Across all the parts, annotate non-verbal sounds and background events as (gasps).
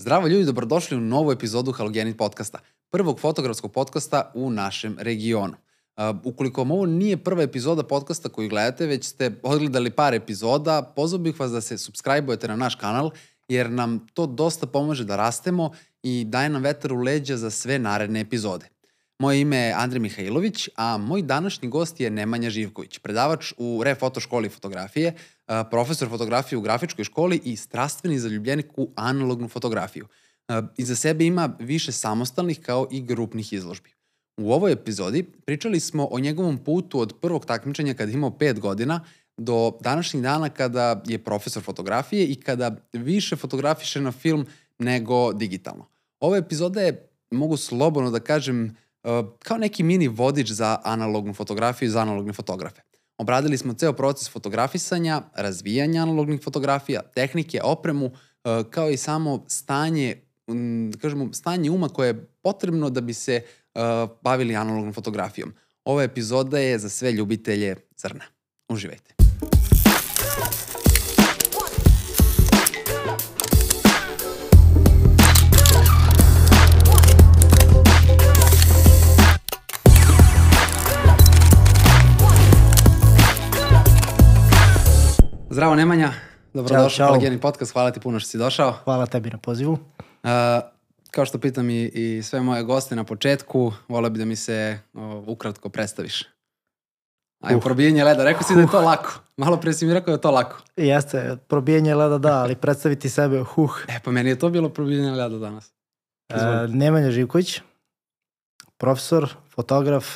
Zdravo ljudi, dobrodošli u novu epizodu Halogenit podcasta, prvog fotografskog podcasta u našem regionu. Ukoliko vam ovo nije prva epizoda podcasta koju gledate, već ste odgledali par epizoda, pozvao bih vas da se subscribe-ujete na naš kanal, jer nam to dosta pomaže da rastemo i daje nam vetar u leđa za sve naredne epizode. Moje ime je Andrej Mihajlović, a moj današnji gost je Nemanja Živković, predavač u Refoto školi fotografije, profesor fotografije u grafičkoj školi i strastveni zaljubljenik u analognu fotografiju. Iza sebe ima više samostalnih kao i grupnih izložbi. U ovoj epizodi pričali smo o njegovom putu od prvog takmičenja kada imao 5 godina do današnjih dana kada je profesor fotografije i kada više fotografiše na film nego digitalno. Ova epizoda je, mogu slobodno da kažem, kao neki mini vodič za analognu fotografiju i za analogne fotografe. Obradili smo ceo proces fotografisanja, razvijanja analognih fotografija, tehnike, opremu, kao i samo stanje, da kažemo, stanje uma koje je potrebno da bi se bavili analognom fotografijom. Ova epizoda je za sve ljubitelje crna. Uživajte. Zdravo Nemanja, dobrodošao u Halogenij podcast, hvala ti puno što si došao. Hvala tebi na pozivu. Uh, kao što pitam i, i sve moje goste na početku, voleo bi da mi se o, ukratko predstaviš. Ajde, uh. probijanje leda, rekao si uh. da je to lako. Malo pre si mi rekao da je to lako. Jeste, probijanje leda da, ali predstaviti sebe, huh. E, pa meni je to bilo probijanje leda danas. Uh, Nemanja Živković, profesor, fotograf,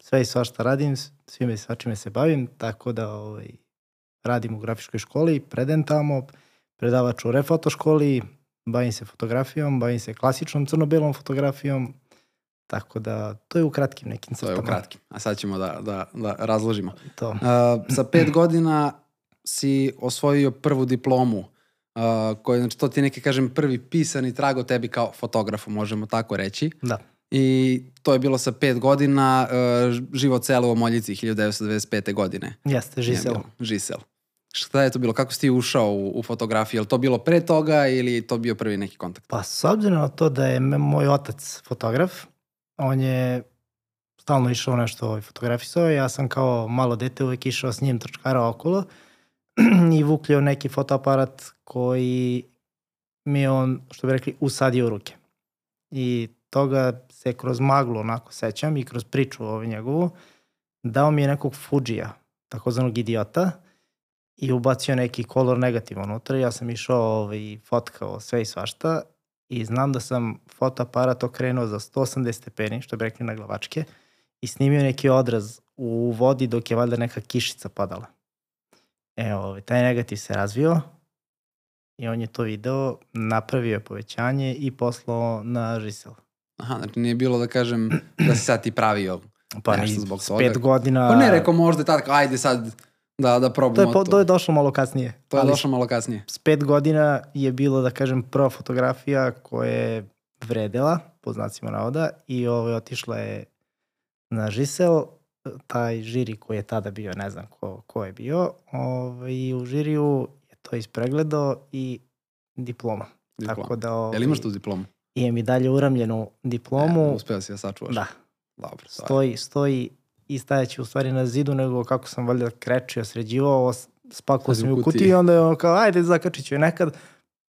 sve i svašta radim, svime i svačime se bavim, tako da ovaj, radim u grafičkoj školi, predajem tamo, predavač u refoto školi, bavim se fotografijom, bavim se klasičnom crno-belom fotografijom, tako da to je u kratkim nekim crtama. To je u kratkim, a sad ćemo da, da, da razložimo. To. Uh, sa pet (clears throat) godina si osvojio prvu diplomu, uh, koja, znači to ti je neki, kažem, prvi pisani trag o tebi kao fotografu, možemo tako reći. Da. I to je bilo sa pet godina, uh, život celo u Moljici 1995. godine. Jeste, Žisel. Žisel. Šta je to bilo? Kako si ti ušao u, u fotografiju? Je li to bilo pre toga ili to bio prvi neki kontakt? Pa s obzirom na to da je moj otac fotograf, on je stalno išao nešto ovaj, fotografisao. Ja sam kao malo dete uvek išao s njim trčkara okolo (clears throat) i vukljao neki fotoaparat koji mi je on, što bi rekli, usadio u ruke. I toga se kroz maglu onako sećam i kroz priču ovaj njegovu dao mi je nekog Fujija, takozvanog idiota, i ubacio neki kolor negativ unutra. Ja sam išao ovaj, fotkao sve i svašta i znam da sam fotoaparat okrenuo za 180 stepeni, što bi rekli na glavačke, i snimio neki odraz u vodi dok je valjda neka kišica padala. Evo, ovaj, taj negativ se razvio i on je to video, napravio povećanje i poslao na žisel. Aha, znači nije bilo da kažem da si sad ti pravio pa nešto zbog toga. pet godina... Pa ne, rekao možda tad, ajde sad Da, da probamo to. Je, po, to je došlo malo kasnije. To je ali došlo malo kasnije. S pet godina je bilo, da kažem, prva fotografija koja je vredela, po znacima navoda, i ovo, ovaj, otišla je na žisel, taj žiri koji je tada bio, ne znam ko, ko je bio, ovaj, i u žiriju je to ispregledao i diploma. diploma. Tako da, ovaj, Jel imaš tu diplomu? Imam i dalje uramljenu diplomu. E, uspeo si ja sačuvaš. Da. Dobro. Stoji, stoji i stajaći u stvari na zidu, nego kako sam valjda krečio, sređivao, spakuo sam u kutiju i onda je ono kao, ajde zakačit ću je nekad.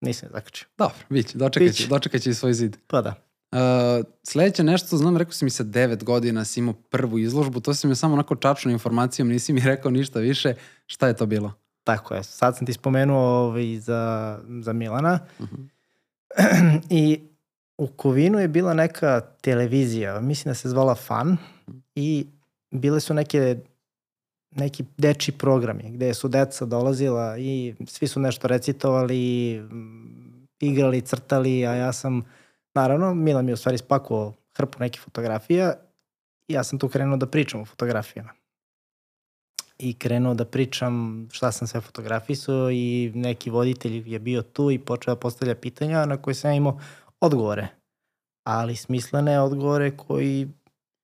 Nisam je zakačio. Dobro, biće, dočekat će, dočekat će i svoj zid. Pa da. Uh, sledeće nešto, znam, rekao si mi sa devet godina si imao prvu izložbu, to si mi samo onako čačno informacijom, nisi mi (laughs) rekao ništa više. Šta je to bilo? Tako je, sad sam ti spomenuo ovaj, za, za Milana. Uh -huh. (clears throat) I u Kovinu je bila neka televizija, mislim da se zvala Fan i bile su neke neki deči programi gde su deca dolazila i svi su nešto recitovali, igrali, crtali, a ja sam, naravno, Milan mi je u stvari spakuo hrpu nekih fotografija i ja sam tu krenuo da pričam o fotografijama. I krenuo da pričam šta sam sve fotografisao i neki voditelj je bio tu i počeo da postavlja pitanja na koje sam imao odgovore. Ali smislene odgovore koji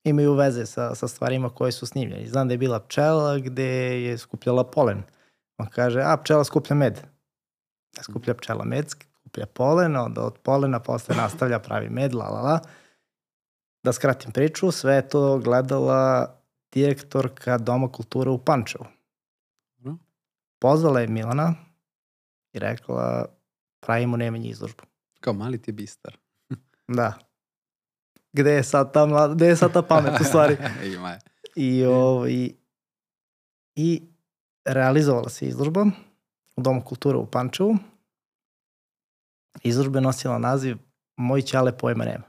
imaju veze sa, sa stvarima koje su snimljene. Znam da je bila pčela gde je skupljala polen. On kaže, a pčela skuplja med. Ne skuplja pčela med, skuplja polen, onda od polena posle nastavlja pravi med, la la la. Da skratim priču, sve je to gledala direktorka Doma kulture u Pančevu. Pozvala je Milana i rekla pravimo Nemanje izložbu. Kao mali ti bistar. Da. Gde je sad ta, mlada, gde je sad ta pamet u stvari? (laughs) Ima je. I, ovaj, I realizovala se izložba u Domu kulture u Pančevu. Izložba je nosila naziv Moj ćale pojma nema.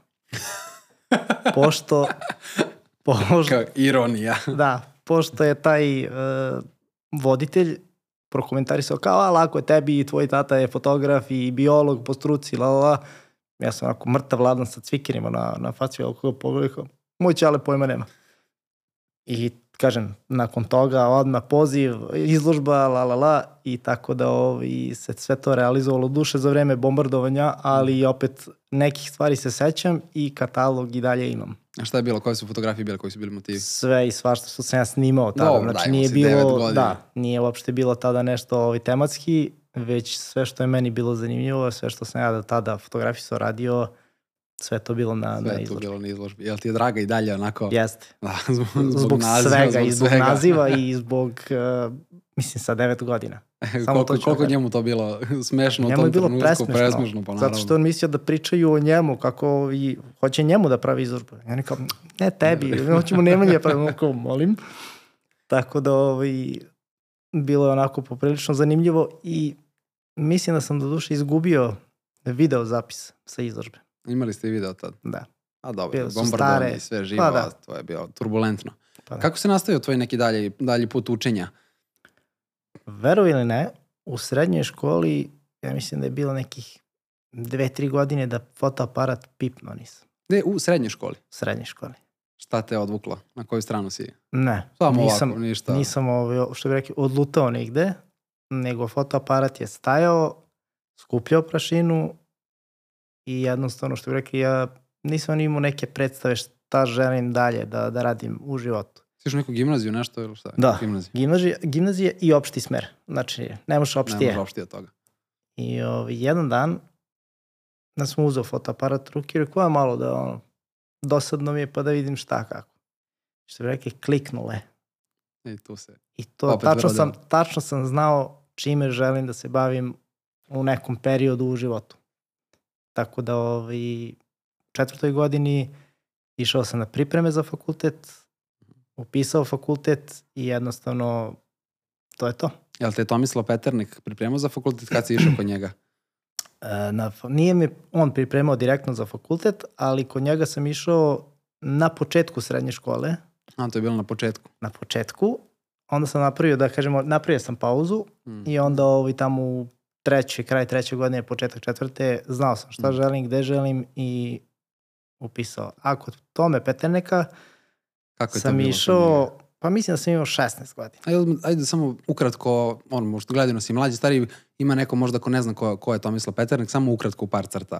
(laughs) Pošto, pošto, Kao ironija. (laughs) da, pošto je taj uh, voditelj prokomentarisao kao, a lako je tebi i tvoj tata je fotograf i biolog po struci, la, la, la. Ja sam onako mrtav vladan sa cvikirima na, na faci, ali koga pogledao, moj ćale pojma nema. I kažem, nakon toga odmah poziv, izložba, la la la, i tako da ovi, se sve to realizovalo duše za vreme bombardovanja, ali opet nekih stvari se sećam i katalog i dalje imam. A šta je bilo? Koje su fotografije bile? Koji su bili motivi? Sve i svašta što sam ja snimao tada. Dobro, znači nije bilo, da, nije uopšte bilo tada nešto ovaj, tematski, već sve što je meni bilo zanimljivo, sve što sam ja do tada fotografisao, radio, sve to bilo na, Sve na je to izložbi. bilo na izložbi. Jel ti je draga i dalje onako? Jeste. Da, (laughs) zbog, zbog, Zbog, naziva, svega, zbog i zbog svega. naziva i zbog, uh, mislim, sa devet godina. (laughs) Samo koliko, to koliko da- njemu to bilo smešno u Njemu tom je bilo trenutku? presmešno, presmešno pa naravno. zato što on mislio da pričaju o njemu, kako i hoće njemu da pravi izložbu. Ja kao, ne tebi, hoćemo (laughs) Nemanje pravimo, kao, molim. Tako da ovaj, bilo je onako poprilično zanimljivo i mislim da sam do duše izgubio video zapis sa izložbe. Imali ste i video tad? Da. A dobro, bombardovanje sve živo, Pa da. to je bilo turbulentno. Pa da. Kako se nastavio tvoj neki dalji, dalji put učenja? Verovi ili ne, u srednjoj školi, ja mislim da je bilo nekih dve, tri godine da fotoaparat pipno nisam. Gde, u srednjoj školi. U srednjoj školi. Šta te je odvuklo? Na koju stranu si? Ne, Samo nisam, ovako, ništa. nisam ovaj, što bi rekli, odlutao nigde, nego fotoaparat je stajao, skupljao prašinu i jednostavno, što bi rekli, ja nisam imao neke predstave šta želim dalje da, da radim u životu. Išao u neku gimnaziju, nešto ili šta? Da. Gimnaziju. Gimnazija, gimnazija i opšti smer. Znači, ne možeš Ne opšti može je. opštije od toga. I ovaj, jedan dan da sam uzeo fotoaparat ruke i rekao, "A, malo da ono, dosadno mi je pa da vidim šta kako. Što bi rekli, kliknule. I tu se... I to Opet tačno sam, tačno sam znao čime želim da se bavim u nekom periodu u životu. Tako da ovaj, u četvrtoj godini išao sam na pripreme za fakultet, upisao fakultet i jednostavno to je to. Jel te je Tomislav Peternik pripremao za fakultet kad si išao kod njega? (clears throat) E, Na, nije mi on pripremao direktno za fakultet, ali kod njega sam išao na početku srednje škole, A, to je bilo na početku. na početku, onda sam napravio, da kažemo, napravio sam pauzu Mm. i onda ovaj, tamo u treće, kraj treće godine, početak četvrte, znao sam šta Mm. želim, gde želim i upisao. A kod Tome Peterneka Kako je sam bilo? išao, pa mislim da sam imao 16 godina. Ajde, ajde samo ukratko, on možda gledano si mlađi, stari, ima neko možda ko ne zna ko, ko je Tomislav Peternik, samo ukratko u par crta.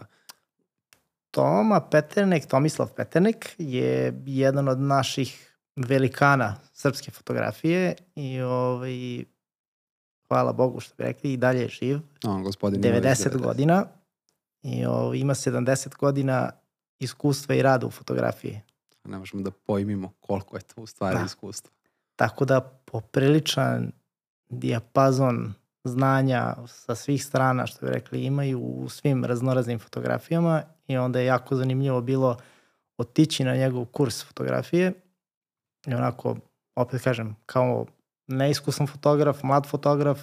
Toma Peternek, Tomislav Peternek je jedan od naših velikana srpske fotografije i ovaj, hvala Bogu što bi rekli, i dalje je živ, On, gospodin ima 90 godina i ovaj, ima 70 godina iskustva i rada u fotografiji. Ne možemo da pojmimo koliko je to u stvari Da. iskustva. Tako da popriličan dijapazon znanja sa svih strana, što bi rekli, imaju u svim raznoraznim fotografijama i onda je jako zanimljivo bilo otići na njegov kurs fotografije i onako, opet kažem, kao neiskusan fotograf, mlad fotograf,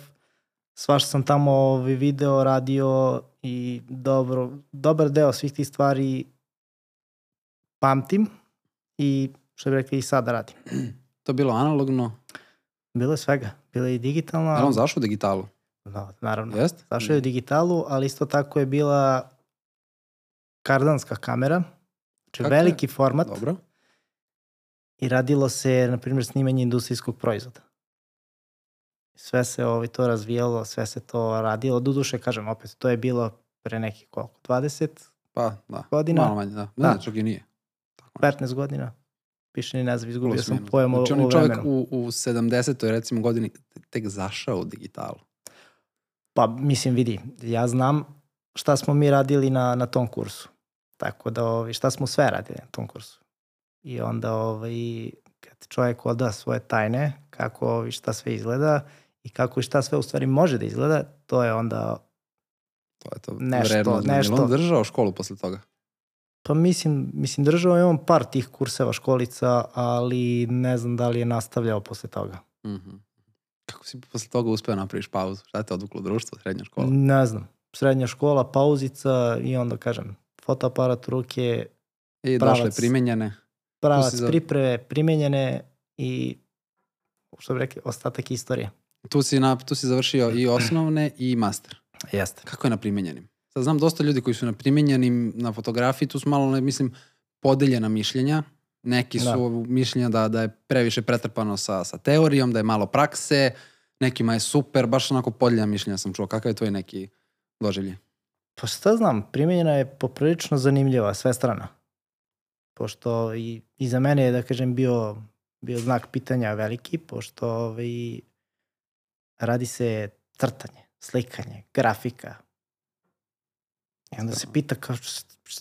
svašta sam tamo ovaj, video, radio i dobro, dobar deo svih tih stvari pamtim i što bi rekli i sada radim. (clears throat) To je bilo analogno, Bilo je svega. Bilo je i digitalno. ali on zašao u digitalu, Da, naravno. jest? Zašao je u digitalu, ali isto tako je bila kardanska kamera. Znači Kako je? veliki format Dobro. I radilo se, na primjer, snimanje industrijskog proizvoda. Sve se ovaj, to razvijalo, sve se to radilo. Doduše, kažem, opet, to je bilo pre nekih koliko? 20, Pa, da. Godina? Malo manje, da. Ne, Da. čak i nije. Tako 15 godina. Piše ni naziv, izgubio Plus sam minus. pojam o, Znači, on je čovjek vremenu. u, u 70. recimo godini tek zašao u digitalu. Pa, mislim, vidi, ja znam šta smo mi radili na, na tom kursu. Tako da, ovaj, šta smo sve radili na tom kursu. I onda, ovaj, kad čovjek oda svoje tajne, kako ovaj, šta sve izgleda i kako i šta sve u stvari može da izgleda, to je onda To je to Nešto, vredno. nešto. Je on držao školu posle toga? Pa mislim, mislim držao je on par tih kurseva školica, ali ne znam da li je nastavljao posle toga. Mhm. Kako si posle toga uspeo napraviš pauzu? Šta te odvuklo društvo, srednja škola? Ne znam. Srednja škola, pauzica i onda kažem, fotoaparat ruke, I pravac. došle primenjene. Pravac za- pripreme, primenjene i što bi rekli, ostatak istorije. Tu si, na, tu si završio i osnovne i master. Jeste. Kako je na primenjenim? Sad znam dosta ljudi koji su na primenjenim na fotografiji, tu su malo, mislim, podeljena mišljenja. Neki su mišljenja da, da je previše pretrpano sa, sa teorijom, da je malo prakse, nekima je super, baš onako podeljena mišljenja sam čuo. Kakav je tvoj neki doživlje? Pa šta znam, primenjena je poprilično zanimljiva, sve strana. Pošto i, i za mene je, da kažem, bio, bio znak pitanja veliki, pošto ovaj, radi se crtanje, slikanje, grafika. I onda se pita kao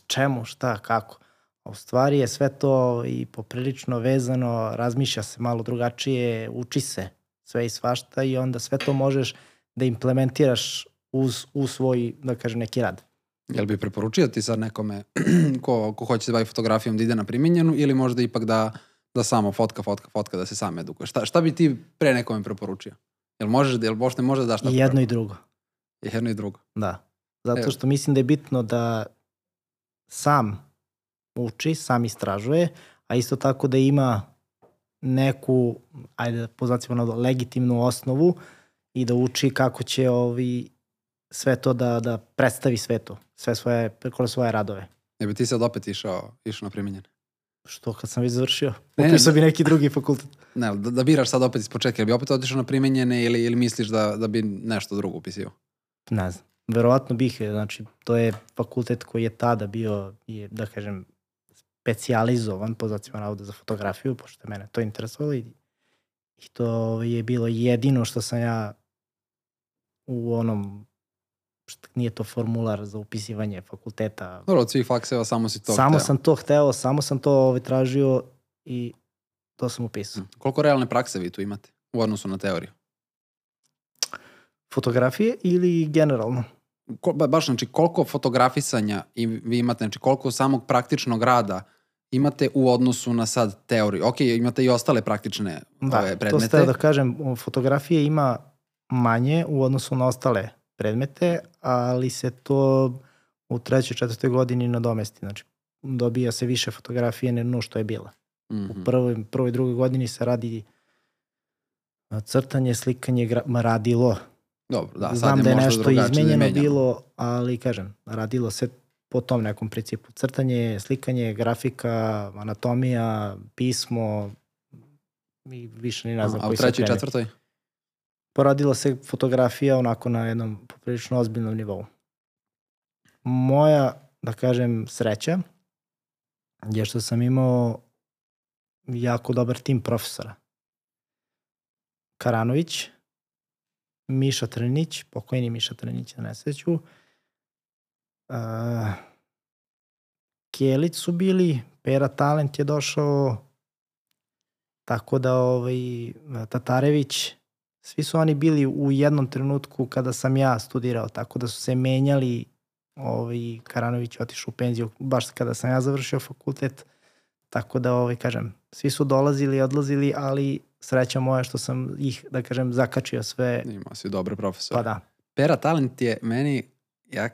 čemu, šta, kako. A u stvari je sve to i poprilično vezano, razmišlja se malo drugačije, uči se sve i svašta i onda sve to možeš da implementiraš uz, u svoj, da kažem, neki rad. Jel bi preporučio ti sad nekome (clears throat) ko, ko hoće se bavi fotografijom da ide na primenjenu ili možda ipak da, da samo fotka, fotka, fotka, da se sam edukuje? Šta, šta bi ti pre nekome preporučio? Jel možeš, jel možda može da daš I tako? jedno i drugo, jedno i drugo. da. Zato Evo. što mislim da je bitno da sam uči, sam istražuje, a isto tako da ima neku, ajde da na legitimnu osnovu i da uči kako će ovi sve to da, da predstavi svetu, sve svoje, kroz svoje radove. Ne bi ti sad opet išao, išao na primenjene? Što kad sam već završio? Ne, da- bi neki drugi fakultet. Ne, da, da biraš sad opet iz početka, bi opet otišao na primenjene ili, ili misliš da, da bi nešto drugo upisio? Ne znam. Verovatno bih, znači, to je fakultet koji je tada bio, je, da kažem, specijalizovan, po zacima navoda, za fotografiju, pošto je mene to interesovalo i, i to je bilo jedino što sam ja u onom, nije to formular za upisivanje fakulteta. Dobro, od svih fakseva samo si to samo hteo. sam to hteo, samo sam to ovaj, tražio i to sam upisao. Mm. Koliko realne prakse vi tu imate u odnosu na teoriju? Fotografije ili generalno? Ko, ba, baš, znači, koliko fotografisanja i vi imate, znači, koliko samog praktičnog rada imate u odnosu na sad teoriju? Ok, imate i ostale praktične Da, ove to predmete. ste da kažem, fotografije ima manje u odnosu na ostale predmete, ali se to u trećoj, četvrtoj godini nadomesti. Znači, dobija se više fotografije nego što je bila. Mhm. U prvoj, prvoj, drugoj godini se radi a, crtanje, slikanje, gra, radilo. Dobro, da, sad Znam je da je možda nešto da je izmenjeno menjano. bilo, ali kažem, radilo se po tom nekom principu. Crtanje, slikanje, grafika, anatomija, pismo i više ni ne znam A u koji su trećoj i predmeti. četvrtoj? Poradila se fotografija onako na jednom poprilično ozbiljnom nivou. Moja, da kažem, sreća je što sam imao jako dobar tim profesora. Karanović, Miša Trnić, pokojni Miša Trnić na nesreću, uh, Kjelić su bili, Pera Talent je došao, tako da ovaj, Tatarević, svi su oni bili u jednom trenutku kada sam ja studirao, tako da su se menjali ovaj, Karanović je otišao u penziju baš kada sam ja završio fakultet, tako da, ovaj, kažem, svi su dolazili i odlazili, ali sreća moja što sam ih, da kažem, zakačio sve, Imao si dobre profesore. pa da. Pera Talent je meni, ja,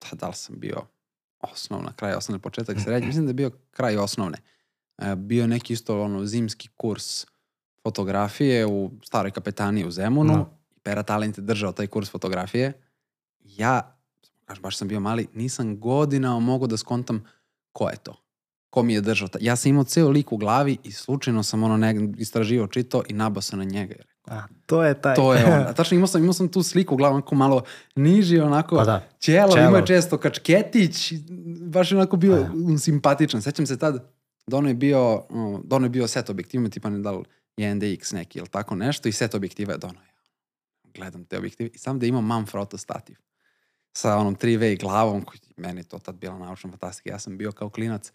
da, da li sam bio osnovna, kraj osnovne, početak srednje, mislim da je bio kraj osnovne. E, bio neki isto ono, zimski kurs fotografije u staroj kapetaniji u Zemunu. Da. I Pera Talent je držao taj kurs fotografije. Ja, baš sam bio mali, nisam godinama mogu da skontam ko je to. Ko mi je držao. ta- Ja sam imao ceo lik u glavi i slučajno sam ono neg, istraživo čito i nabao se na njega. Jer A, to je taj. to je on. A (laughs) tačno imao sam, imao sam tu sliku u glavu, onako malo niži, onako Pa da. imao je često kačketić, baš je onako bio Pa simpatičan. Sećam se tad, Dono je bio, Dono je bio set objektivima, tipa ne da li je NDX neki ili tako nešto i set objektiva je Dono. Ja gledam te objektive i sam da imam Manfrotto stativ. sa onom 3V glavom, koji meni to tad bila naučna fantastika. Ja sam bio kao klinac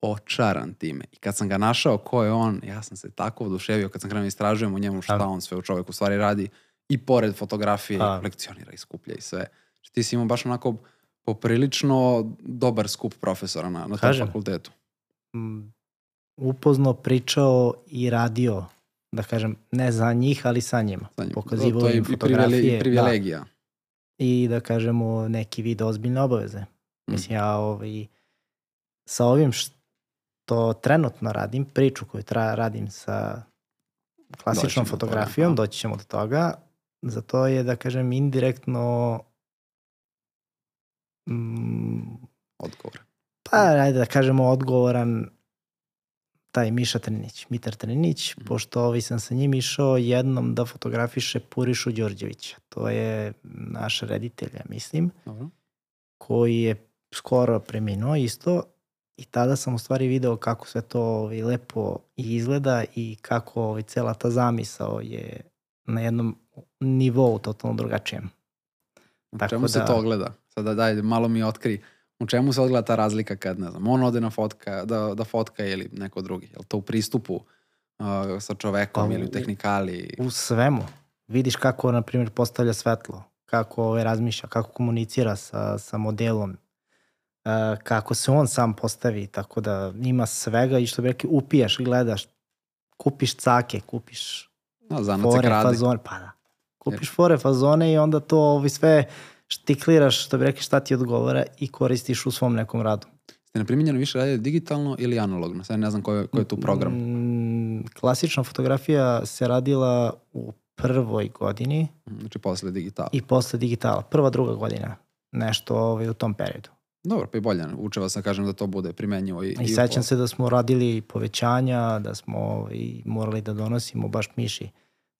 očaran time. I kad sam ga našao ko je on, ja sam se tako oduševio kad sam krenuo da istražujem o njemu šta on sve u čoveku u stvari radi i pored fotografije, Da. lekcionira i skuplja i sve. Znači, ti si imao baš onako poprilično dobar skup profesora na, na tom fakultetu. m, upoznao, pričao i radio, da kažem, ne za njih, ali sa njima. Sa njim. Pokazivao to je im fotografije, i privilegija. I da kažemo neki vid ozbiljne obaveze. Mm. Mislim, ja ovaj, sa ovim što trenutno radim, priču koju tra, radim sa Doći klasičnom ćemo do toga, fotografijom, aha. doći ćemo do toga, za to je, da kažem, indirektno mm, Odgovor. pa ajde da kažemo odgovoran taj Miša Trinić, Mitar Trinić, Mhm. pošto ovaj sam sa njim išao jednom da fotografiše Purišu Đorđevića. To je naš reditelj, ja mislim, Dobro. koji je skoro preminuo isto i tada sam u stvari video kako sve to ovaj, lepo izgleda i kako ovaj, cela ta zamisao je na jednom nivou totalno drugačijem. Tako čemu se da- to ogleda? Sada daj, malo mi otkri. U čemu se ogleda ta razlika kad, ne znam, on ode na fotka, da, da fotka ili neko drugi? Je li to u pristupu uh, sa čovekom Pa ili u tehnikali? U svemu. Vidiš kako, na primjer, postavlja svetlo, kako ovaj, razmišlja, kako komunicira sa, sa modelom, e, kako se on sam postavi, tako da ima svega i što bi rekli, upijaš, gledaš, kupiš cake, kupiš No, fore, fazone, pa da. Kupiš fore, fazone i onda to ovaj, sve štikliraš, što bi rekli, šta ti odgovara i koristiš u svom nekom radu. Ste neprimjenjeno više radili digitalno ili analogno? Sad ne znam koji je, koji je tu program. Mm, klasična fotografija se radila u prvoj godini, Znači posle digitala. i posle digitala, prva, druga godina, nešto ovaj, u tom periodu. Dobro, pa i bolje. Uče vas da kažem da to bude primenjivo. I, I, u sećam se da smo radili povećanja, da smo ovaj, morali da donosimo baš Miši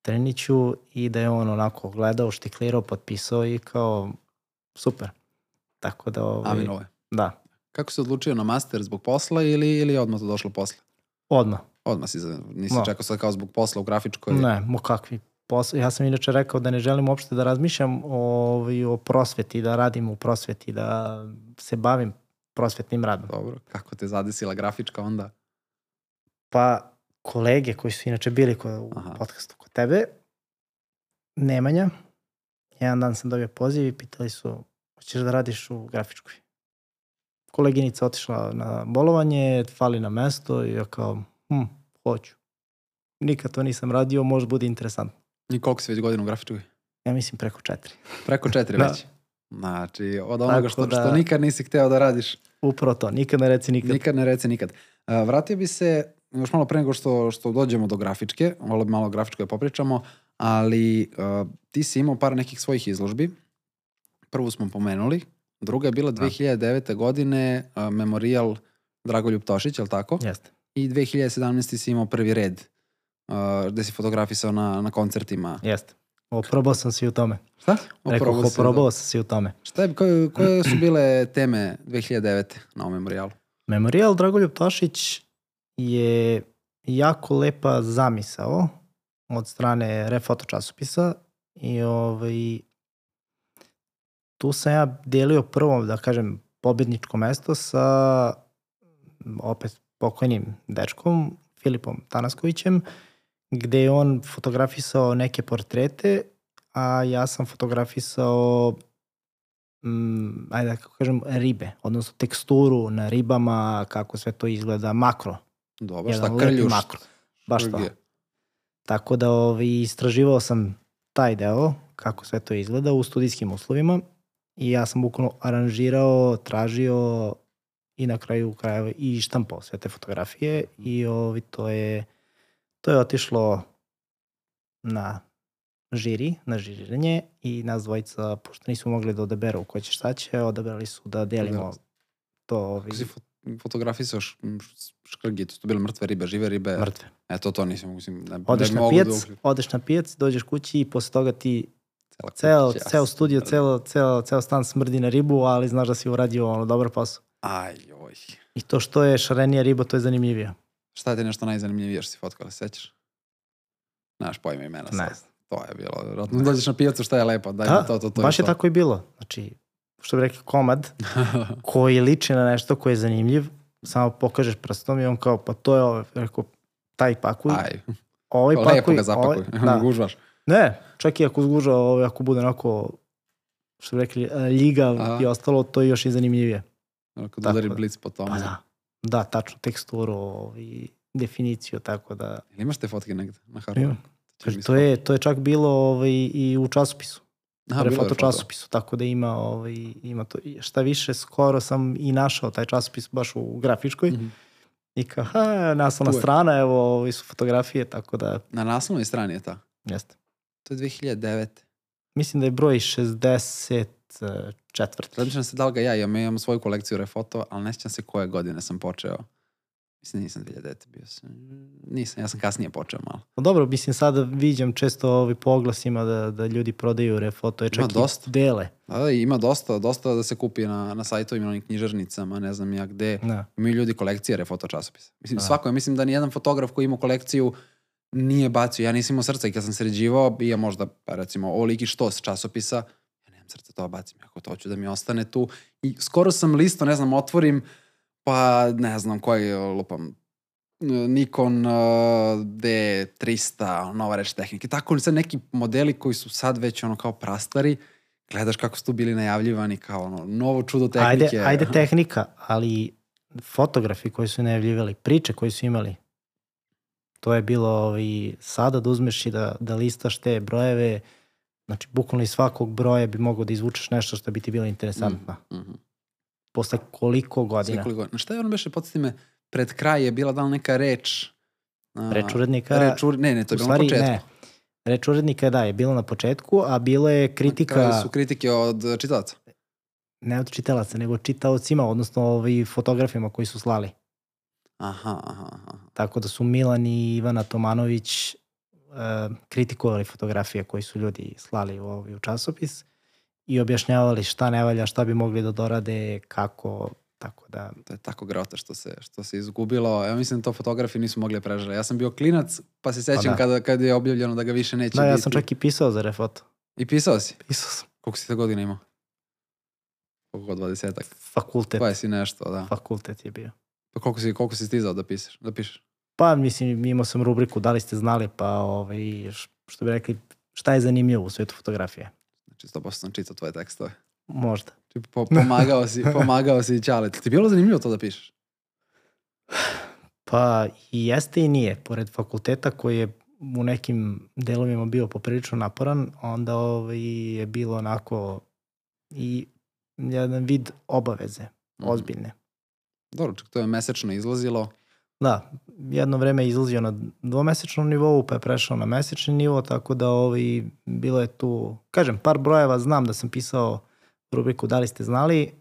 Treniću i da je on onako gledao, štiklirao, potpisao i kao super. Tako da, ovaj, Amin ovo je. da, Kako se odlučio na master zbog posla ili, ili je odmah to došlo posle? odmah. Odmah si, nisi Da. čekao sad kao zbog posla u grafičkoj. Ne, mo kakvi posao. Ja sam inače rekao da ne želim uopšte da razmišljam o, ovaj, o prosveti, da radim u prosveti, da se bavim prosvetnim radom. Dobro, kako te zadesila grafička onda? Pa kolege koji su inače bili kod, u Aha. podcastu kod tebe, Nemanja, jedan dan sam dobio poziv i pitali su, hoćeš da radiš u grafičkoj? Koleginica otišla na bolovanje, fali na mesto i ja kao, hm, hoću. Nikad to nisam radio, može bude interesantno. I koliko si već godina u grafičkoj? Ja mislim preko četiri. Preko četiri Da. već. Znači, od onoga Tako što, da- što nikad nisi hteo da radiš, Upravo to, nikad ne reci nikad. nikad ne reci nikad. Vratio bi se, još malo pre nego što, što dođemo do grafičke, bi malo o grafičkoj da popričamo, ali uh, ti si imao par nekih svojih izložbi. Prvu smo pomenuli, druga je bila Da. 2009. godine uh, Memorial Dragoljub Tošić, je li tako? Jeste. I 2017. si imao prvi red uh, gde si fotografisao na, na koncertima. Jeste. Oprobao sam se i u tome. Šta? Rekao, Oprobao si da- oprobao sam se i u tome. Šta je, koje, koje su bile teme 2009. na ovom memorijalu? Memorial Dragoljub Tošić je jako lepa zamisao od strane Refoto časopisa i ovaj, tu sam ja delio prvo, da kažem, pobedničko mesto sa opet pokojnim dečkom, Filipom Tanaskovićem, gde je on fotografisao neke portrete, a ja sam fotografisao mm, ajde da kako kažem, ribe, odnosno teksturu na ribama, kako sve to izgleda, makro. Dobro, Jedan šta krljuš? makro. Baš to. Tako da ovaj, istraživao sam taj deo, kako sve to izgleda u studijskim uslovima i ja sam bukvalno aranžirao, tražio i na kraju krajeva i štampao sve te fotografije i ovaj, to je to je otišlo na žiri, na žiriranje i nas dvojica, pošto nismo mogli da odaberu ko će šta će, odabrali su da delimo to ovaj, Kako si fo- fotografisao š- m, š- škrgi, to bile mrtve ribe, žive ribe. mrtve. Eto, to nisam, mislim, ne, Odeš ne na pijac, da odeš na pijac, dođeš kući i posle toga ti Cela ceo, kuća, ceo studio, ceo, ceo, ceo stan smrdi na ribu, ali znaš da si uradio ono dobar posao. Aj, oj. I to što je šarenija riba, to je zanimljivije. Šta ti je nešto najzanimljivije što si fotkala, sećaš? Znaš pojma imena Ne. sad. To je bilo, vjerojatno dođeš na pijacu šta je lepo, daj Da, to, to, to. baš je to. tako i bilo. Znači, što bi rekli, komad (laughs) koji liči na nešto koji je zanimljiv, samo pokažeš prstom i on kao, pa to je ovo, rekao, taj pakuj, Aj, ovaj lepo pakuj, ga zapakuj, ovaj, da. (laughs) da. gužvaš. Ne, čak i ako zguža, ovaj, ako bude onako, što bi rekli, e, ljigav i ostalo, to je još i zanimljivije. Ako Tako udari da. blic po tome. Pa da. Da, tačno, teksturu i definiciju, tako da... Imaš te fotke negde na Harvardu? Imam. To je, to je čak bilo ovaj, i u časopisu. Aha, Refoto foto. časopisu, tako da ima, ovaj, ima to. Šta više, skoro sam i našao taj časopis baš u grafičkoj. Mhm. I kao, ha, naslovna strana, evo, ovi su fotografije, tako da, Na naslovnoj strani je ta. jeste. To je 2009. Mislim da je broj 64. Razmišljam se da li ga ja imam, imam svoju kolekciju refoto, ali ne sjećam se koje godine sam počeo. Mislim, nisam 2009. bio sam. Nisam, ja sam kasnije počeo malo. Pa dobro, mislim, sada viđam često ovi po oglasima da, da ljudi prodaju refoto, je čak Ima i dosta. dele. Da, da, ima dosta, dosta da se kupi na, na sajtovima, na onim knjižarnicama, ne znam ja gde. Da. Imaju ljudi kolekcije refoto časopisa. Mislim, Da. svako, ja mislim da nijedan fotograf koji ima kolekciju nije bacio. Ja nisam imao srca i kad sam sređivao, ja možda, pa recimo, oliki štos časopisa, ja nemam srca to bacim, ako to hoću da mi ostane tu. I skoro sam listo, ne znam, otvorim, pa ne znam koji, lupam, Nikon uh, D300, nova reč tehnike, tako sad neki modeli koji su sad već ono kao prastari, gledaš kako su tu bili najavljivani kao ono, novo čudo tehnike. Ajde, ajde tehnika, ali fotografi koji su najavljivali, priče koji su imali, to je bilo ovaj, sada da uzmeš i da, da listaš te brojeve, znači bukvalno iz svakog broja bi mogao da izvučeš nešto što bi ti bilo interesantno. Mm, mhm. Posle koliko godina? koliko godina. Šta je ono beše, podsjeti me, pred kraj je bila da li neka reč? a, Reč urednika, Reč ur... Ne, ne, to je bilo na početku. ne. Reč urednika, da, je bilo na početku, a bilo je Na kritika, kraju su kritike od uh, čitalaca. ne od čitalaca, nego čitaocima, odnosno ovaj, fotografima koji su slali. Aha, aha, aha. Tako da su Milan i Ivana Tomanović e, kritikovali fotografije koji su ljudi slali u, ovaj, u časopis i objašnjavali šta ne valja, šta bi mogli da dorade, kako, tako da... To je tako grota što se, što se izgubilo. Ja mislim da to fotografi nisu mogli prežele. Ja sam bio klinac, pa se sećam da. kada, kada je objavljeno da ga više neće Da, biti. ja sam čak i pisao za refoto. I pisao si? Pisao sam. Koliko si te godina imao? Koliko, dvadesetak? Fakultet. Pa si nešto, da. Fakultet je bio. Pa koliko si, koliko si stizao da pišeš? Da pišeš? Pa mislim, imao sam rubriku da li ste znali, pa ovaj, što bi rekli, šta je zanimljivo u svetu fotografije. Znači, 100% sam čitao tvoje tekstove. Možda. Znači, po, pomagao si, (laughs) pomagao si Ćale. Ti je bilo zanimljivo to da pišeš? Pa i jeste i nije. Pored fakulteta koji je u nekim delovima bio poprilično naporan, onda ovaj, je bilo onako i jedan vid obaveze, Mhm. ozbiljne. Dobro, čak to je mesečno izlazilo. Da, jedno vreme izlazio na dvomesečnom nivou, pa je prešao na mesečni nivo, tako da ovaj, bilo je tu, kažem, par brojeva znam da sam pisao rubriku Da li ste znali,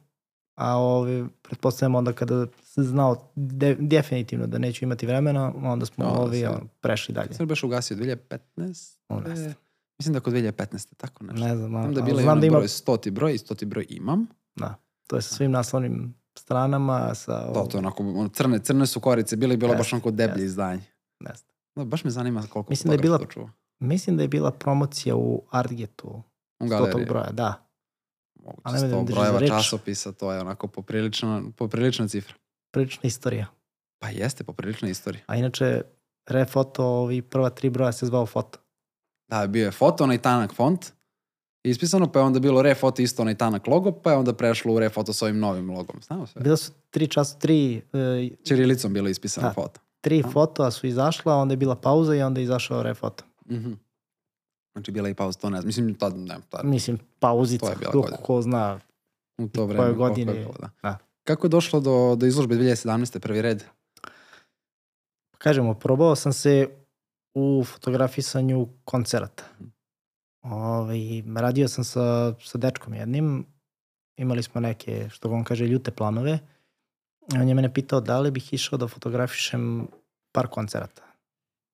a ovaj, pretpostavljam onda kada sam znao de, definitivno da neću imati vremena, onda smo Onda ovaj, si- ono, prešli dalje. Sad baš ugasio 2015. O, ne znam. Mislim da kod 2015. Tako nešto. Ne znam, Znam ali da je bila znam da ima, broj, stoti broj i stoti broj imam. da, to je sa svim naslovnim stranama, sa, Da, to je onako, ono, crne, crne su korice, bile i bilo baš Jeste, onako deblje jeste. izdanje. znam. Da, baš me zanima koliko Mislim da je bila- to čuva. Mislim da je bila promocija u Argetu, U galeriji. broja, da. Moguće da sto držiš brojeva reč. časopisa, to je onako poprilična, poprilična cifra. Prilična istorija. Pa jeste, poprilična istorija. A inače, Refoto, ovi prva tri broja se zvao Foto. Da, bio je foto, onaj tanak font, ispisano, pa je onda bilo refoto isto onaj tanak logo, pa je onda prešlo u refoto s ovim novim logom. Znamo sve. Bila su tri čas, tri, e, Čirilicom bilo ispisano Da. foto. tri A. fotoa su izašla, onda je bila pauza i onda je izašao Refoto. Mhm. Znači, bila je i pauza, to ne znam. Mislim, tad, ne, tad, Mislim, To pauzica, je bila ko, zna. u to koje vreme. koliko je godine- bilo, da. da. Kako je došlo do, do izložbe 2017. prvi red? Kažemo, probao sam se u fotografisanju koncerata. Ovaj, radio sam sa, sa dečkom jednim, imali smo neke, što on kaže, ljute planove. On je mene pitao da li bih išao da fotografišem par koncerata.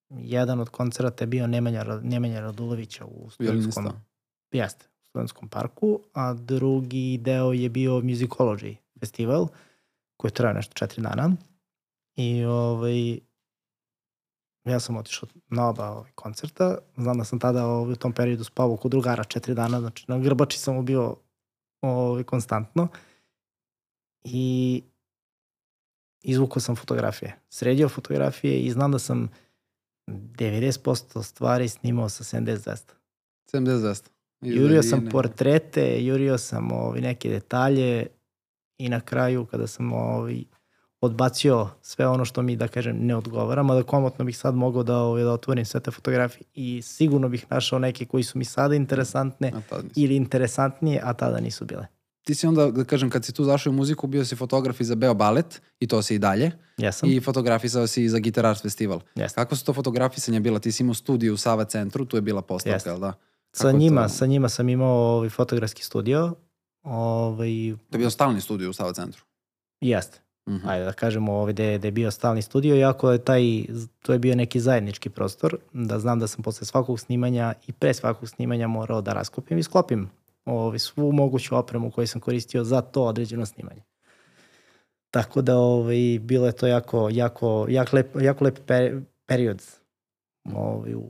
Jedan od koncerata je bio Nemanja, Nemanja Radulovića u studentskom, jeste, u studentskom parku, a drugi deo je bio Musicology festival, koji je trajao nešto četiri dana. I ovaj, ja sam otišao na oba ovaj, koncerta. Znam da sam tada ovaj, u tom periodu spavao kod drugara četiri dana, znači na grbači sam bio ovaj, konstantno. I izvukao sam fotografije. Sredio fotografije i znam da sam 90% stvari snimao sa 70-200. 70-200. Jurio sam portrete, jurio sam ovi, neke detalje i na kraju kada sam ovi, odbacio sve ono što mi, da kažem, ne odgovara, mada komotno bih sad mogao da, ovi, da otvorim sve te fotografije i sigurno bih našao neke koji su mi sada interesantne ili interesantnije, a tada nisu bile ti si onda, da kažem, kad si tu zašao u muziku, bio si fotograf i za Beo Balet i to si i dalje. Jesam. I fotografisao si i za Gitarars festival. Jesam. Kako su to fotografisanje bila? Ti si imao studiju u Sava centru, tu je bila postavka, jel da? Kako sa njima, to... sa njima sam imao ovaj fotografski studio. Ovaj... To je bio stalni studio u Sava centru? Jeste. Mhm. -huh. Ajde da kažemo ovde da je, bio stalni studio, iako je taj, to je bio neki zajednički prostor, da znam da sam posle svakog snimanja i pre svakog snimanja morao da raskopim i sklopim ovaj, svu moguću opremu koju sam koristio za to određeno snimanje. Tako da ovaj, bilo je to jako, jako, jako lep, jako lep period ovaj, u,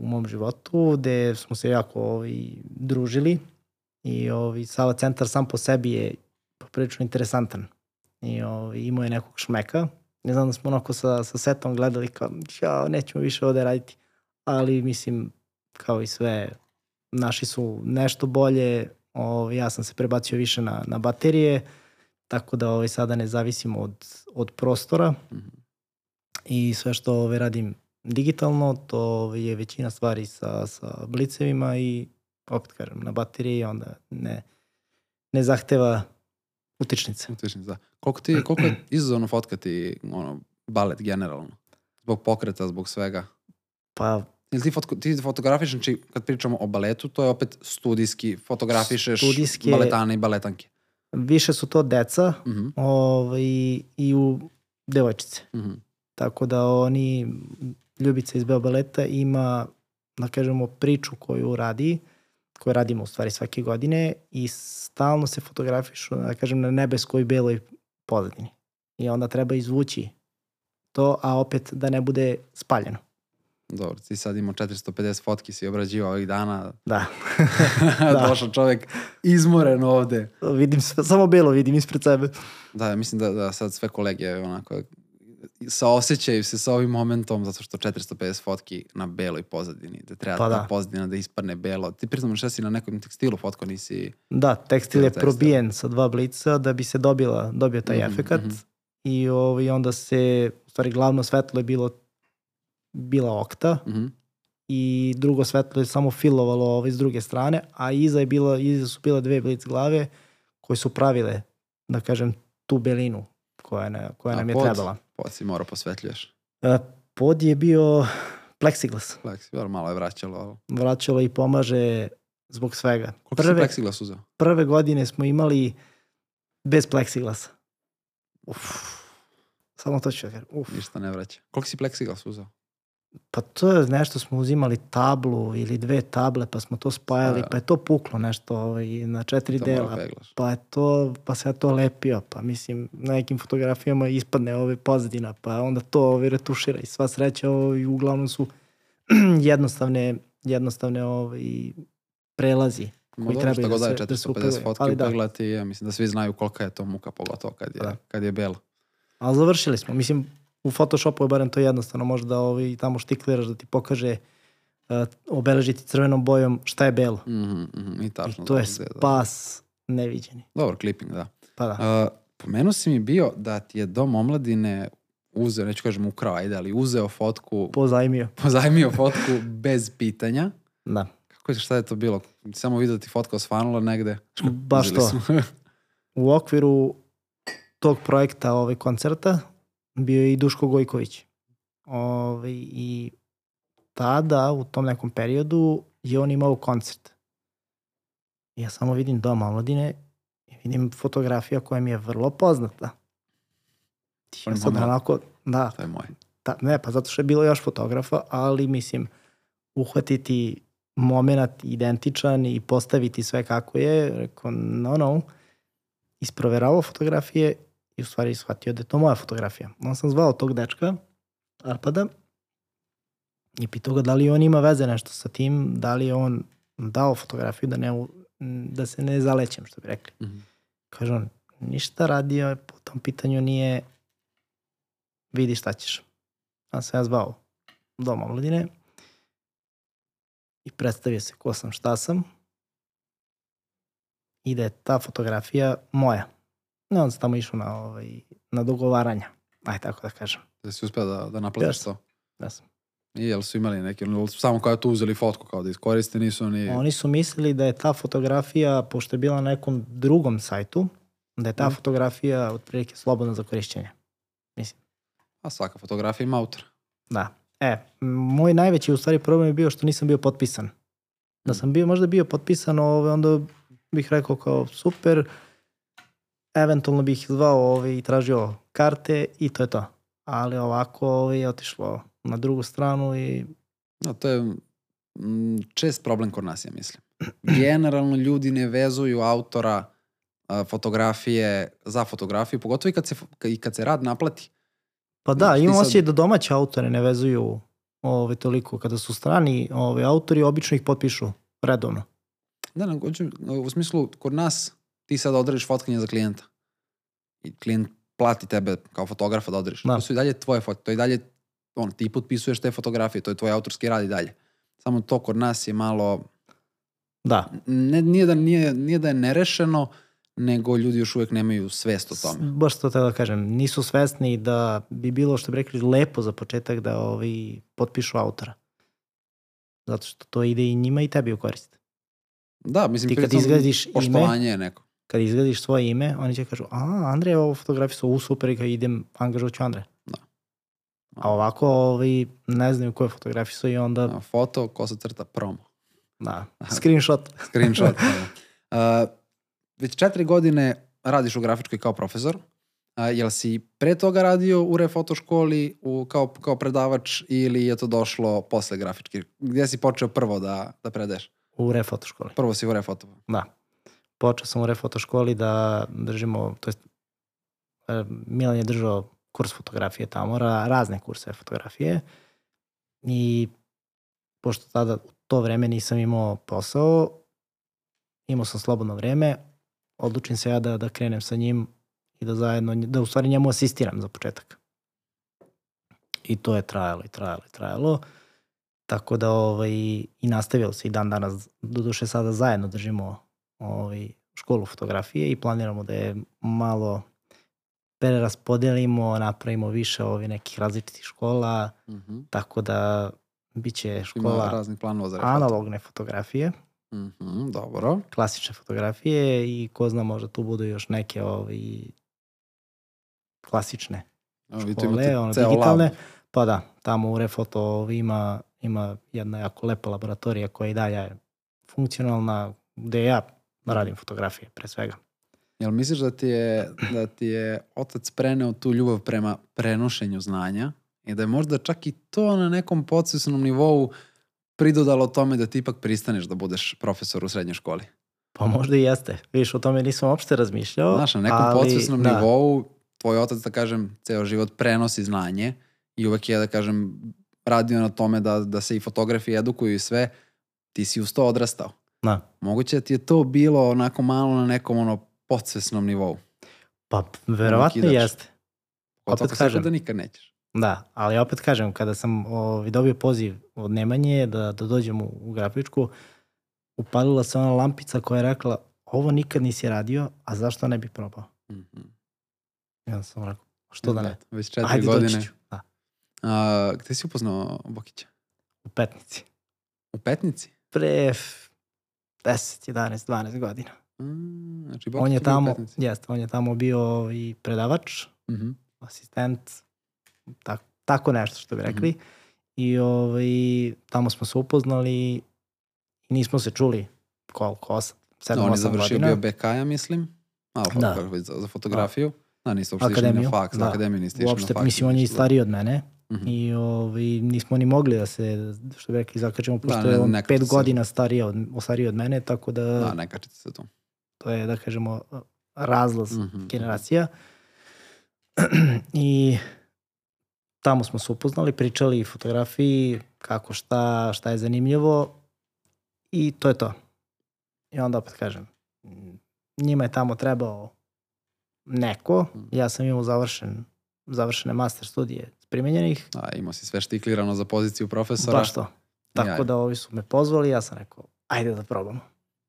u mom životu, gde smo se jako ovaj, družili i ovaj, Sava centar sam po sebi je poprilično interesantan i ovaj, imao je nekog šmeka. Ne znam da smo onako sa, sa setom gledali kao, ja, nećemo više ovde raditi, ali mislim, kao i sve naši su nešto bolje, ovaj, ja sam se prebacio više na, na baterije, tako da ovaj, sada ne zavisim od, od prostora mm -hmm. i sve što ovaj, radim digitalno, to ovaj, je većina stvari sa, sa blicevima i opet kažem, na bateriji onda ne, ne zahteva utičnice. Utičnice, da. Koliko, ti, koliko je izazovno fotkati ono, balet generalno? Zbog pokreta, zbog svega? Pa Ili ti, foto, ti fotografiš, znači kad pričamo o baletu, to je opet studijski, fotografišeš Studijski, baletane i baletanke. Više su to deca uh mhm. -huh. ovaj, i u devojčice. Uh mhm. -huh. Tako da oni, Ljubica iz Beobaleta ima, da kažemo, priču koju radi, koju radimo u stvari svake godine i stalno se fotografišu, da kažem, na nebeskoj beloj pozadini. I onda treba izvući to, a opet da ne bude spaljeno. Dobro, ti sad imao 450 fotki si obrađivao ovih dana. Da. (laughs) da. Došao čovek izmoren ovde. Vidim samo belo vidim ispred sebe. Da, mislim da, da sad sve kolege onako saosećaju se sa ovim momentom zato što 450 fotki na beloj pozadini, da treba pa ta da. pozadina da ispadne belo. Ti priznamo šta si na nekom tekstilu fotko nisi... Da, tekstil je probijen sa dva blica da bi se dobila, dobio taj mm -hmm, efekat mm -hmm. i ovaj, onda se, u stvari glavno svetlo je bilo bila okta mm -hmm. i drugo svetlo je samo filovalo ovaj s druge strane, a iza, je bila, iza su bile dve blic glave koje su pravile, da kažem, tu belinu koja, ne, koja nam je pod, trebala. Pod si morao posvetljuješ? E, pod je bio plexiglas. Plexiglas, malo je vraćalo. Vraćalo i pomaže zbog svega. Koliko prve, si plexiglas uzeo? Prve godine smo imali bez plexiglasa. Uf. Samo to ću da Uf. Ništa ne vraća. Koliko si plexiglas uzeo? Pa to je nešto smo uzimali tablu ili dve table pa smo to spajali, pa je to puklo nešto ovaj, na četiri to dela. Pa je to, pa se ja to lepio, pa mislim na nekim fotografijama ispadne ove pozadina, pa onda to ovaj, retušira i sva sreća ovaj, uglavnom su (clears throat) jednostavne, jednostavne ovaj, prelazi koji no, trebaju da se, da se 450 fotke da. upeglati, ja mislim da svi znaju kolika je to muka pogotovo kad je, da. kad je belo. Ali završili smo, mislim u Photoshopu je barem to jednostavno, možda da ovaj, tamo štikliraš da ti pokaže uh, obeležiti crvenom bojom šta je belo. Mm -hmm, I, tačno I to je da. spas da. neviđeni. Dobro, clipping, da. Pa da. Uh, pomenuo si mi bio da ti je Dom omladine uzeo, neću kažem ukrao, ajde, ali uzeo fotku... Pozajmio. Pozajmio fotku bez pitanja. Da. Kako je, šta je to bilo? Samo vidio da ti fotka osvanula negde? Baš to. (laughs) u okviru tog projekta ovaj koncerta bio je i Duško Gojković. Ove, ovaj, I tada, u tom nekom periodu, je on imao koncert. Ja samo vidim doma omladine i vidim fotografija koja mi je vrlo poznata. Ja sad onako, da. To je moj. Da, ne, pa zato što je bilo još fotografa, ali mislim, uhvatiti moment identičan i postaviti sve kako je, rekao, no, no, isproveravao fotografije i u stvari shvatio da je to moja fotografija. On sam zvao tog dečka, Arpada, i pitao ga da li on ima veze nešto sa tim, da li je on dao fotografiju da ne, da se ne zalećem, što bi rekli. Mhm. Kaže on, ništa radio po tom pitanju nije vidi šta ćeš. Ja sam ja zvao dom omladine i predstavio se ko sam, šta sam i da je ta fotografija moja. I onda sam tamo išao na, ovaj, na dogovaranja. Aj tako da kažem. Da si uspeo da, da naplatiš to. Ja sam. I jel su imali neki, samo kao tu uzeli fotku kao da iskoriste, nisu ni... Oni su mislili da je ta fotografija, pošto je bila na nekom drugom sajtu, da je ta Mhm. fotografija otprilike slobodna za korišćenje. A svaka fotografija ima autora. Da. E, moj najveći u stvari problem je bio što nisam bio potpisan. Da sam bio, možda bio potpisan, ove, onda bih rekao kao super, eventualno bih zvao ove, i tražio karte i to je to. Ali ovako ove, je otišlo na drugu stranu i No, to je mm, čest problem kod nas, ja mislim. Generalno ljudi ne vezuju autora a, fotografije za fotografiju, pogotovo i kad se, i kad se rad naplati. Pa da, Znači, imam sad- osjećaj da domaće autore ne vezuju ove, toliko. Kada su strani ove, autori, obično ih potpišu redovno. Da, hoću, u smislu, kod nas ti sad odrediš fotkanje za klijenta. I klijent plati tebe kao fotografa da odrediš. Da. To su i dalje tvoje fotke, to je i dalje, on, ti potpisuješ te fotografije, to je tvoj autorski rad i dalje. Samo to kod nas je malo, Da. ne, nije, da, nije, nije da je nerešeno, nego ljudi još uvek nemaju svest o tome. Baš to treba da kažem. Nisu svesni da bi bilo, što bi rekli, lepo za početak da ovi potpišu autora. Zato što to ide i njima i tebi u korist. Da, mislim, Ti kad izgradiš ime- poštovanje je neko. Kad izgradiš svoje ime, oni će kažu, a, Andrej, ovo fotografiju su u super i kao idem, angažovat ću Andreja. Da. A ovako, ovi, ne znaju koje fotografije su i onda, A, Foto, ko se crta, promo. da, (laughs) screenshot. (laughs) Screenshot. da. uh, već četiri godine radiš u grafičkoj kao profesor. Uh, jel si pre toga radio u refoto školi u, kao, kao predavač ili je to došlo posle grafičke? Gdje si počeo prvo da, da predaješ? U refoto školi. Prvo si u refoto. Da. Počeo sam u refoto školi da držimo, to jest e, Milan je držao kurs fotografije tamo, ra, razne kurse fotografije i pošto tada u to vreme nisam imao posao, imao sam slobodno vreme, odlučim se ja da, da krenem sa njim i da zajedno, da u stvari njemu asistiram za početak. I to je trajalo i trajalo i trajalo. Tako da ovaj, i nastavilo se i dan danas, doduše sada zajedno držimo ovaj, školu fotografije i planiramo da je malo preraspodelimo, napravimo više ovih nekih različitih škola, Uh -huh. tako da bit će Ima škola planova za analogne fotografije, Uh -huh, dobro. klasične fotografije i ko zna možda tu budu još neke ovi klasične vi tu škole, imate ono, digitalne. lab. Pa da, tamo u Refoto ovi ima, ima jedna jako lepa laboratorija koja i dalje funkcionalna, gde ja radim fotografije pre svega. Jel misliš da ti, je, da ti je otac preneo tu ljubav prema prenošenju znanja i da je možda čak i to na nekom podsvesnom nivou pridodalo tome da ti ipak pristaneš da budeš profesor u srednjoj školi? Pa možda i jeste. Viš, o tome nisam uopšte razmišljao. Znaš, na nekom ali, podsvesnom da, nivou tvoj otac, da kažem, ceo život prenosi znanje i uvek je, da kažem, radio na tome da, da se i fotografi edukuju i sve, ti si uz to odrastao. Da. Moguće da ti je to bilo onako malo na nekom ono podsvesnom nivou. Pa verovatno kidač. jeste. Opet kažem da nikad nećeš. Da, ali opet kažem, kada sam ovi, dobio poziv od Nemanje da, da dođem u, u grafičku, upalila se ona lampica koja je rekla ovo nikad nisi radio, a zašto ne bi probao? Mhm. I onda sam rekao, što da ne? Već četiri Ajde godine. doći ću. Da, A, gde si upoznao Bokića? u Petnici. U Petnici? Pre 10, 11, 12 godina. Mm, znači, on je tamo, jeste, on je tamo bio i predavač, Mhm. asistent, tak, tako nešto što bi rekli. Mhm. I ovaj, tamo smo se upoznali i nismo se čuli koliko, 8, 7, Da, on je 8 završio godina. bio BK, ja mislim. A, Da. da. za, za fotografiju. Da, niste uopšte išli na faks, da. da. akademiju niste išli Uopšte, na faks. mislim, on je i stariji od mene Mhm. i ovaj, nismo ni mogli da se, što bi rekli, zakačemo, pošto ne- je on pet se. godina stariji od, stariji od mene, tako da, Da, ne kačite se tu. to je, da kažemo, razlaz Mhm. generacija. (clears throat) I tamo smo se upoznali, pričali fotografiji, kako šta, šta je zanimljivo i to je to. I onda opet kažem, mm, njima je tamo trebao neko, Mm. ja sam imao završen, završene master studije primenjenih, A, imao si sve štiklirano za poziciju profesora. baš to. Tako Jaj. da ovi su me pozvali, ja sam rekao, ajde da probamo.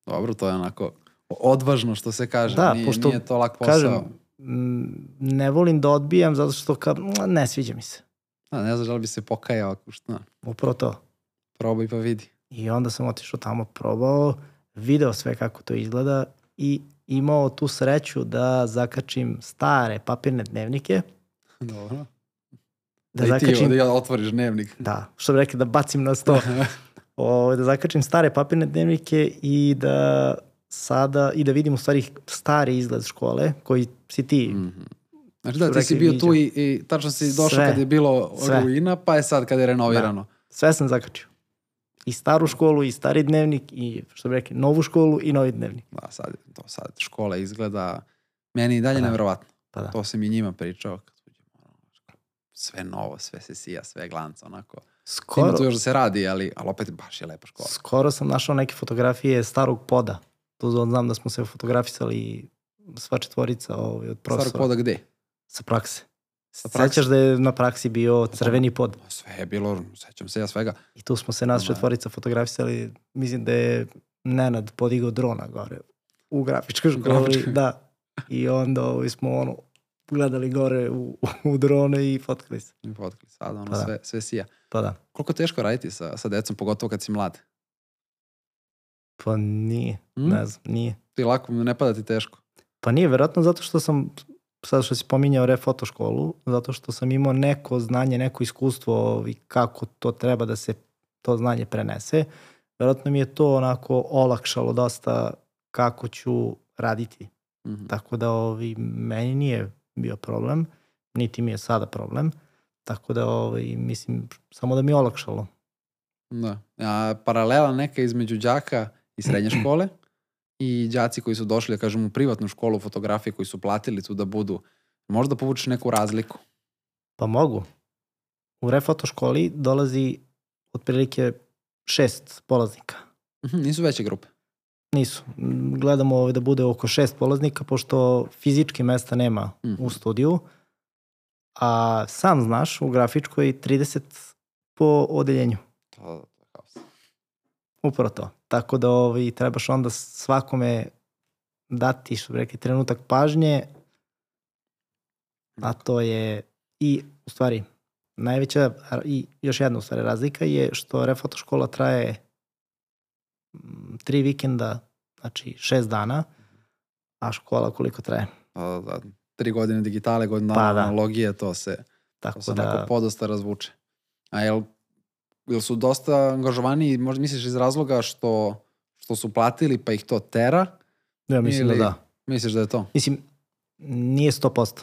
Dobro, to je onako odvažno što se kaže. Da, nije, pošto, nije to lak posao. Kažem, ne volim da odbijam zato što ka, ne sviđa mi se. Da, ne znaš da li bi se pokajao ako šta. Upravo to. Probaj pa vidi. I onda sam otišao tamo, probao, video sve kako to izgleda i imao tu sreću da zakačim stare papirne dnevnike, Dobro. Da I ti zakačim, ovdje otvoriš dnevnik. da, što bi rekli, da bacim na sto, (laughs) o, da zakačim stare papirne dnevnike i da sada, i da vidim u stvari stari izgled škole koji si ti, Mhm. Znači da, ti si bio tu i, i tačno si došao Sve. kad je bilo Sve. ruina, pa je sad kad je renovirano. sve sam zakačio. I staru školu, i stari dnevnik, i što bi rekli, novu školu i novi dnevnik. Da, sad, to sad škola izgleda meni i dalje Pa da. nevjerovatno. Pa da. To sam i njima pričao. Sve novo, sve se sija, sve glanca, onako. Skoro, Ima tu još da se radi, ali, ali opet baš je lepa škola. Skoro sam našao neke fotografije starog poda. Tu znam da smo se fotografisali sva četvorica ovaj, od profesora. Starog poda gde? Sa prakse. Sa prakse? Sećaš da je na praksi bio crveni pod. Sve je bilo, sećam se ja svega. I tu smo se nas Da. četvorica fotografisali. Mislim da je Nenad podigao drona gore u grafičkoj školi. Da. I onda ovaj, smo ono, gledali gore u, u drone i fotkali se. I fotkali sada, ono Pa da. sve, sve sija. Pa da. Koliko teško raditi sa, sa decom, pogotovo kad si mlad? Pa nije. Mm? Ne znam, nije. Ti lako, ne pada ti teško. Pa nije, verovatno zato što sam, sad što si pominjao refoto školu, zato što sam imao neko znanje, neko iskustvo i kako to treba da se to znanje prenese. Verovatno mi je to onako olakšalo dosta kako ću raditi. Mhm. Tako da ovi, meni nije bio problem, niti mi je sada problem. Tako da ovi, mislim, samo da mi je olakšalo. Da. A, paralela neka između đaka i srednje (clears throat) škole i đaci koji su došli, da kažem, u privatnu školu fotografije koji su platili tu da budu. Možda povučeš neku razliku. Pa mogu. U refoto školi dolazi otprilike šest polaznika. Mhm, Nisu veće grupe. Nisu. Gledamo ovaj da bude oko šest polaznika, pošto fizički mesta nema Mhm. u studiju. A sam znaš, u grafičkoj 30 po odeljenju. To. Upravo to. Tako da ovaj, trebaš onda svakome dati, što bi rekli, trenutak pažnje, a to je i, u stvari, najveća i još jedna u stvari razlika je što refoto škola traje mm, tri vikenda, znači šest dana, a škola koliko traje. Pa, da, tri godine digitale, godina Pa da. analogije, to se, to Tako se da, onako podosta razvuče. A jel, jel su dosta angažovani, možda misliš iz razloga što, što su platili pa ih to tera? ja mislim ili- da da. Misliš da je to? Mislim, nije 100%.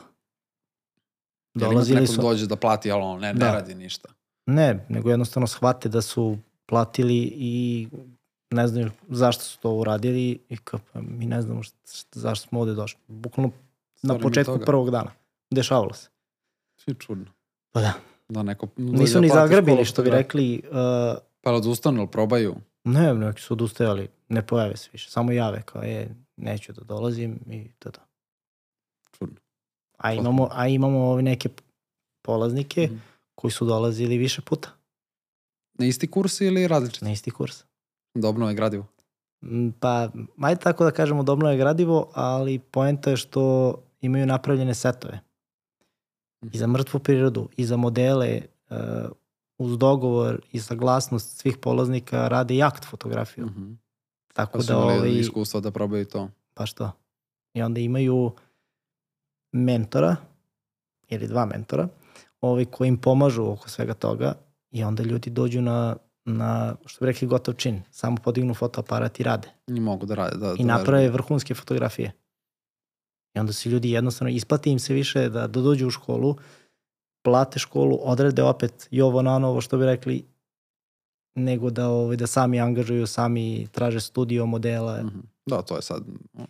Jel imaš Dolazili su, dođe da plati, ali on ne, ne Da. radi ništa. Ne, nego jednostavno shvate da su platili i ne znaju zašto su to uradili i kao, pa, mi ne znamo šta, šta, zašto smo ovde došli. Bukvalno na početku toga. prvog dana. Dešavalo se. Svi čudno. Pa da. Da neko Nisu da ni školu što bi fotografije. rekli, uh, Pa odustanu, ili probaju? ne, neki su odustajali, ne pojave se više, samo jave kao je, neću da dolazim i to to. Čudno. A imamo, a imamo ovi neke polaznike Mhm. koji su dolazili više puta Na isti kurs ili različit? na isti kurs. Da obnove gradivo. Mm, Pa, ajde tako da kažemo da obnove gradivo, ali poenta je što imaju napravljene setove. I za mrtvu prirodu, i za modele, uh, uz dogovor i saglasnost svih polaznika rade i akt fotografiju. Mhm. Tako Pa da, ovaj, iskustva da probaju to. pa što? I onda imaju mentora, ili dva mentora, ovaj, koji im pomažu oko svega toga i onda ljudi dođu na, na što bi rekli, gotov čin. Samo podignu fotoaparat i rade. I mogu da rade. Da, i da naprave vežbaju. vrhunske fotografije. I onda se ljudi jednostavno isplati im se više da, da dođu u školu, plate školu, odrede opet i ovo na novo što bi rekli, nego da, ovaj, da sami angažuju, sami traže studio modela. Mhm. Da, to je sad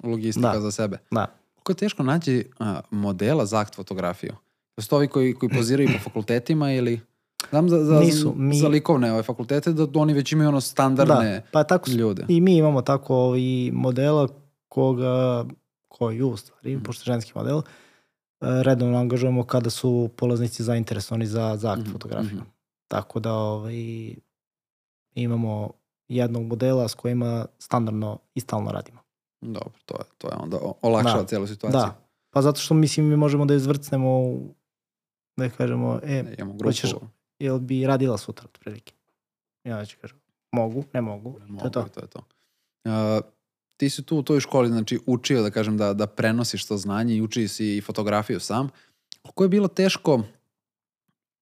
logistika Da. za sebe. Da. Kako je teško naći a, modela za akt fotografiju? To su to ovi koji, koji poziraju po fakultetima ili... Znam za, za, Nisu, mi- za likovne ove fakultete da oni već imaju ono standardne Da, pa tako ljude. i mi imamo tako i modela koga, koji u stvari, Mhm. pošto je ženski model, e, redovno angažujemo kada su polaznici zainteresovani za, za akt Mhm, fotografiju. mhm. Tako da ovaj, imamo jednog modela s kojima standardno i stalno radimo. Dobro, to je, to je onda olakšava Da. cijelu situaciju. Da, pa zato što mislim mi možemo da izvrcnemo u, da kažemo, e, Da. Hoćeš- jel bi radila sutra, otprilike? Ja ću kažem, mogu, ne mogu, to Mogu, je to. to je to. Uh, ti si tu u toj školi, znači, učio, da kažem, da, da prenosiš to znanje i učio si i fotografiju sam. Koliko je bilo teško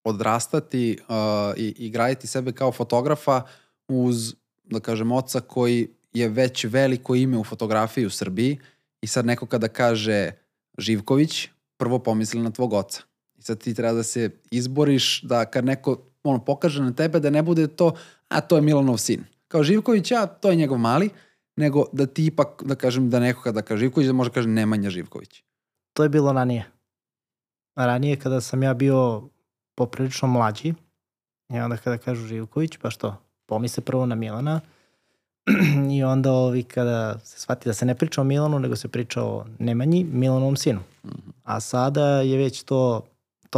odrastati uh, i, i graditi sebe kao fotografa uz, da kažem, oca koji je već veliko ime u fotografiji u Srbiji i sad neko kada kaže Živković, prvo pomisli na tvog oca. I sad ti treba da se izboriš da kad neko ono, pokaže na tebe da ne bude to, a to je Milanov sin. Kao Živković, a to je njegov mali, nego da ti ipak, da kažem, da neko kada kaže Živković, da može kaže Nemanja Živković. To je bilo ranije. Ranije kada sam ja bio poprilično mlađi, i onda kada kažu Živković, pa što? Pomisle prvo na Milana (clears throat) i onda ovi kada se shvati da se ne priča o Milanu, nego se priča o Nemanji, Milanovom sinu. Mhm. A sada je već to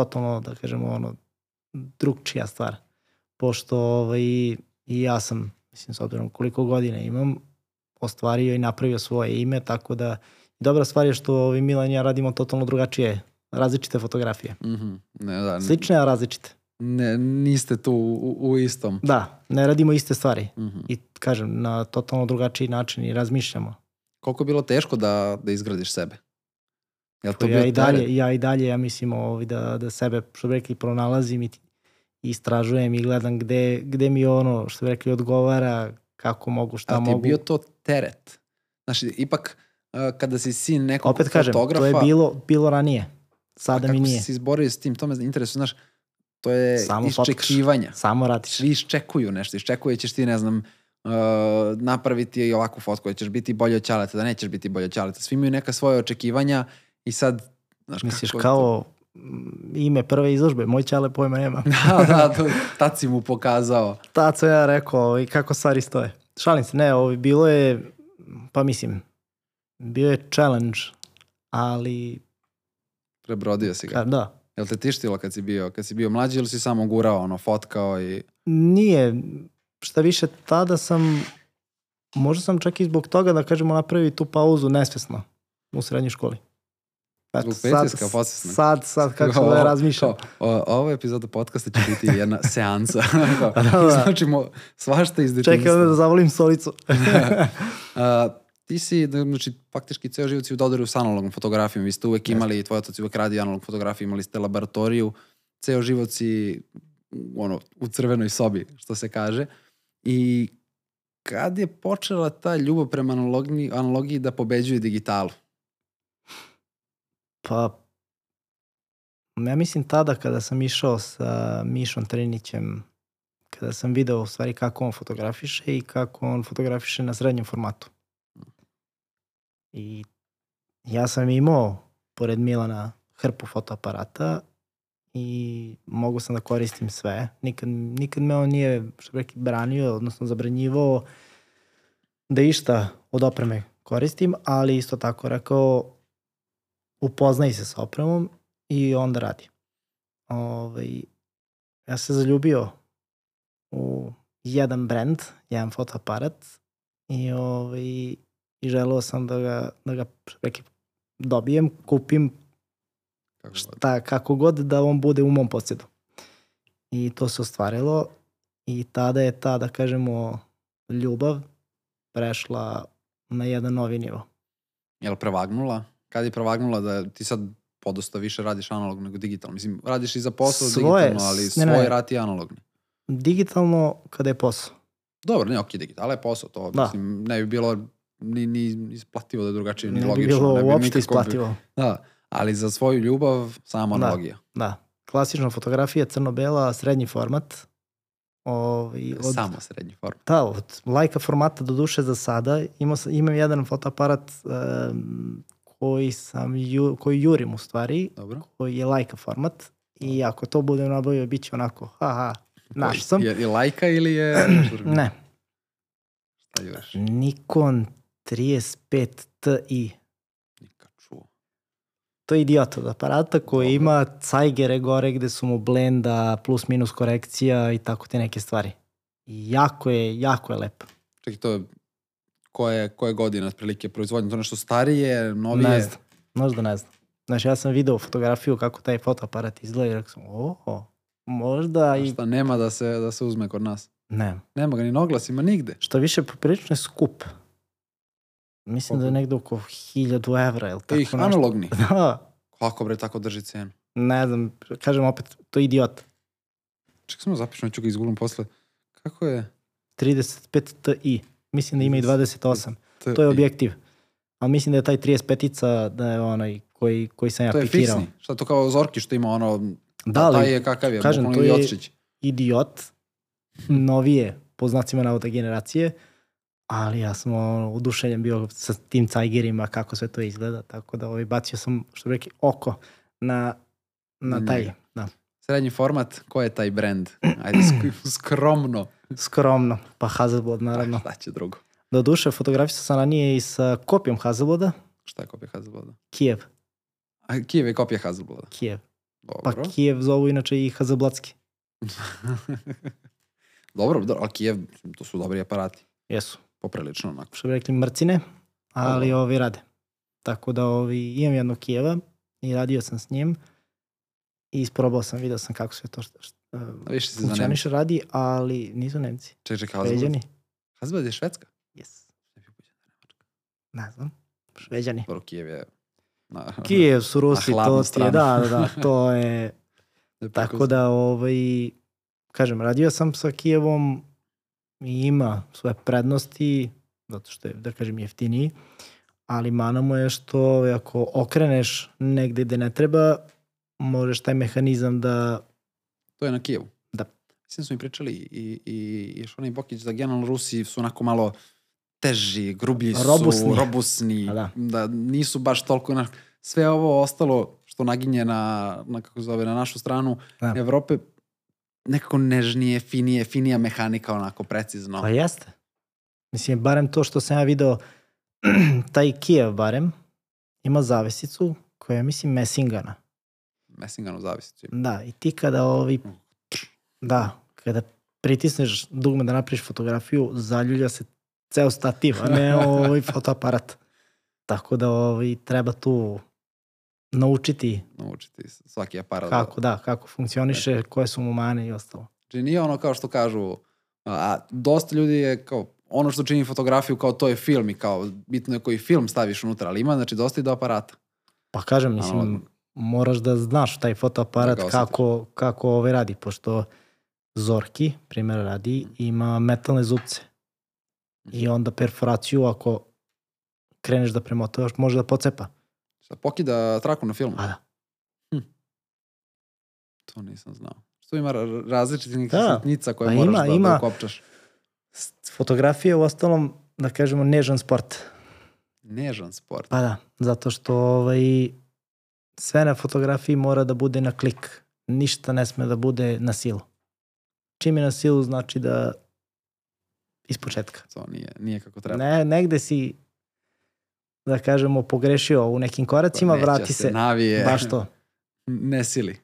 totalno, da kažemo, ono, drugčija stvar. Pošto ovaj, i ja sam, mislim, s obzirom koliko godina imam, ostvario i napravio svoje ime, tako da dobra stvar je što ovaj, Milan i ja radimo totalno drugačije, različite fotografije. Mhm. Ne, da, Slične, a različite. ne, niste tu u, u istom. Da, ne radimo iste stvari. Mhm. I kažem, na totalno drugačiji način i razmišljamo. Koliko je bilo teško da, da izgradiš sebe? Jel to ja i dalje, ja i dalje, ja mislim, ovaj, da, da sebe, što bi rekli, pronalazim i, i istražujem i gledam gde, gde mi ono, što bi rekli, odgovara, kako mogu, šta A ti je mogu. bio to teret? Znaš, ipak uh, kada si sin nekog Opet kažem, fotografa, to je bilo, bilo ranije. Sada kako mi nije. si se izborio s tim, to me interesuje, znaš, to je Samo fotkaš. iščekivanja. Samo radiš. Svi iščekuju nešto, iščekuje ćeš ti, ne znam, uh, napraviti ovakvu fotku, da ćeš biti bolje od ćaleta, da nećeš biti bolje od ćaleta. Svi imaju neka svoje očekivanja i sad, znaš, Misliš kako kao ime prve izložbe, moj ćale pojma nema. (laughs) Da, da, to, tad si mu pokazao. Tad sam ja rekao i kako stvari stoje. Šalim se, ne, ovi, bilo je, pa mislim, bio je challenge, ali, Prebrodio si ga. da, Jel te tištilo kad si bio, kad si bio mlađi ili si samo gurao, ono, fotkao i... Nije, šta više, tada sam, možda sam čak i zbog toga, da kažemo, napravi tu pauzu nesvesno u srednjoj školi. Eto, Zbog podsvesnog? Sad, sad, kako sam da razmišljam. Kao, ova epizoda podcasta će biti (laughs) jedna seansa. (laughs) Kao, Da, da. Iznočimo svašta iz detinjstva. Čekaj onda da zavolim solicu. (laughs) A, ti si, da, znači, faktički ceo život si u dodaru s analognom fotografijom. Vi ste uvek imali, tvoj otac je uvek radi analog fotografiju, imali ste laboratoriju. Ceo život si ono, u crvenoj sobi, što se kaže. I kad je počela ta ljubav prema analogiji, analogiji da pobeđuje digitalu? Pa, ja mislim tada kada sam išao sa Mišom Trinićem, kada sam video u stvari kako on fotografiše i kako on fotografiše na srednjem formatu. I ja sam imao, pored Milana, hrpu fotoaparata i mogu sam da koristim sve. Nikad, nikad me on nije, što bi rekli, branio, odnosno zabranjivao da išta od opreme koristim, ali isto tako rekao upoznaj se sa opremom i onda radi. Ovaj, ja se zaljubio u jedan brand, jedan fotoaparat i, ovaj, i želeo sam da ga, da ga rekli, dobijem, kupim Kako god. šta, kako god da on bude u mom posjedu. I to se ostvarilo i tada je ta, da kažemo, ljubav prešla na jedan novi nivo. Jel prevagnula? Kad je prevagnula da ti sad podosta više radiš analog nego digitalno? Mislim, radiš i za posao Svoje, digitalno, ali ne, svoj ne. rad je analogni. Digitalno kada je posao. Dobro, ne, ok, digital je posao, to Da. mislim, ne bi bilo ni, ni isplativo da je drugačije, ni Ne bi logično. bilo ne bi uopšte nikako isplativo. Da, ali za svoju ljubav samo Da. analogija. Da. Klasična fotografija, crno-bela, srednji format. Ovi, od, Samo srednji form. Da, od lajka formata do duše za sada. Imao imam jedan fotoaparat um, koji sam, ju, koji jurim u stvari, Dobro. koji je lajka format I ako to budem nabavio, bit će onako, haha, naš sam. Je, je lajka ili je... (clears throat) Ne, Šta jureš? Nikon 35 Ti. Nikad čuo. To je idiot od aparata koji ima cajgere gore gde su mu blenda, plus minus korekcija i tako te neke stvari. I jako je, jako je lepo. Čekaj, to je... Koje, koje godine otprilike proizvodnje? To nešto starije, novije? Ne znam, možda ne znam. Znači ja sam video fotografiju kako taj fotoaparat izgleda i rekao sam, oho, možda i... Šta nema da se, da se uzme kod nas? Ne, Nema ga ni na oglasima nigde. što više poprilično je skup. Mislim da je negde oko 1000 evra ili tako Ih, nešto. analogni. (laughs) Da, Kako bre tako drži cenu? ne znam, kažem opet, to je idiot. Čekaj samo zapišem, ću ga izgooglam posle. Kako je? 35 Ti. Mislim da ima i 28. T- To je objektiv. Ali mislim da je taj 35-ica da je onaj koji, koji sam ja To je pikirao. fiksni. Šta to kao Zorki što ima ono... Da, Da, taj je kakav je, kažem, to je- idiotčić. idiot, novije, po znacima navoda generacije, ali ja sam ono, udušenjen bio sa tim cajgerima, kako sve to izgleda, tako da ovaj, bacio sam, što bi rekli, oko na, na Na taj, da, Srednji format, ko je taj brand? Ajde, sk- skromno. Skromno, pa Hasselblad naravno. A, šta će drugo? Do duše, fotografisao sam ranije i sa kopijom Hasselblada, Šta je kopija Hasselblada? Kijev, A, Kijev je kopija Hasselblada. Kijev. Pa Dobro. Kijev zovu inače i Hasselbladski. dobro, dobro, ali Kijev, to su dobri aparati. Jesu. Poprilično onako. što bi rekli mrcine, ali Dobro. ovi rade. Tako da ovi, imam jednog Kijeva i radio sam s njim i isprobao sam, video sam kako sve to što, A više Nemci. funkcioniše radi, ali nisu Nemci. Čekaj, čekaj, Hasselblad. Šveđani. Hasselblad je švedska? Yes. Ne znam. Šveđani. Dobro, Kijev je... Na, Kijev su Rusi, to ti je, da, da, da, to je, (laughs) je tako da, ovaj, kažem, radio sam sa Kijevom i ima svoje prednosti, zato što je, da kažem, jeftiniji, ali mana mu je što ovaj, ako okreneš negde gde ne treba, možeš taj mehanizam da, To je na Kijevu. Da. Mislim su mi pričali i, i, i Šoni Bokić da generalno Rusi su onako malo teži, grublji su, Robusni. robusni, A da. da nisu baš toliko, na, sve ovo ostalo što naginje na, na kako zove, na našu stranu Da. Evrope, nekako nežnije, finije, finija mehanika, onako precizno. pa jeste. Mislim, barem to što sam ja video, (clears throat) taj Kijev barem, ima zavesicu koja je, mislim, mesingana. Messingano zavisi. Da, i ti kada ovi, da, kada pritisneš dugme da napraviš fotografiju, zaljulja se ceo stativ, a ne (laughs) ovaj fotoaparat. Tako da ovaj, treba tu naučiti Naučiti svaki aparat. kako, da, kako funkcioniše, koje su mu mane i ostalo. Znači nije ono kao što kažu, a, dosta ljudi je kao, ono što čini fotografiju kao to je film i kao bitno je koji film staviš unutra, ali ima znači dosta i do aparata. Pa kažem, mislim, Analogno. Moraš da znaš taj fotoaparat Da kako, kako ovaj radi, pošto Zorki, primjer radi, ima metalne zupce. I onda perforaciju, ako kreneš da premotavaš, može da pocepa. Šta pokida traku na filmu? A da. To nisam znao. Što ima ra- različitih nekih Da. sitnica koje Pa moraš ima- da, ima. da ukopčaš. S- Fotografija je u ostalom, da kažemo, nežan sport. Nežan sport. Pa da, zato što ovaj, sve na fotografiji mora da bude na klik. Ništa ne sme da bude na silu. Čim je na silu znači da iz početka. To nije, nije kako treba. Ne, negde si, da kažemo, pogrešio u nekim koracima, Neće vrati se. Navije. Baš to. (laughs) Ne sili.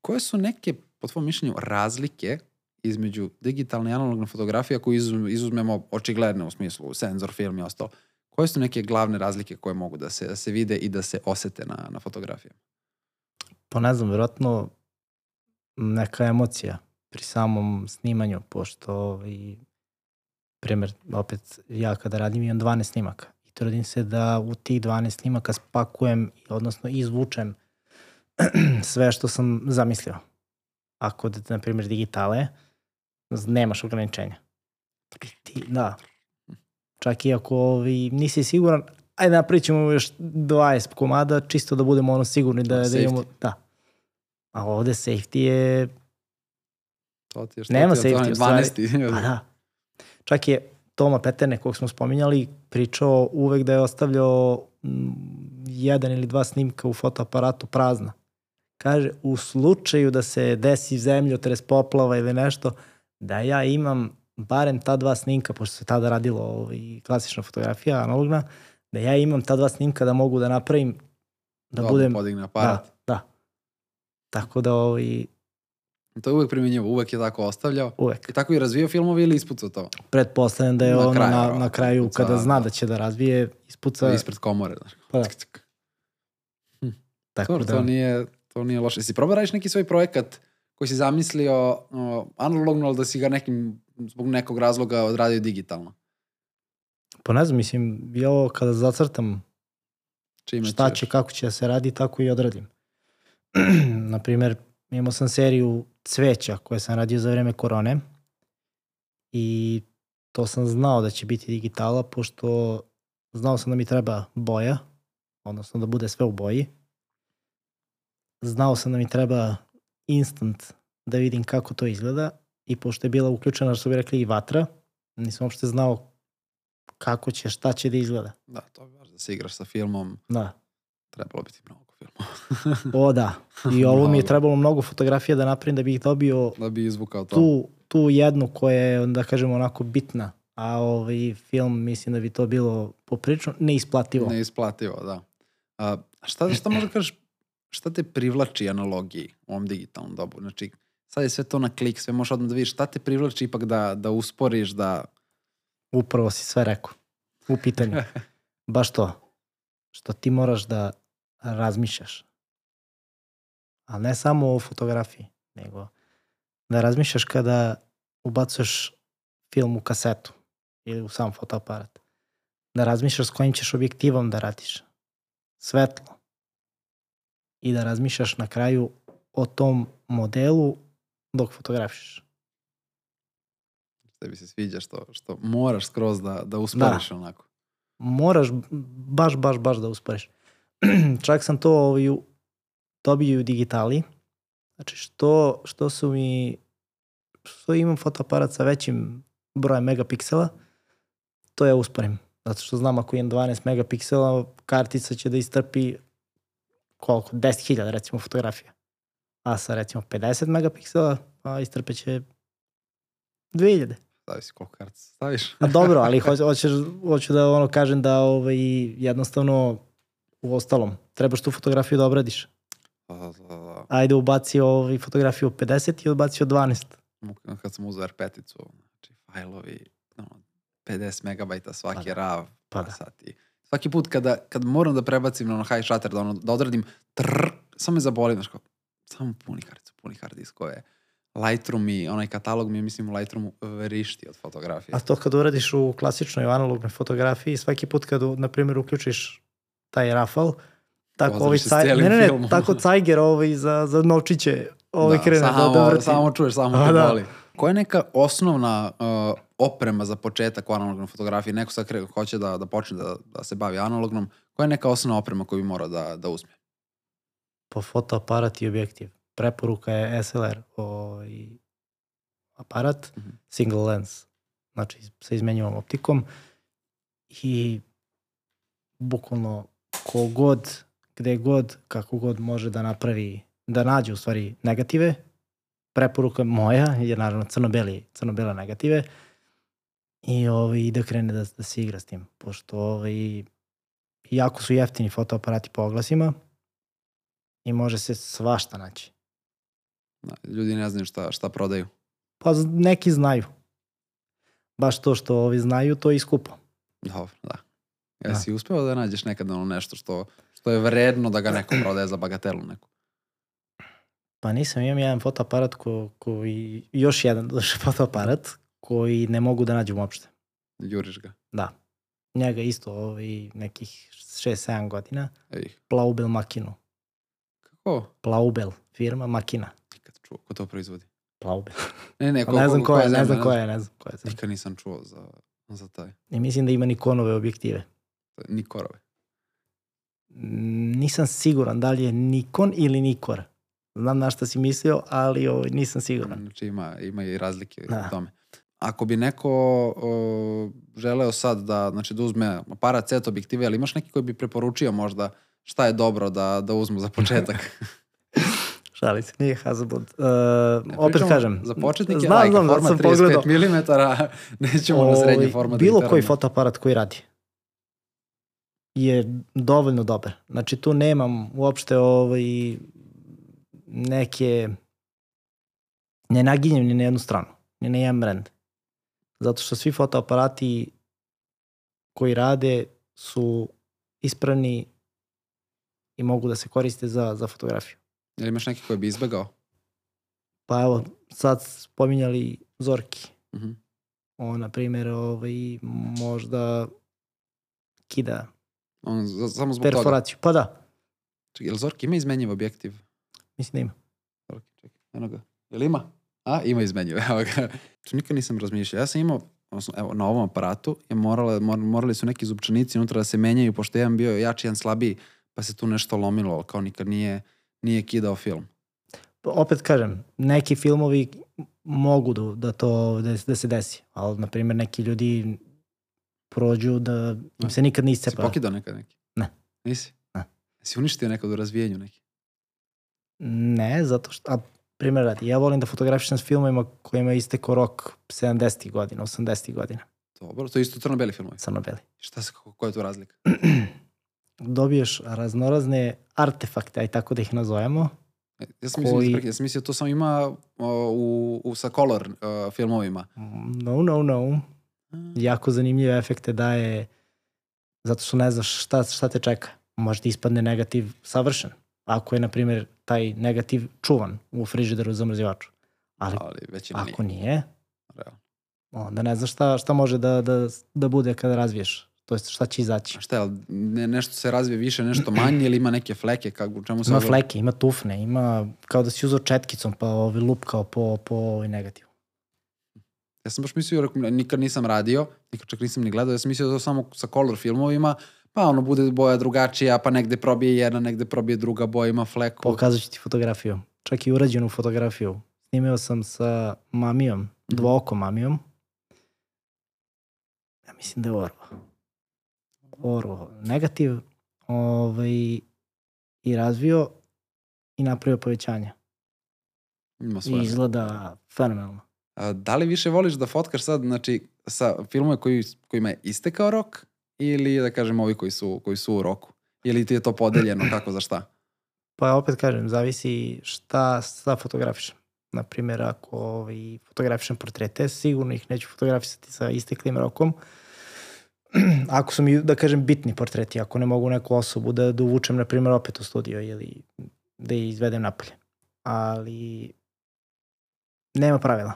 Koje su neke, po tvom mišljenju, razlike između digitalne i analogne fotografije ako izuzmemo, izuzmemo očigledne u smislu senzor, film i ostalo? Koje su neke glavne razlike koje mogu da se, da se vide i da se osete na, na fotografijama? Pa ne znam, vjerojatno neka emocija pri samom snimanju, pošto ovaj, primjer, opet ja kada radim imam 12 snimaka i trudim se da u tih 12 snimaka spakujem, odnosno izvučem (clears throat) sve što sam zamislio. Ako, da, na primjer, digitale, nemaš ograničenja. I Ti, da. Čak i ako ovaj, nisi siguran, ajde napravit ćemo još 20 komada, čisto da budemo ono sigurni da, da Safety. imamo... Da. A ovde safety je... To ti je što Nema ti je, safety je u stvari. 12. Pa da. Čak je Toma Peterne, kog smo spominjali, pričao uvek da je ostavljao mm, jedan ili dva snimka u fotoaparatu prazna. kaže, u slučaju da se desi zemljotres, poplava ili nešto, da ja imam barem ta dva snimka, pošto se tada radilo ovaj, klasična fotografija, analogna, da ja imam ta dva snimka da mogu da napravim, da Da budem... podigne aparat. Da, da. Tako da ovaj, To je uvek primjenjivo, uvek je tako ostavljao. uvek. I tako i razvijao filmove ili ispucao to? Pretpostavljam da je Na ono kraju, na, na kraju ispuca, kada zna da. da će da razvije, ispuca. Ispred komore. Znaš. Pa da. Cik. Tako Dobro, da, to nije, to nije loše. Si probao da radiš neki svoj projekat koji si zamislio analogno, ali da si ga nekim, zbog nekog razloga odradio digitalno? pa ne znam, mislim, ja ovo kada zacrtam Čime šta će, kako će da se radi, tako i odradim. (clears throat) Naprimer, imao sam seriju Cveća koje sam radio za vreme korone i to sam znao da će biti digitala, pošto znao sam da mi treba boja, odnosno da bude sve u boji. Znao sam da mi treba instant da vidim kako to izgleda i pošto je bila uključena, što bi rekli, i vatra, nisam uopšte znao kako će, šta će da izgleda. Da, to je baš da se igraš sa filmom. Da. Trebalo biti mnogo filmova. (laughs) (laughs) O da, i ovo mi je trebalo mnogo fotografija da napravim da bih dobio da bi izvukao to. tu, tu jednu koja je, da kažemo, onako bitna. A ovaj film, mislim da bi to bilo poprično neisplativo. Neisplativo, da. A, šta, šta možda kažeš, šta te privlači analogiji u ovom digitalnom dobu? Znači, sad je sve to na klik, sve možeš odmah da vidiš. Šta te privlači ipak da, da usporiš, da... Upravo si sve rekao. U pitanju. (laughs) Baš to. Što ti moraš da razmišljaš. A ne samo o fotografiji, nego da razmišljaš kada ubacuješ film u kasetu ili u sam fotoaparat. Da razmišljaš s kojim ćeš objektivom da radiš. Svetlo. I da razmišljaš na kraju o tom modelu dok fotografiš. Tebi se sviđa što, što moraš skroz da, da usporiš onako. moraš baš, baš, baš da usporiš. (clears throat) Čak sam to ovaj, dobio u digitali. Znači, što, što su mi, što imam fotoaparat sa većim brojem megapiksela, to ja usporim. Zato što znam ako imam 12 megapiksela, kartica će da istrpi koliko? 10.000 recimo fotografija. A sa recimo 50 megapiksela, a istrpeće 2000. Stavi si koliko kartica staviš. A dobro, ali (laughs) hoću, hoćeš, hoću da ono kažem da ovaj, jednostavno u ostalom, trebaš tu fotografiju da obradiš. Da, da, da. Ajde ubaci ovaj fotografiju 50 i odbaci od 12. Mu- Kad sam uzeo R5-icu, znači fajlovi, no, 50 megabajta svaki Pa da. RAV, Pa pa da. sati. Svaki put kada, kad moram da prebacim na ono high shutter, da, ono, da odradim, trrr, samo me zaboli, znaš kao, samo puni karticu, puni hard diskove. Lightroom i onaj katalog mi je, mislim, u Lightroomu verišti od fotografije. A to kad uradiš u klasičnoj analognoj fotografiji, svaki put kad, na primjer, uključiš taj rafal, tako ovaj s caj, ne, ne, ne, filmom. tako (laughs) cajger ovaj za, za novčiće ovaj krene da, samo, da vrti. Samo čuješ, samo A, te da. boli. Koja je neka osnovna uh, oprema za početak u analognoj fotografiji? Neko sad kre, hoće da, da počne da, da se bavi analognom. Koja je neka osnovna oprema koju bi morao da, da uzme? Po fotoaparat i objektiv. Preporuka je SLR ovaj, aparat, Mhm. single lens, znači sa izmenjivom optikom i bukvalno kogod, gde god, kako god može da napravi, da nađe u stvari negative, preporuka moja je naravno crno-beli, crno-bela negative i ovaj, i da krene da, da se igra s tim, pošto ovaj, jako su jeftini fotoaparati po oglasima, i može se svašta naći. Da, ljudi ne znaju šta, šta prodaju. Pa neki znaju. Baš to što ovi znaju, to i skupo. Dobro, da. Da. Jesi uspeo da nađeš nekad ono nešto što, što je vredno da ga neko prodaje za bagatelu neku? Pa nisam, imam jedan fotoaparat ko, koji, još jedan (laughs) fotoaparat koji ne mogu da nađem uopšte. Juriš ga. Da. Njega isto ovaj, nekih 6-7 godina. Ej, Plaubel Makinu. Kako? Plaubel, firma Makina. Nikad čuo. Ko to proizvodi? Plaubel. Ne, ne, Pa ko, ne znam ko, ko je, ne znam ko je, ne znam ko je. Nikad nisam čuo za, za taj. I mislim da ima Nikonove objektive. Nikorove. Mm, Nisam siguran da li je Nikon ili Nikor. Znam na šta si mislio, ali ovaj, nisam siguran. Znači ima, ima i razlike Da. u tome. Ako bi neko o, želeo sad da, znači, da uzme aparat set objektive, ali imaš neki koji bi preporučio možda šta je dobro da, da uzmu za početak? (laughs) Šali se, nije Hasselblad. Uh, Ne opet pričamo kažem. Za početnike znam, lajka, znam, da format sam 35 pogledao. (laughs) mm, nećemo na srednji Ovaj, format. Bilo koji fotoaparat koji radi je dovoljno dobar. Znači tu nemam uopšte ovaj, neke ne naginjem ni na jednu stranu, ni na jedan brand. Zato što svi fotoaparati koji rade su ispravni i mogu da se koriste za, za fotografiju. Jel imaš neki koji bi izbegao? Pa evo, sad spominjali Zorki. Mhm. On, na primjer, ovaj, možda kida On, za- samo zbog toga. perforaciju. Pa da, Čekaj, jel Zorki ima izmenjiv objektiv? mislim da ima. Zorki, čekaj, eno ga. Jel ima? A, ima izmenjiv, (laughs) evo ga. Što nikad nisam razmišljao. Ja sam imao, odnosno, evo, na ovom aparatu je morale, mor, morali su neki zupčanici unutra da se menjaju, pošto jedan bio jači, jedan slabiji, pa se tu nešto lomilo, ali kao nikad nije, nije kidao film. Pa Opet kažem, neki filmovi mogu da, da to da, da se desi, ali na primjer neki ljudi prođu da im se nikad ne Si iscepa. pokidao nekad neki? Ne. Nisi? Ne. Si uništio nekad u razvijenju neki? Ne, zato što, a primjer radi, ja volim da fotografišem s filmovima kojima je istekao rok 70. godina, 80. godina, Dobro, to je isto crno-beli filmovi. crno-beli. Šta se, koja je tu razlika? (clears throat) Dobiješ raznorazne artefakte, aj tako da ih nazovemo, Ja sam, Koji- ispreki, ja sam mislio to samo ima o, u, u, sa color uh, filmovima. No, no, no. Jako zanimljive efekte daje zato što ne znaš šta, šta te čeka. Možda ti ispadne negativ savršen. Ako je, na primjer, taj negativ čuvan u frižideru zamrzivaču. Ali Ali većina ako nije. nije, onda ne znaš šta, šta može da, da, da bude kada razviješ. To jest šta će izaći. A šta, ne, nešto se razvije više, nešto manje ili ima neke fleke? Kako, čemu se Ima fleke, ima tufne, ima kao da si uzao četkicom pa ovaj lupkao po, po ovaj negativu. Ja sam baš mislio, nikad nisam radio, nikad čak nisam ni gledao, ja sam mislio da to samo sa color filmovima, pa ono bude boja drugačija, pa negde probije jedna, negde probije druga boja, ima fleku. Pokazat ću ti fotografiju. Čak i urađenu fotografiju. Snimio sam sa mamijom, dvookom mamijom. Ja mislim da je Orvo. Orvo. Negativ. Ovaj, I razvio i napravio povećanje. Ima I izgleda fenomenalno. A, da li više voliš da fotkaš sad, znači, sa filmove koji, kojima je istekao rok ili da kažem ovi koji su, koji su u roku? Ili ti je to podeljeno (clears throat) kako za šta? Pa opet kažem, zavisi šta, šta fotografišem. Naprimjer, ako ovaj, fotografišem portrete, sigurno ih neću fotografisati sa isteklim rokom. (clears throat) ako su mi, da kažem, bitni portreti, ako ne mogu neku osobu da, da uvučem, na primjer, opet u studio ili da je izvedem napolje. Ali nema pravila.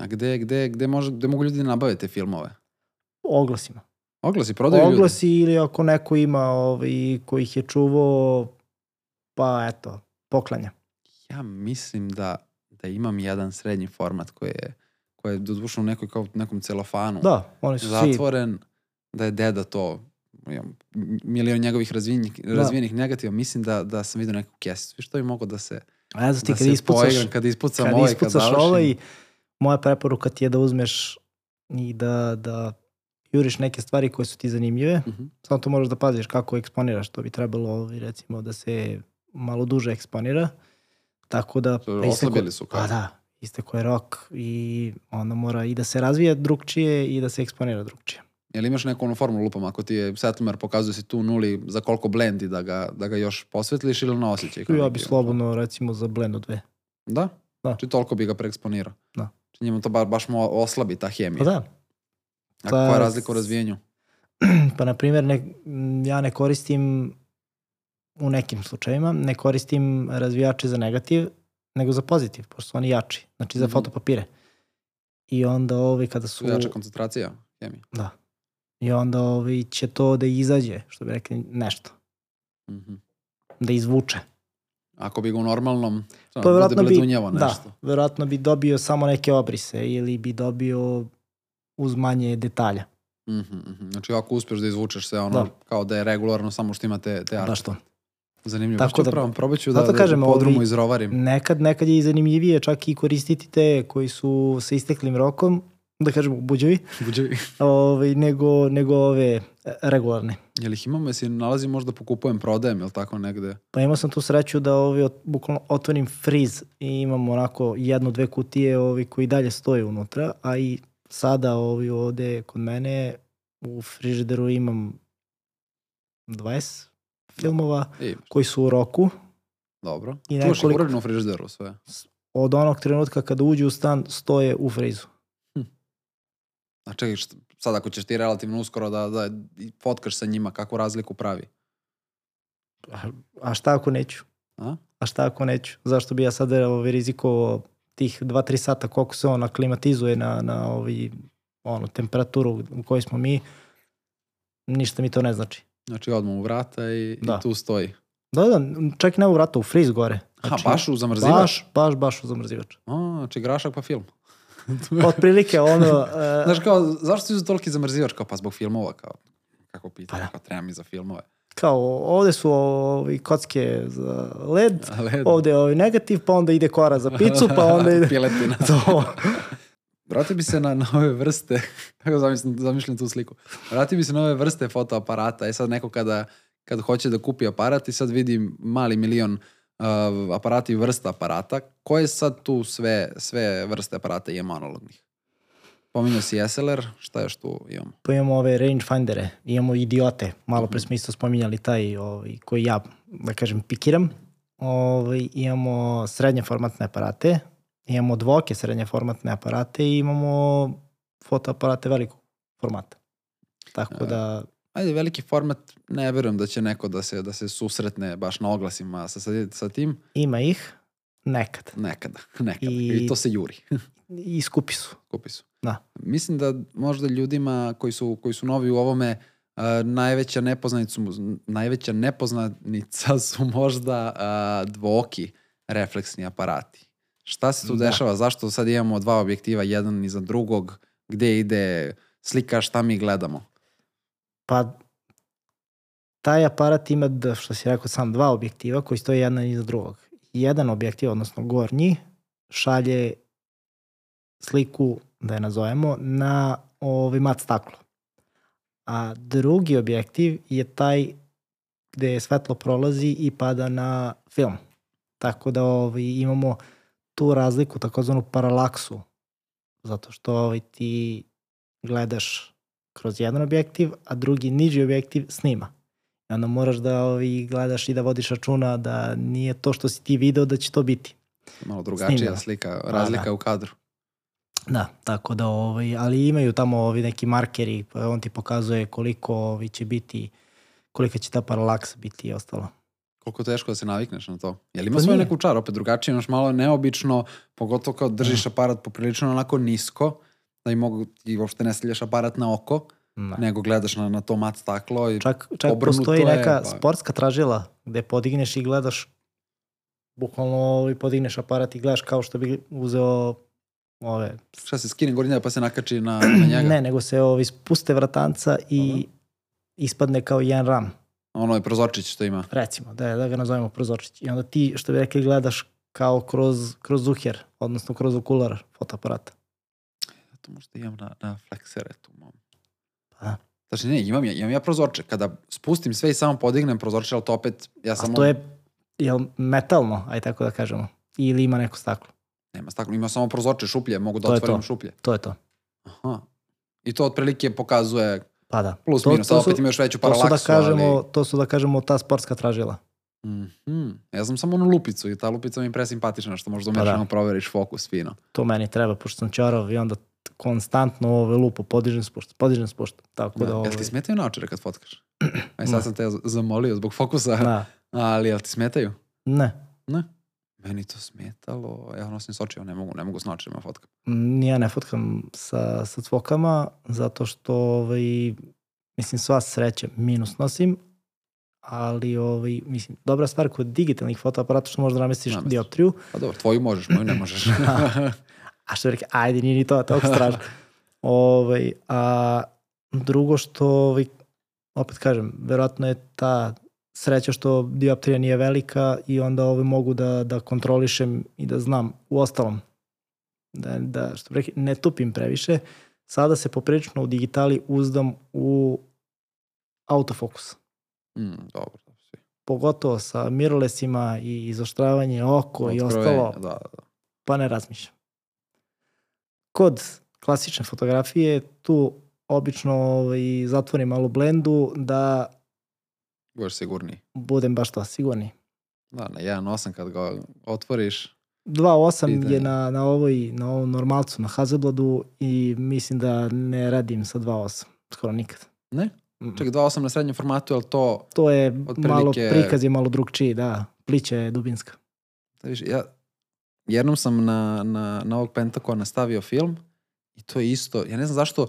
A gde, gde, gde, može, gde mogu ljudi da nabave te filmove? Oglasima. Oglasi, prodaju ljudi. Oglasi ili ako neko ima ovaj, koji ih je čuvao, pa eto, poklanja. Ja mislim da, da imam jedan srednji format koji je, koji je dodušno u nekoj, kao, nekom celofanu. Da, oni su svi zatvoren, da je deda to milion njegovih razvijenih, Da. razvijenih negativa, mislim da, da sam vidio neku kesicu. Viš to bi mogo da se, A ja znam ti da kad se ispucaš, poigram, kad ispucam kad ovaj, ispucaš završim. ovaj, moja preporuka ti je da uzmeš i da, da juriš neke stvari koje su ti zanimljive. Mhm. Samo to moraš da paziš kako eksponiraš. To bi trebalo ovaj, recimo da se malo duže eksponira. Tako da... Isteko- oslabili su kao. Pa da, isteko je rok i onda mora i da se razvija drugčije i da se eksponira drugčije. Jel imaš neku onu formulu lupam, ako ti je settlemer pokazuje si tu nuli za koliko blendi da ga, da ga još posvetliš ili na osjećaj? Ja bi slobodno recimo za blend dve. Da? Da. Znači toliko bi ga preeksponirao? Da. Znači njima to ba, baš mu oslabi ta hemija. Pa da, A koja je razlika u razvijenju? (clears throat) pa na primjer ne, ja ne koristim u nekim slučajima, ne koristim razvijače za negativ, nego za pozitiv, pošto su oni jači, znači za Mhm. fotopapire. I onda ovi kada su... Jača koncentracija hemije. Da. I onda ovi će to da izađe, što bi rekli, nešto. Mhm. Da izvuče. Ako bi ga u normalnom, pa, Pa verovatno bi, bledunjavo nešto. da, verovatno bi dobio samo neke obrise ili bi dobio uz manje detalja. Mhm, mhm. Znači ako uspeš da izvučeš sve ono Da. kao da je regularno samo što ima te, te. Baš to. Zanimljivo. Tako da- pravam, probat ću da, da, kažem, podrumu ovi- izrovarim. Nekad, nekad je i zanimljivije čak i koristiti te koji su sa isteklim rokom, da kažemo buđevi, (laughs) Buđevi. ovaj, nego, nego ove e, regularni. Jel ih imamo, jesi nalazi možda pokupujem, prodajem, ili tako negde? Pa imao sam tu sreću da ovi ot, bukvalno otvorim friz i imam onako jednu, dve kutije ovi koji dalje stoje unutra, a i sada ovi ovde kod mene u frižideru imam 20 filmova I, koji su u roku dobro. I Čuvaš nekoliko- uredno u frižideru sve. od onog trenutka kada uđu u stan stoje u frizu. A čekaj, šta, sad ako ćeš ti relativno uskoro da, da fotkaš sa njima, kakvu razliku pravi? A, a šta ako neću? A? A šta ako neću? Zašto bi ja sad ovaj, rizikovao tih 2-3 sata koliko se on aklimatizuje na, na ovi, ono, temperaturu u kojoj smo mi, ništa mi to ne znači. Znači odmah u vrata i, Da. i tu stoji. Da, da, čak i ne u vratu, u friz gore. Znači, baš u zamrzivač? Baš, baš, baš u zamrzivač. A, znači grašak pa film. (laughs) Otprilike ono... (laughs) e, Znaš kao, zašto si za toliki zamrzivač? Kao, pa zbog filmova, kao. Kako pitanje, Pa da. kao treba mi za filmove. kao, ovde su ovi kocke za led, (laughs) Ale, ovde je ovaj negativ, pa onda ide kora za picu, pa onda ide... Piletina. to. Vratio bi se na, na ove vrste, (laughs) kako zamišljam, zamišljam tu sliku. Vratio bi se na ove vrste fotoaparata. E sad neko kada, kada hoće da kupi aparat i sad vidi mali milion uh, aparata i vrsta aparata, koje sad tu sve, sve vrste aparata imamo analognih? Pominjao si SLR, šta još tu imamo? Pa imamo ove rangefindere, imamo idiote, malo pre smo isto spominjali taj ovaj, koji ja, da kažem, pikiram. Ovaj, imamo srednje formatne aparate, imamo dvoke srednje formatne aparate i imamo fotoaparate velikog formata. Tako da, Ajde, veliki format, ne verujem da će neko da se, da se susretne baš na oglasima sa, sa, sa tim. ima ih nekad Nekada, (laughs) nekada. I, I- to se juri. (laughs) i skupi su. Kupi su. Da. Mislim da možda ljudima koji su, koji su novi u ovome, uh, najveća, nepoznanica, najveća nepoznanica su možda uh, dvoki refleksni aparati. Šta se tu Da. dešava? Zašto sad imamo dva objektiva, jedan iza drugog? Gde ide slika, šta mi gledamo? Pa taj aparat ima, da, što si rekao sam, dva objektiva koji stoje jedan iza drugog. Jedan objektiv, odnosno gornji, šalje sliku, da je nazovemo, na ovaj mat staklo. A drugi objektiv je taj gde svetlo prolazi i pada na film. Tako da ovaj, imamo tu razliku, takozvanu paralaksu, zato što ovaj, ti gledaš kroz jedan objektiv, a drugi niži objektiv snima. I onda moraš da ovaj, gledaš i da vodiš računa da nije to što si ti video da će to biti. Malo drugačija Snimljeno. slika, Pa, razlika da. u kadru. Da, tako da, ovaj, ali imaju tamo ovi neki markeri, pa on ti pokazuje koliko ovi će biti, kolika će ta paralaksa biti i ostalo. Koliko teško da se navikneš na to? Jel ima Pa svoju neku čar, opet drugačije, imaš malo neobično, pogotovo kao držiš aparat poprilično onako nisko, da i mogu, i uopšte ne stavljaš aparat na oko, Da. nego gledaš na, na to mat staklo i Čak, čak postoji je, neka pa- sportska tražila gde podigneš i gledaš, bukvalno ovaj, podigneš aparat i gledaš kao što bi uzeo ove... šta se skine gornja pa se nakači na, na (clears throat) njega. Ne, nego se ovi spuste vratanca i Dobro. ispadne kao jedan ram. Ono je prozorčić što ima. recimo, da, da ga nazovemo prozorčić. I onda ti, što bi rekli, gledaš kao kroz, kroz uher, odnosno kroz okular fotoaparata. To možda imam na, na flexere tu mom. Pa da. Znači ne, imam ja, imam ja prozorče. Kada spustim sve i samo podignem prozorče, ali to opet, ja A samo... to je, jel, metalno, aj tako da kažemo. Ili ima neko staklo. Nema staklo, ima samo prozorče, šuplje, mogu da To otvorim to. šuplje. To je to. Aha. I to otprilike pokazuje Pa da. plus to, minus, to opet ima još veću to su, paralaksu. da kažemo, ali... to su da kažemo ta sportska tražila. Mhm. Ja znam samo onu lupicu i ta lupica mi je presimpatična što možda Pa umeš da. da. proveriš fokus fino. To meni treba, pošto sam čarov i onda konstantno ove lupu, podižem, spuštam, podižem, spuštam. Tako da, Da. ovaj, Jel ti smetaju naočare kad fotkaš? (clears throat) Aj sad Ne. sam te zamolio zbog fokusa, da, ali jel ti smetaju? ne, Ne. Meni to smetalo, ja nosim sočio, ne mogu, ne mogu s naočarima fotkam. Ni ja ne fotkam sa, sa cvokama, zato što, ovaj, mislim, sva sreća minus nosim, ali, ovaj, mislim, dobra stvar kod digitalnih fotoaparata što možda namestiš Namestiš. dioptriju, Pa dobro, tvoju možeš, moju ne možeš. (laughs) a što rekao, ajde, nije ni to, toliko (laughs) strašno. ovaj, a drugo što, ovaj, opet kažem, verovatno je ta sreća što dioptrija nije velika i onda ovaj, mogu da, da kontrolišem i da znam u ostalom da, da što rekli, ne tupim previše. Sada se poprilično u digitali uzdam u autofokus. Mm, dobro. svi. Pogotovo sa mirrorlessima i izoštravanje oko i Otkrovenje, ostalo, Da, da. pa ne razmišljam. Kod klasične fotografije tu obično ovaj, zatvorim malu blendu da Budeš sigurniji. budem baš to sigurni. Da, na 1.8 kad ga otvoriš, 2.8 Pitanje. je na, na, ovoj, na ovom normalcu, na Hasselbladu i mislim da ne radim sa 2.8, skoro nikad. Ne? Mm. ček 2.8 na srednjem formatu, ali to, To je Otprilike- malo, prikaz je malo drugčiji, da. Plića je dubinska. da viš, ja jednom sam na, na, na ovog Pentakona stavio film i to je isto, ja ne znam zašto,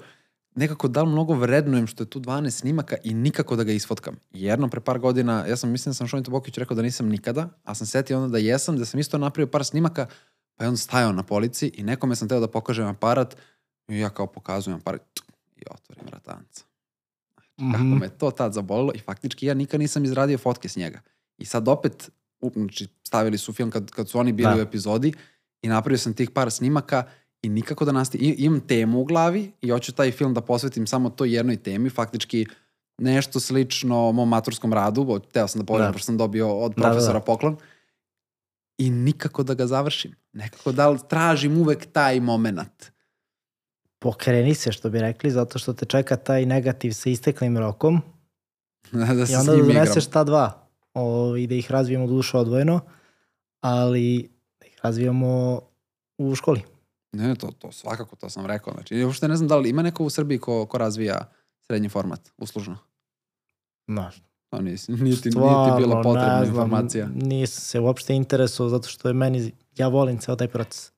nekako da li mnogo vrednujem što je tu 12 snimaka i nikako da ga isfotkam. Jednom pre par godina, ja sam, mislim da sam Šonito Bokić rekao da nisam nikada, a sam setio onda da jesam, da sam isto napravio par snimaka, pa je on stajao na polici i nekome sam teo da pokažem aparat i ja kao pokazujem aparat i otvorim vratanca. Kako Mhm. me to tad zabolilo i faktički ja nikad nisam izradio fotke s njega. I sad opet, znači, stavili su film kad, kad su oni bili Da. u epizodi i napravio sam tih par snimaka i nikako da nastavi. I- Imam temu u glavi i hoću taj film da posvetim samo toj jednoj temi, faktički nešto slično mom maturskom radu, bo teo sam da povedem, Da. pošto sam dobio od Da, da, da. profesora poklon, i nikako da ga završim. Nekako da li tražim uvek taj moment. Pokreni se, što bi rekli, zato što te čeka taj negativ sa isteklim rokom (laughs) da se i onda da doneseš ta dva o, i da ih razvijemo duše odvojeno, ali da ih razvijamo u školi. Ne, to, to svakako, to sam rekao. Znači, ja uopšte ne znam da li ima neko u Srbiji ko, ko razvija srednji format, uslužno. Znaš, To nisi, nije, ti, nije ti stvarno, bila potrebna ne znam, informacija. Nisam se uopšte interesuo zato što je meni, ja volim ceo taj proces.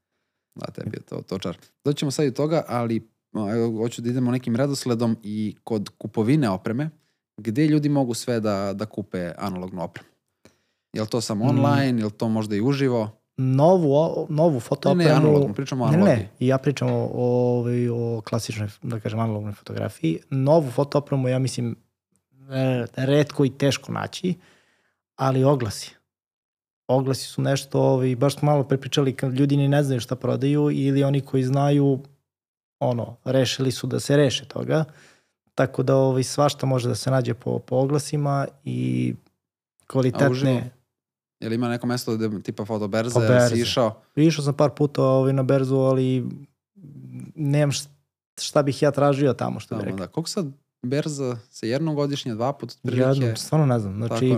Da, tebi je to, to čar. Doćemo sad i toga, ali evo, hoću da idemo nekim redosledom i kod kupovine opreme, gde ljudi mogu sve da, da kupe analognu opremu? Je li to samo Mm. online, je li to možda i uživo? Novu, novu Ne, fotoopremu... ne, analognu, pričamo o Ne, ne, ja pričam o, o, ovaj, o klasičnoj, da kažem, analognoj fotografiji. Novu fotoopremu, ja mislim, redko i teško naći, ali oglasi. Oglasi su nešto, ovaj, baš smo malo prepričali, kad ljudi ni ne znaju šta prodaju ili oni koji znaju, ono, rešili su da se reše toga. Tako da ovaj, svašta može da se nađe po, po oglasima i kvalitetne... Je li ima neko mesto gde tipa fotoberze, Pa berze. si išao? Išao sam par puta ovaj, na berzu, ali nemam šta bih ja tražio tamo, što bi Tamo, rekao. da. Koliko sad berza se jednom godišnje, dva puta otprilike? Jednom, stvarno ne znam. Znači,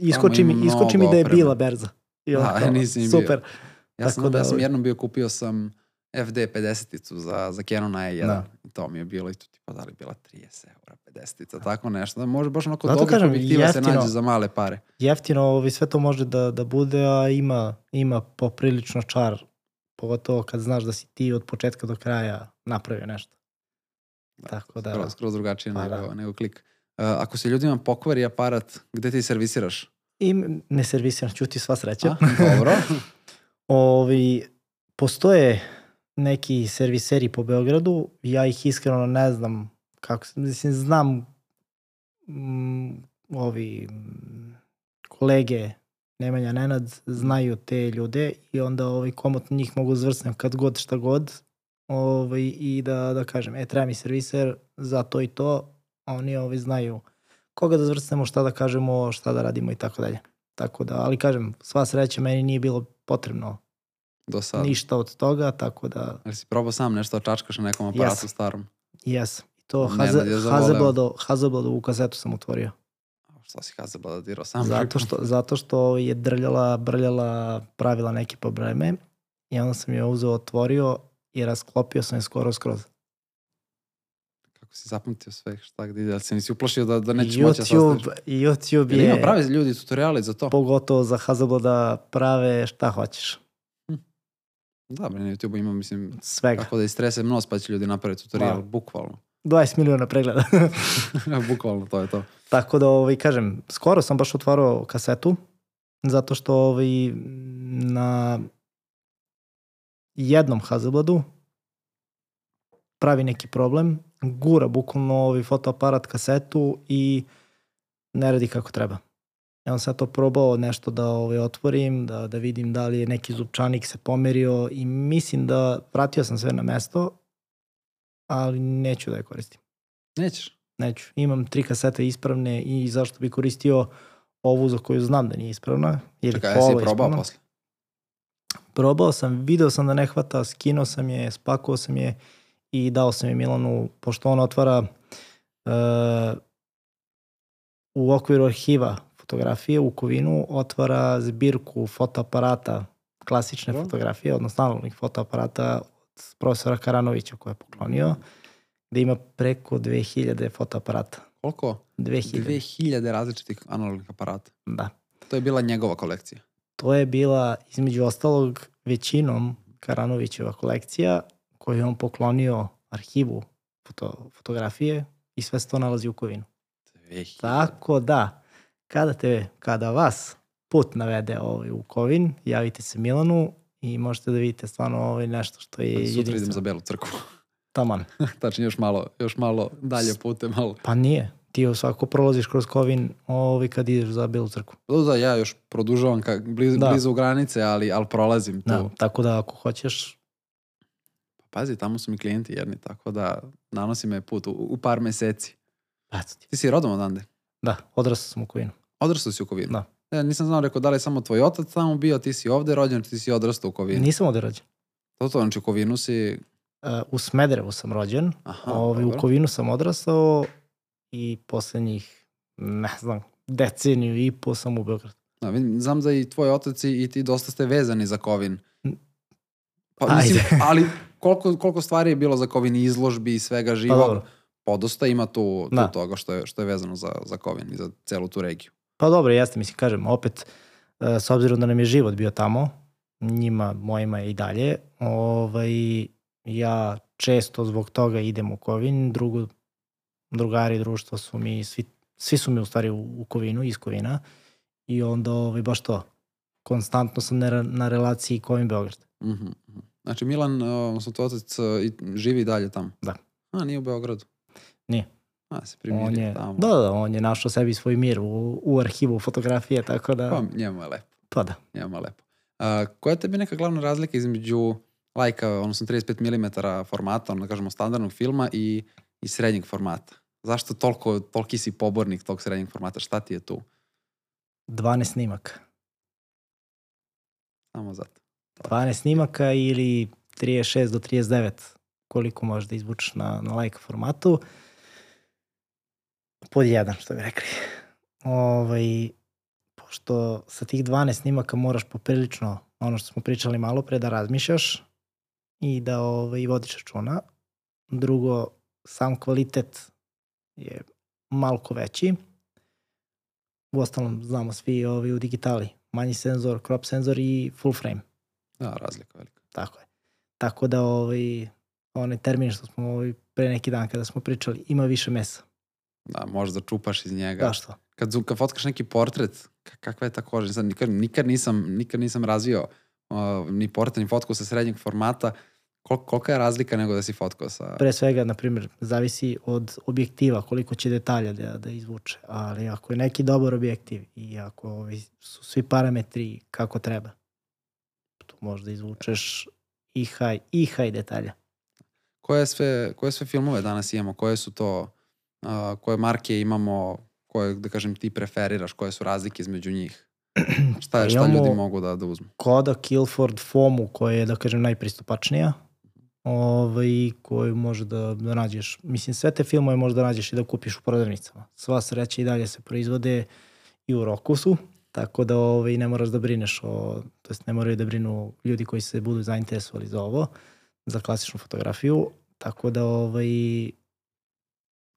iskoči mi, iskoči mi da je opreme. bila berza. I Da, onda kao, nisi ni bio. super. Ja sam, Tako ja da, sam ovaj- jednom bio kupio sam FD 50-icu za, za Canon A1 Da. To mi je bilo i to tipa da li bila 30 eura 50-ica, tako nešto. Da može baš onako Zato dobrih kažem, objektiva se jeftino. nađe za male pare. Jeftino ovaj, sve to može da, da bude, a ima, ima poprilično čar. Pogotovo kad znaš da si ti od početka do kraja napravio nešto. Tako da, Skroz, skroz drugačije Pa nego, da. nego klik. Uh, ako se ljudima pokvari aparat, gde ti servisiraš? i ne servisiram, ćuti sva sreća. A, dobro. (laughs) Ovi, postoje neki serviseri po Beogradu, ja ih iskreno ne znam kako, se- mislim, znam mm, ovi mm, kolege Nemanja Nenad znaju te ljude i onda ovaj, komotno njih mogu zvrsnem kad god šta god ovaj, i da, da kažem, e, treba mi serviser za to i to, a oni ovaj, znaju koga da zvrsnemo, šta da kažemo, šta da radimo i tako dalje. Tako da, ali kažem, sva sreća meni nije bilo potrebno Do sad. ništa od toga, tako da Jer si probao sam nešto da čačkaš na nekom aparatu Jesam. starom. jesam. I to Nenad Haze, je zavoleo. Hazelblado, Hazelbladovu kazetu sam otvorio. Što si Hazelblad dirao sam? Zato što, zato što je drljala, brljala, pravila neke probleme i onda sam je uzeo, otvorio i rasklopio sam je skoro skroz. Kako si zapamtio sve, šta gde ide, ali se nisi uplašio da, da nećeš moći da YouTube, sastaviš. YouTube Jel ima je pravi ljudi tutoriali za to? pogotovo za Hazelblada prave šta hoćeš. Da, bre, na YouTube ima, mislim, Svega. kako da istrese nos pa će ljudi napraviti tutorial, Da. bukvalno. 20 miliona pregleda. (laughs) bukvalno, to je to. Tako da, ovaj, kažem, skoro sam baš otvarao kasetu, zato što ovaj, na jednom Hazelbladu pravi neki problem, gura bukvalno ovaj fotoaparat kasetu i ne radi kako treba. Ja sam sad to probao nešto da ovaj, otvorim, da, da vidim da li je neki zupčanik se pomerio i mislim da vratio sam sve na mesto, ali neću da je koristim. Nećeš? neću. Imam tri kasete ispravne i zašto bi koristio ovu za koju znam da nije ispravna. Ili Čekaj, jesi probao ispravna. posle? Probao sam, video sam da ne hvata, skinuo sam je, spakuo sam je i dao sam je Milanu, pošto on otvara uh, u okviru arhiva fotografije u Kovinu, otvara zbirku fotoaparata, klasične Dobro. fotografije, odnosno analognih fotoaparata od profesora Karanovića koje je poklonio, gde ima preko 2000 fotoaparata. Koliko? 2000, 2000 različitih analognih aparata. da. To je bila njegova kolekcija. To je bila, između ostalog, većinom Karanovićeva kolekcija koju je on poklonio arhivu foto, fotografije i sve se to nalazi u Kovinu. 2000. Tako da, kada, te, kada vas put navede ovaj u Kovin, javite se Milanu i možete da vidite stvarno ovaj nešto što je Sutra idem za jedinstveno. Belu crkvu. Taman. (laughs) Tačnije još malo, još malo dalje putem, malo. Pa nije. Ti svako prolaziš kroz Kovin ovaj, kad ideš za Belu crkvu. Da, da, ja još produžavam ka, blizu, Da. blizu granice, ali, ali prolazim tu. Da, tako da ako hoćeš, Pazi, tamo su mi klijenti jedni, tako da nanosi me put u, u par meseci. ti. Ti si rodom odande? Da, odrastao sam u Kovinu. Odrastao si u Kovinu? Da. Ja nisam znao, rekao, da li je samo tvoj otac tamo bio, ti si ovde rođen, ti si odrastao u Kovinu. Nisam ovde rođen. To to, znači u Kovinu si... Uh, u Smederevu sam rođen, Aha, ovaj, u. Kovinu sam odrastao i poslednjih, ne znam, deceniju i po sam u Beogradu. Da, vidim, znam da i tvoj otac i, ti dosta ste vezani za Kovin. Pa, Ajde. mislim, ali koliko, koliko stvari je bilo za Kovin izložbi i svega Pa živog, dobro. Podosta ima tu, tu Da. toga što je, što je vezano za, za Kovin i za celu tu regiju. Pa dobro, jeste, mislim, kažem, opet, uh, s obzirom da nam je život bio tamo, njima, mojima i dalje, ovaj, ja često zbog toga idem u Kovin, drugo, drugari društva su mi, svi, svi su mi u stvari u, u Kovinu, iz Kovina, i onda ovaj, baš to, konstantno sam na, na relaciji Kovin-Beograd. Mhm, mhm. Znači Milan, uh, odnosno tvoj otac, i- živi i dalje tamo? Da. A, nije u Beogradu? Nije. A, se On primirio je, tamo. da, da, on je našao sebi svoj mir u, u arhivu fotografije, tako da, Pa, njemu je lepo. pa da. Njemu je lepo. Uh, koja je tebi neka glavna razlika između lajka, odnosno 35 mm formata, ono da kažemo standardnog filma i, i srednjeg formata? Zašto toliko, toliki si pobornik tog srednjeg formata? Šta ti je tu? 12 snimaka. Samo zato. 12 snimaka ili 36 do 39 koliko možeš da izvučeš na, na like formatu. Pod jedan, što bi rekli. Ovaj, pošto sa tih 12 snimaka moraš poprilično, ono što smo pričali malo pre, da razmišljaš i da ovaj, vodiš računa. Drugo, sam kvalitet je malko veći. U ostalom, znamo svi ovaj, u digitali. Manji senzor, crop senzor i full frame. Da, razlika velika. Tako je. Tako da ovaj, onaj termin što smo ovaj, pre neki dan kada smo pričali, ima više mesa. Da, možeš da čupaš iz njega. Da što? Kad, kad fotkaš neki portret, ka- kakva je ta koža? Sad, nikad, nikad, nisam, nikad nisam razvio uh, ni portret, ni fotku sa srednjeg formata. Kol, kolika je razlika nego da si fotkao sa... Pre svega, na primjer, zavisi od objektiva koliko će detalja da, da izvuče. Ali ako je neki dobar objektiv i ako su svi parametri kako treba, tu možeš da izvučeš i high, i high detalja. Koje sve, koje sve filmove danas imamo? Koje su to, uh, koje marke imamo, koje, da kažem, ti preferiraš? Koje su razlike između njih? (clears throat) Šta, je, šta Imamo- ljudi mogu da, da uzmu? Kodak Ilford FOMU koja je, da kažem, najpristupačnija ovaj, koju može da, da nađeš. Mislim, sve te filmove možeš da nađeš i da kupiš u prodavnicama. Sva sreća i dalje se proizvode i u Rokusu, tako da ovaj, ne moraš da brineš o, to jest ne moraju da brinu ljudi koji se budu zainteresovali za ovo, za klasičnu fotografiju, tako da ovaj,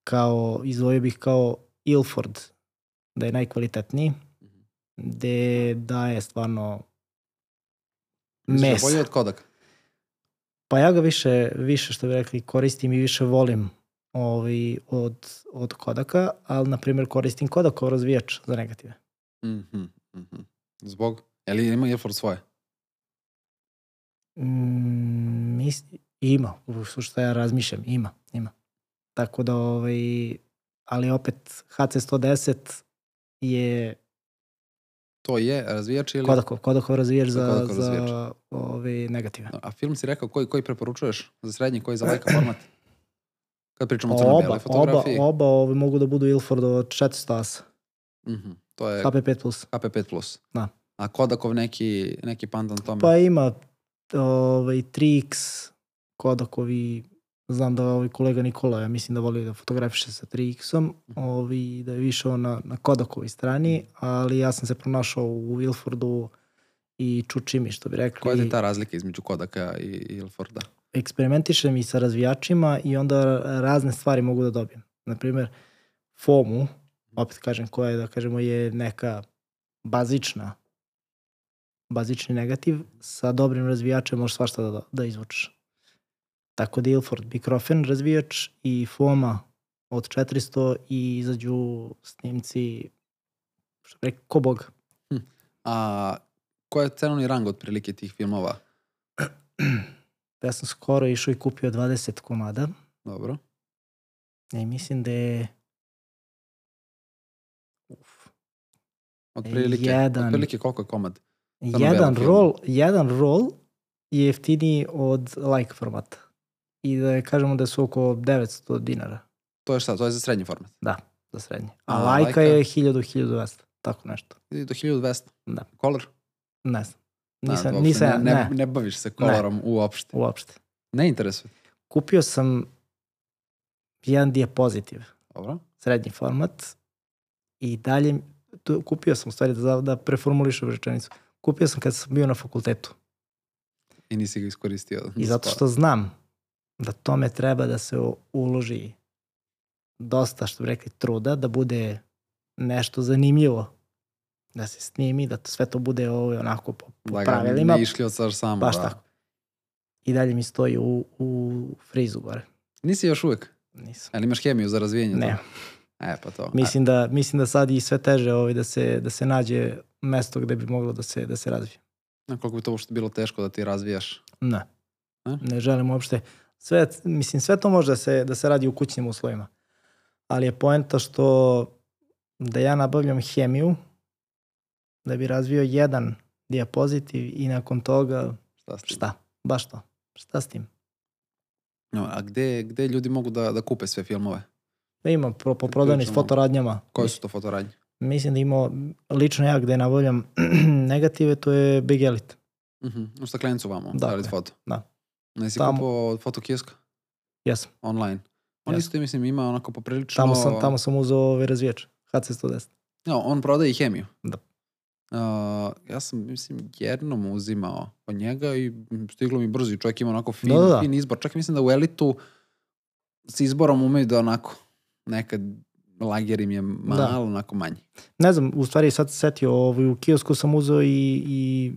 kao, izdvojio bih kao Ilford, da je najkvalitetniji, gde daje stvarno Misliš da je mesa. Bolje od Kodaka? Pa ja ga više, više što bi rekli, koristim i više volim ovaj, od, od Kodaka, ali na primjer koristim Kodakov razvijač za negative. Mhm, mhm. Zbog? Je li ima Ilford svoje? Mm, mis, ima, u što ja razmišljam, ima, ima. Tako da, ovaj, ali opet HC110 je To je razvijač ili... Kodakov, Kodakov razvijač za, Kodakov razvijač. za ovaj, negative. A film si rekao koji, koji preporučuješ za srednji, koji za lajka (clears throat) format? Kad pričamo o crno-bijele Oba, oba, fotografiji. oba ovi mogu da budu Ilford od 400 asa. Mhm, to je HP5 plus. HP5+. Da. A Kodakov neki, neki pandan tome? Pa ima ovaj, 3X Kodakovi, znam da ovaj kolega Nikola, ja mislim da voli da fotografiše sa 3X-om, ovaj, da je više on na, na Kodakovoj strani, ali ja sam se pronašao u Ilfordu i Čučimi, što bi rekli. Koja je ta razlika između Kodaka i i Ilforda? eksperimentišem i sa razvijačima i onda razne stvari mogu da dobijem. Naprimer, FOMU, opet kažem, koja je, da kažemo, je neka bazična, bazični negativ, sa dobrim razvijačem možeš svašta da, da izvučeš. Tako da Ilford Bikrofen razvijač i FOMA od 400 i izađu snimci, što bi rekao, ko bog. A koja je cenovni rang otprilike tih filmova? (clears throat) Ja sam skoro išao i kupio 20 komada Dobro. i mislim da je Uf. Otprilike, Jedan. otprilike koliko je komad? Samo Jedan roll, jedan roll je jeftiniji od like formata. I da je, kažemo da su oko 900 dinara To je šta? To je za srednji format. za srednje. A A, lajka lajka? je 1000-1200, tako nešto. Ide do 1200. Da. Color? Ne znam. Da, Nisam, uopšte nisam, ne, ne, ne, ne baviš se kolorom uopšte. uopšte. Ne interesuje. Kupio sam jedan diapozitiv, Dobro. srednji format i dalje, tu, kupio sam u stvari da, da preformulišem rečenicu. Kupio sam kad sam bio na fakultetu. I nisi ga iskoristio. I zato što znam da tome treba da se uloži dosta, što bi rekli, truda, da bude nešto zanimljivo, da se snimi, da to, sve to bude ovo, onako po, po da ga pravilima, ne išli od sar samo. baš da. tako. I dalje mi stoji u, u frizu gore. Nisi još uvek. Nisam. Ali imaš hemiju za razvijenje? Ne, toga? E, pa to. mislim da, mislim da sad i sve teže ovaj, da, se, da se nađe mesto gde bi moglo da se, da se razvije. A, koliko bi to uopšte bilo teško da ti razvijaš? Ne. A? Ne želim uopšte. Sve, mislim, sve to može da se, da se radi u kućnim uslovima. Ali je poenta što da ja nabavljam hemiju, da bi razvio jedan diapozitiv i nakon toga Šta s šta? Baš to. Šta s tim? No, a gde, gde ljudi mogu da, da kupe sve filmove? Da ima po, po prodavni s Pričamo. fotoradnjama. Koje su to fotoradnje? Mislim da ima, lično ja gde nabavljam (clears throat) negative, to je Big Elite. Mhm. U staklenicu vamo, Dakle, stavili foto. da. Nisi Tamo- kupao od fotokioska? Jesam. Online. On Jesam. isto, mislim, ima onako poprilično... Tamo sam, tamo sam uzeo ovaj razvijač. HC110. No, on prodaje i hemiju. Da. Uh, ja sam, mislim, jednom uzimao od njega i stiglo mi brzo i čovjek ima onako fin, Da, da, da. fin izbor. Čak mislim da u elitu s izborom umeju da onako nekad lager im je malo Da. onako manji. ne znam, u stvari sad se setio, ovaj, u kiosku sam uzeo i, i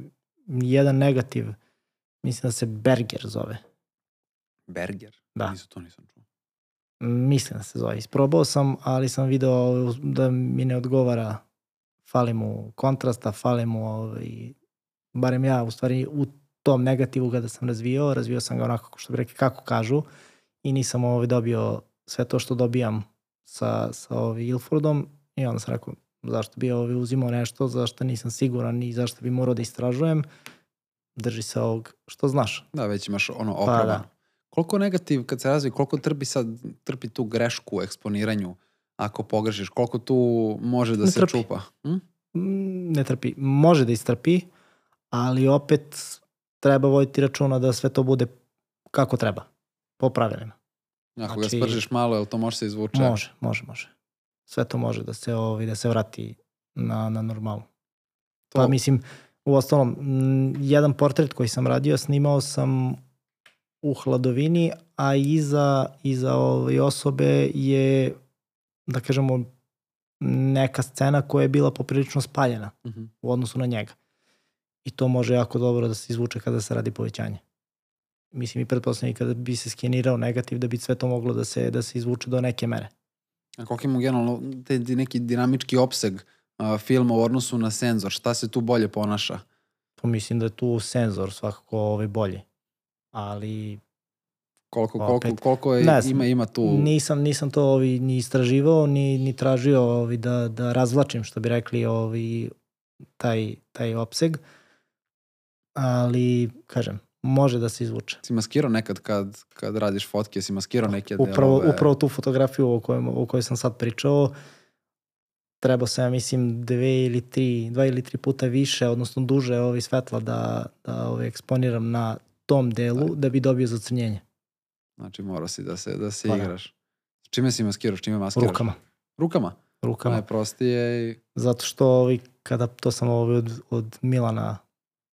jedan negativ. Mislim da se Berger zove. Berger? Da. Nisu to nisam čuo. Mislim da se zove. Isprobao sam, ali sam video da mi ne odgovara. Fali mu kontrasta, fali mu, ovaj, barem ja u stvari u tom negativu kada sam razvio, razvio sam ga onako što bi rekli kako kažu i nisam ovaj dobio sve to što dobijam sa, sa ovaj Ilfordom i onda sam rekao zašto bi ovaj uzimao nešto, zašto nisam siguran i zašto bi morao da istražujem. Drži se ovog što znaš. Da, već imaš ono Pa opravdano. da. Koliko negativ kad se razvije, koliko trpi sad, trpi tu grešku u eksponiranju ako pogrešiš, koliko tu može da Ne se trpi. čupa? Hm? Mm, ne trpi. Može da istrpi, ali opet treba voditi računa da sve to bude kako treba. Po pravilima. Ako Znači- ga spržiš malo, jel to može se izvuče? Može, može, može. Sve to može da se, ovaj, da se vrati na, na normalu. To- Pa mislim, u ostalom, mm, jedan portret koji sam radio, snimao sam u hladovini, a iza, iza ove osobe je, da kažemo, neka scena koja je bila poprilično spaljena Mhm. u odnosu na njega. I to može jako dobro da se izvuče kada se radi povećanje. Mislim i pretpostavljam kada bi se skenirao negativ da bi sve to moglo da se, da se izvuče do neke mere. A koliko ima generalno te neki dinamički opseg filma u odnosu na senzor? Šta se tu bolje ponaša? Pa mislim da je tu senzor svakako ovaj bolji. Ali Koliko, Pa koliko, opet, koliko je, ne ima, ima tu... nisam, nisam to ovi ni istraživao, ni, ni tražio ovi da, da razvlačim, što bi rekli, ovi, taj, taj opseg. Ali, kažem, može da se izvuče. Si maskirao nekad kad, kad radiš fotke, si maskirao neke Upravo, delove? upravo tu fotografiju o kojoj, o kojoj sam sad pričao, trebao sam, ja mislim, dve ili tri, dva ili tri puta više, odnosno duže ovi svetla da, da ovi eksponiram na tom delu da bi dobio zacrnjenje. Znači morao si da se, da se Pa da. igraš. S čime si maskiraš, čime maskiraš? Rukama. Rukama? Rukama. Najprostije i... Zato što ovi, kada to sam ovi od, od Milana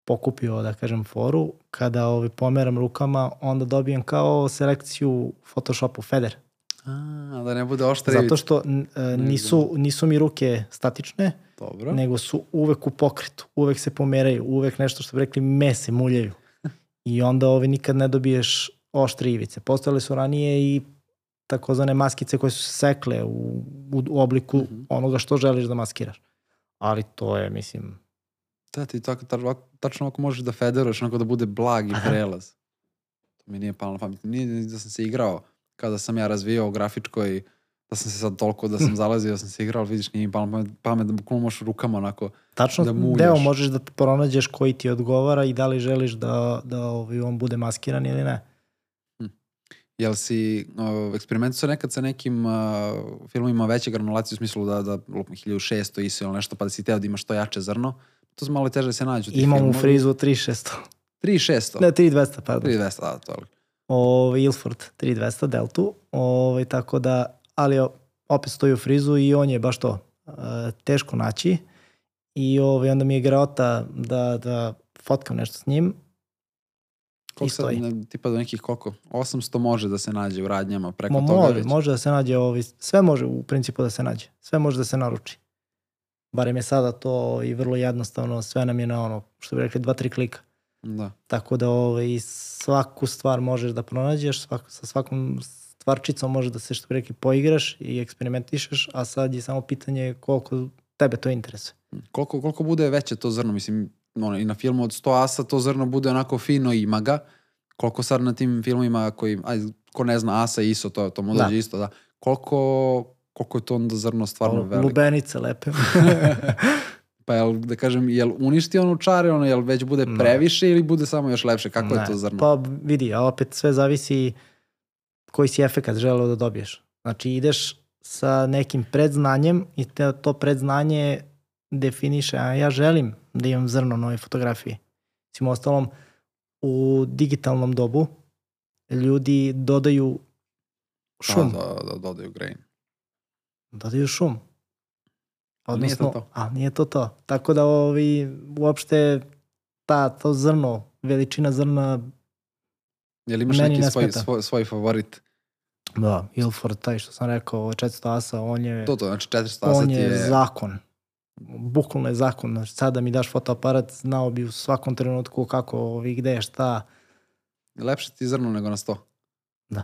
pokupio, da kažem, foru, kada ovi pomeram rukama, onda dobijem kao selekciju Photoshopu Feder. A, da ne bude oštra Zato što e, nisu, nisu mi ruke statične, Dobro. nego su uvek u pokretu, uvek se pomeraju, uvek nešto što bi rekli me se muljaju. I onda ovi nikad ne dobiješ oštre ivice. Postojale su ranije i takozvane maskice koje su se sekle u, u, u obliku Mhm. onoga što želiš da maskiraš. Ali to je, mislim, Da, ti tako, tačno ako možeš da federuješ, onako da bude blag i Aha. prelaz. To mi nije palo na pamet. Nije ni da sam se igrao kada sam ja razvijao u grafičkoj, da sam se sad toliko da sam (laughs) zalazio, da sam se igrao, vidiš, nije pamet, pamet da bukvalno možeš rukama onako. tačno Da muljaš. deo možeš da pronađeš koji ti odgovara i da li želiš da, da ovaj, on bude maskiran ili ne. Jel si uh, eksperimentisao nekad sa nekim uh, filmovima veće granulacije u smislu da, da lupam 1600 ISO ili nešto, pa da si teo da imaš to jače zrno? To su malo teže da se nađu. Imam u filmovi. frizu 3600. 3600? Ne, 3200, pardon. 3200, da, to je. Ovaj, Ilford 3200 Deltu, ovaj, tako da, ali opet stoji u frizu i on je baš to, e, teško naći i ovaj, onda mi je greota da, da fotkam nešto s njim Koliko sad, ne, tipa do nekih koliko? 800 može da se nađe u radnjama preko Mo, toga može, već. može da se nađe, ovaj, sve može u principu da se nađe, sve može da se naruči. Barem je sada to i vrlo jednostavno, sve nam je na ono, što bi rekli, dva, tri klika. Da. Tako da ovaj, svaku stvar možeš da pronađeš, svak, sa svakom stvarčicom možeš da se što bi rekli poigraš i eksperimentišeš, a sad je samo pitanje koliko tebe to interesuje. Koliko, koliko bude veće to zrno? Mislim, ono, i na filmu od 100 asa to zrno bude onako fino i ima ga. Koliko sad na tim filmovima koji, aj, ko ne zna asa i ISO, to, to mu Da. dođe isto, da. Koliko, koliko je to onda zrno stvarno veliko? Lubenice lepe. (laughs) Pa jel, da kažem, jel uništi onu čare, ono, jel već bude Ne. previše ili bude samo još lepše? Kako je Ne, to zrno? Pa vidi, a opet sve zavisi koji si efekat želeo da dobiješ. Znači ideš sa nekim predznanjem i te, to predznanje definiše, a ja želim da imam zrno na ovoj fotografiji. Mislim, ostalom, u digitalnom dobu ljudi dodaju šum. Da, da, da, dodaju grain. Dodaju šum. A nije to to. A nije to to. Tako da ovi, uopšte ta, to zrno, veličina zrna Jel imaš Meni neki ne svoj, svoj, svoj favorit? Da, Ilford, taj što sam rekao, ovo 400 asa, on je, To to, znači 400 on asat je, je... zakon. Bukvalno je zakon. Znači, sad da mi daš fotoaparat, znao bi u svakom trenutku kako, ovi, gde je šta. Lepše ti zrno nego na 100. Da.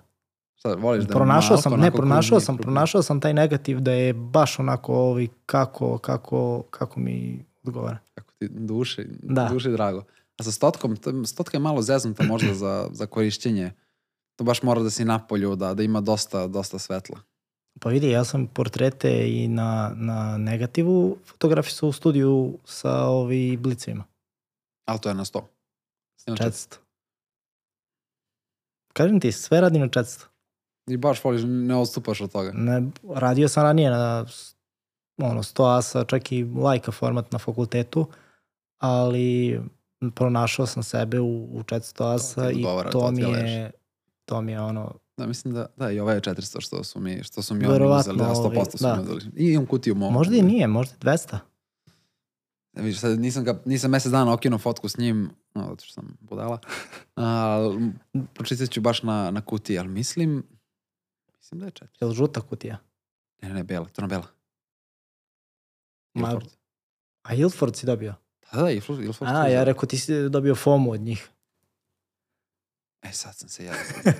Šta, voliš da pronašao sam, ne, pronašao sam, pronašao sam taj negativ da je baš onako ovi, kako, kako, kako mi odgovara. Kako ti duši, Da. duši drago. A sa stotkom, to- stotka je malo zeznuta možda za, za korišćenje. To baš mora da si napolju, da, da ima dosta, dosta svetla. Pa vidi, ja sam portrete i na, na negativu fotografisao u studiju sa ovi blicevima. Ali to je na 100. Znači, 400. Kažem ti, sve radi na 400. I baš voliš, ne odstupaš od toga. Ne, radio sam ranije na ono, 100 asa, čak i lajka format na fakultetu, ali pronašao sam sebe u, u 400 asa i odgovara, to, to mi je to mi je ono, Da, mislim da, da, i ovaj je 400 što su mi, što su mi oni uzeli, da, 100% ovaj, su da. mi uzeli. I imam kutiju mogu. možda i nije, možda i 200. Ne, vidiš, sad nisam, ga, nisam mesec dana okinuo fotku s njim, no, zato što sam budala. (laughs) Ali pročitat ću baš na, na kutiji, ali mislim, mislim da je 400. Je li žuta kutija? Ne, ne, ne, bela, crno bela. Ma, Ilford. A Ilford si dobio? Da, da, Ilford. Ilford A, ja rekao ti si dobio FOMO od njih. E, sad sam se ja,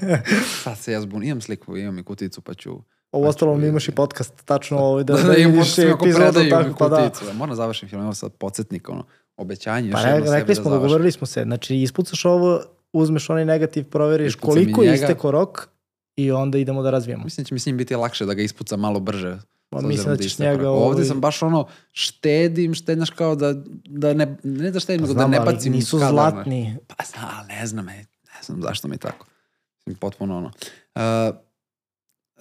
(laughs) sad se ja zbunio. Imam sliku, imam i kuticu, pa ću... Ovo Pa ostalom ću- imaš i podcast, tačno ovaj, da, Da, da, da, imam kako epizodu predaju tako, mi pa da. kuticu. Moram da završim film, evo sad podsjetnik, ono, obećanje, Pa re, rekli da smo, završim. dogovorili smo se. Znači, ispucaš ovo, uzmeš onaj negativ, proveriš Ispucam koliko je isteko rok i onda idemo da razvijemo. Mislim da će mi s njim biti lakše da ga ispucam malo brže. S mislim da ćeš njega... Ovde ovaj- sam baš ono, štedim, štednaš kao da, da ne, ne da štedim, da Znam, ne ali bacim Nisu kadar, zlatni. Pa znam, ali ne znam, e, ne znam zašto mi je tako. Mislim, potpuno ono. Uh,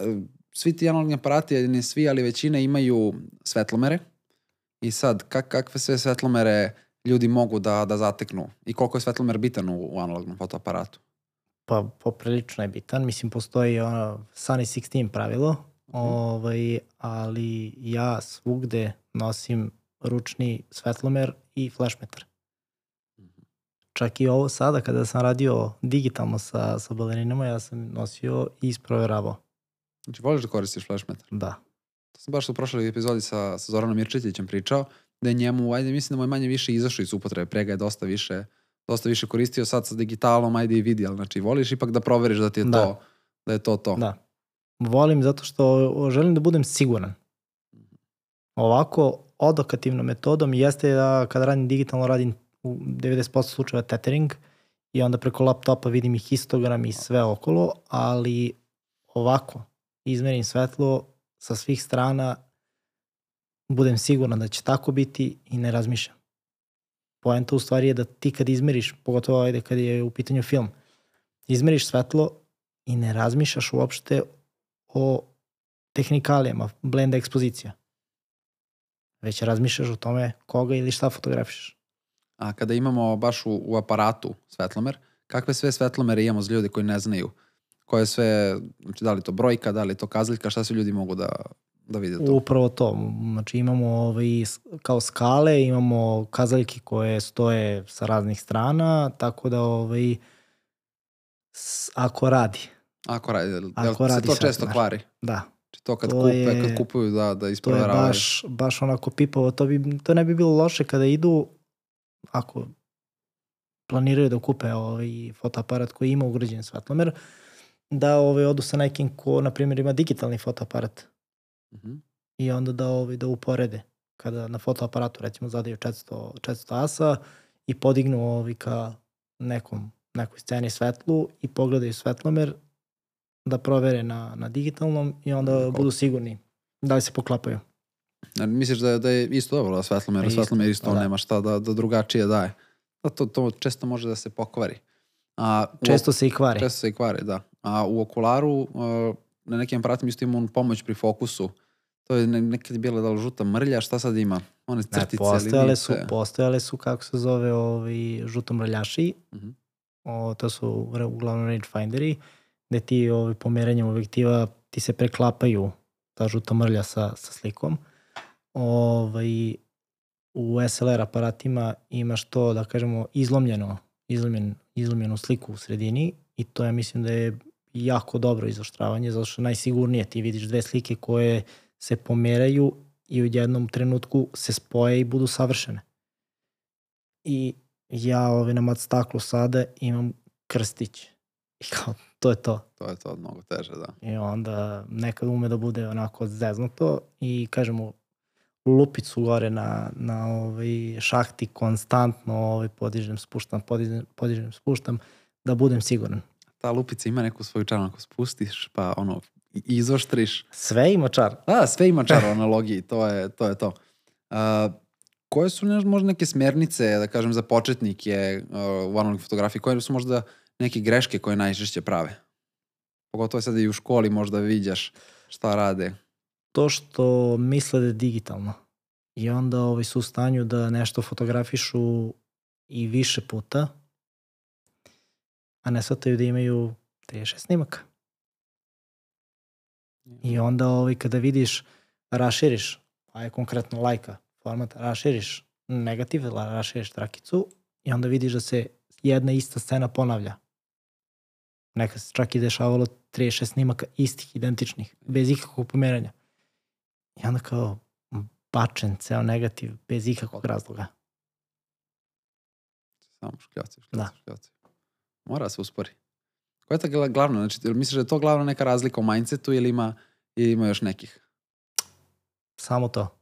uh, svi ti analogni aparati, ne svi, ali većina imaju svetlomere. I sad, kak, kakve sve svetlomere ljudi mogu da, da zateknu? I koliko je svetlomer bitan u, u analognom fotoaparatu? Pa poprilično je bitan. Mislim, postoji ono Sunny 16 pravilo, ovaj, ali ja svugde nosim ručni svetlomer i flashmetar. Čak i ovo sada kada sam radio digitalno sa, sa balerinama, ja sam nosio i isproveravao. Znači, voliš da koristiš flashmetar? Da. To sam baš u prošloj epizodi sa, sa Zoranom Mirčetićem pričao, da je njemu, ajde, mislim da mu je manje više izašao iz upotrebe, pre ga je dosta više, dosta više koristio, sad sa digitalom, ajde i vidi, ali znači voliš ipak da proveriš da ti je Da. to, da je to to. Da. Volim zato što želim da budem siguran. Ovako, odokativnom metodom jeste da kada radim digitalno radim u 90% slučajeva tethering i onda preko laptopa vidim i histogram i sve okolo, ali ovako izmerim svetlo sa svih strana, budem siguran da će tako biti i ne razmišljam. Poenta u stvari je da ti kad izmeriš, pogotovo ajde kad je u pitanju film, izmeriš svetlo i ne razmišljaš uopšte o tehnikalijama, blenda ekspozicija. Već razmišljaš o tome koga ili šta fotografišeš. A kada imamo baš u, u aparatu svetlomer, kakve sve svetlomere imamo za ljude koji ne znaju? Koje sve, znači da li to brojka, da li to kazaljka, šta sve ljudi mogu da, da vide to? Upravo to. Znači imamo ovaj, kao skale, imamo kazaljke koje stoje sa raznih strana, tako da ovaj, ako radi, Ako radi, Ako jel se radi to svetlomer. često kvari? da, Znači to kad, To kupe, je- kad kupuju da, da to je isproveravaju. baš, baš onako pipavo. To, bi, to ne bi bilo loše kada idu, ako planiraju da kupe ovaj fotoaparat koji ima ugrađen svetlomer, da ovaj, odu sa nekim ko, na primjer, ima digitalni fotoaparat Mhm. i onda da, ovaj, da uporede kada na fotoaparatu recimo zadaju 400, 400 asa i podignu ovaj, ka nekom, nekoj sceni svetlu i pogledaju svetlomer da provere na, na digitalnom i onda Koliko? budu sigurni da li se poklapaju. A Misliš da, je- da je isto dobro da svetlomer, Pa isto, svetlomer isto pa da. nema šta da, da drugačije daje. Da, to, to često može da se pokvari. A, u Često se i kvari. Često se i kvare, da. A u okularu, uh, na nekim aparatima isto ima on pomoć pri fokusu. To je ne, nekad je bila da li žuta mrlja, šta sad ima? One Ne, crtice, postojale su, linice. postojale su, kako se zove, ovi žutomrljaši, Mhm. o, to su uglavnom rangefinderi, gde ti ovi, pomeranjem objektiva ti se preklapaju ta žuta mrlja sa, sa slikom. Ovaj, u SLR aparatima imaš to, da kažemo, izlomljeno, izlomljen, izlomljenu sliku u sredini i to ja mislim da je jako dobro izoštravanje, zato što je najsigurnije ti vidiš dve slike koje se pomeraju i u jednom trenutku se spoje i budu savršene. I ja ovaj, na mat staklu sada imam krstić. I kao, to je to. To je to mnogo teže, da. I onda nekad ume da bude onako zeznuto i kažemo lupicu gore na, na ovaj šahti konstantno ovaj, podižem, spuštam, podižem, podižem, spuštam da budem siguran. Ta lupica ima neku svoju čar, ako spustiš, pa ono, izoštriš. Sve ima čar. Da, sve ima čar u analogiji, to je to. Je to. Uh, koje su ne, možda neke smernice, da kažem, za početnike uh, u analogoj fotografiji? Koje su možda neke greške koje najčešće prave? Pogotovo sad i u školi možda viđaš šta rade. To što misle da je digitalno i onda ovaj, su u stanju da nešto fotografišu i više puta, a ne shvataju da imaju 36 snimaka. I onda ovaj, kada vidiš, raširiš, a je konkretno lajka format, raširiš negativ, raširiš trakicu i onda vidiš da se jedna ista scena ponavlja. Neka se čak i dešavalo 36 snimaka istih, identičnih, bez ikakvog pomeranja. I onda kao bačen ceo negativ bez ikakvog razloga. Samo škljaci, škljaci, Da. škljaci. Mora se uspori. Koja je ta gla- glavna? Znači, misliš da je to glavna neka razlika u mindsetu ili ima, ili ima još nekih? Samo to.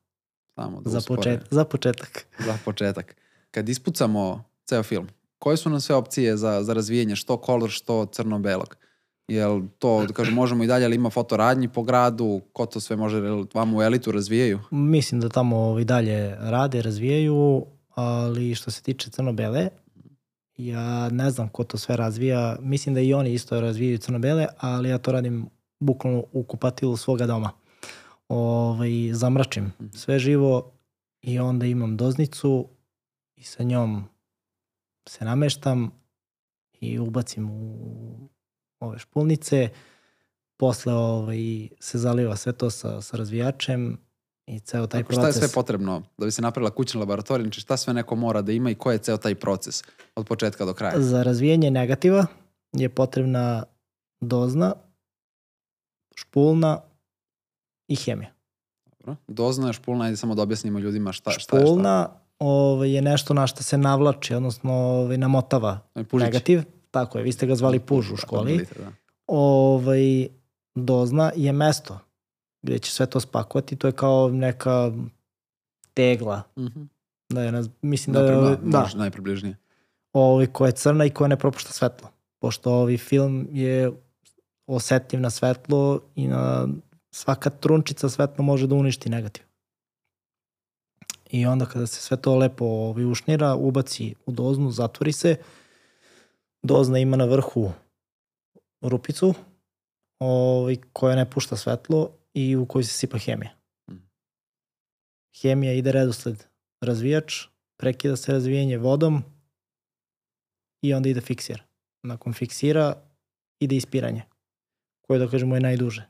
Samo da Za, počet, za početak. Za početak. Kad ispucamo ceo film, koje su nam sve opcije za, za razvijanje što color, što crno-belog? Jel to, da kažem, možemo i dalje, ali ima fotoradnji po gradu, ko to sve može jel vamo u elitu razvijaju? Mislim da tamo ovaj, dalje rade, razvijaju, ali što se tiče crno-bele, ja ne znam ko to sve razvija. Mislim da i oni isto razvijaju crno-bele, ali ja to radim bukvalno u kupatilu svoga doma. Ovaj, zamračim sve živo i onda imam doznicu i sa njom se nameštam i ubacim u ove špulnice. Posle ovaj, se zaliva sve to sa, sa razvijačem i ceo taj Tako, proces. šta je sve potrebno da bi se napravila kućna laboratorija? Znači šta sve neko mora da ima i koji je ceo taj proces od početka do kraja? Za razvijenje negativa je potrebna dozna, špulna i hemija. Dobro. Dozna, špulna, ajde samo da objasnimo ljudima šta, šta je šta. Špulna ovaj, je nešto na što se navlači, odnosno ovaj, namotava Ovaj pužić. negativ. Tako je, vi ste ga zvali puž u Da, školi. litar, da. Ovaj, dozna je mesto gde će sve to spakovati. To je kao neka tegla. Mhm. Da je, mislim da, Da, da, najpribližnije. ovaj, koja je crna i koja ne propušta svetlo. Pošto ovaj film je osetljiv na svetlo i na svaka trunčica svetlo može da uništi negativ. I onda kada se sve to lepo ovaj, ušnira, ubaci u doznu, zatvori se, dozna ima na vrhu rupicu ovaj, koja ne pušta svetlo i u kojoj se sipa hemija. Mhm. Hemija ide redosled razvijač, prekida se razvijenje vodom i onda ide fiksir. Nakon fiksira ide ispiranje, koje da kažemo je najduže.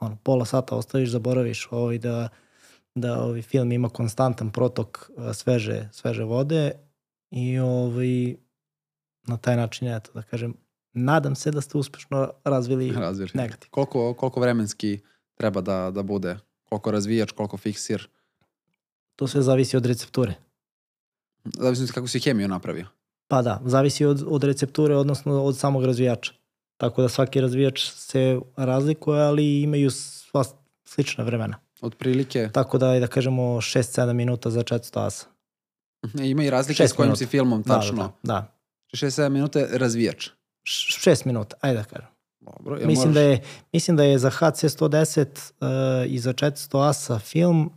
Ono, pola sata ostaviš, zaboraviš ovaj da, da ovaj film ima konstantan protok sveže, sveže vode i ovaj, na taj način, eto, da kažem, nadam se da ste uspešno razvili (laughs) Razviješ. negativ. Koliko, koliko vremenski treba da, da bude? Koliko razvijač, koliko fiksir? To sve zavisi od recepture. Zavisno kako si hemiju napravio. Pa da, zavisi od, od recepture, odnosno od samog razvijača. Tako da svaki razvijač se razlikuje, ali imaju sva slična vremena. Otprilike, Tako da da kažemo 6-7 minuta za 400 asa. e, ima i razlike s kojim minuta. si filmom Da, tačno. Da, da. da. 6-7 minuta je razvijač. 6 minuta, ajde da kažem. Dobro, jel Mislim moraš- da, je, mislim da je za HC 110 uh, i za 400 asa film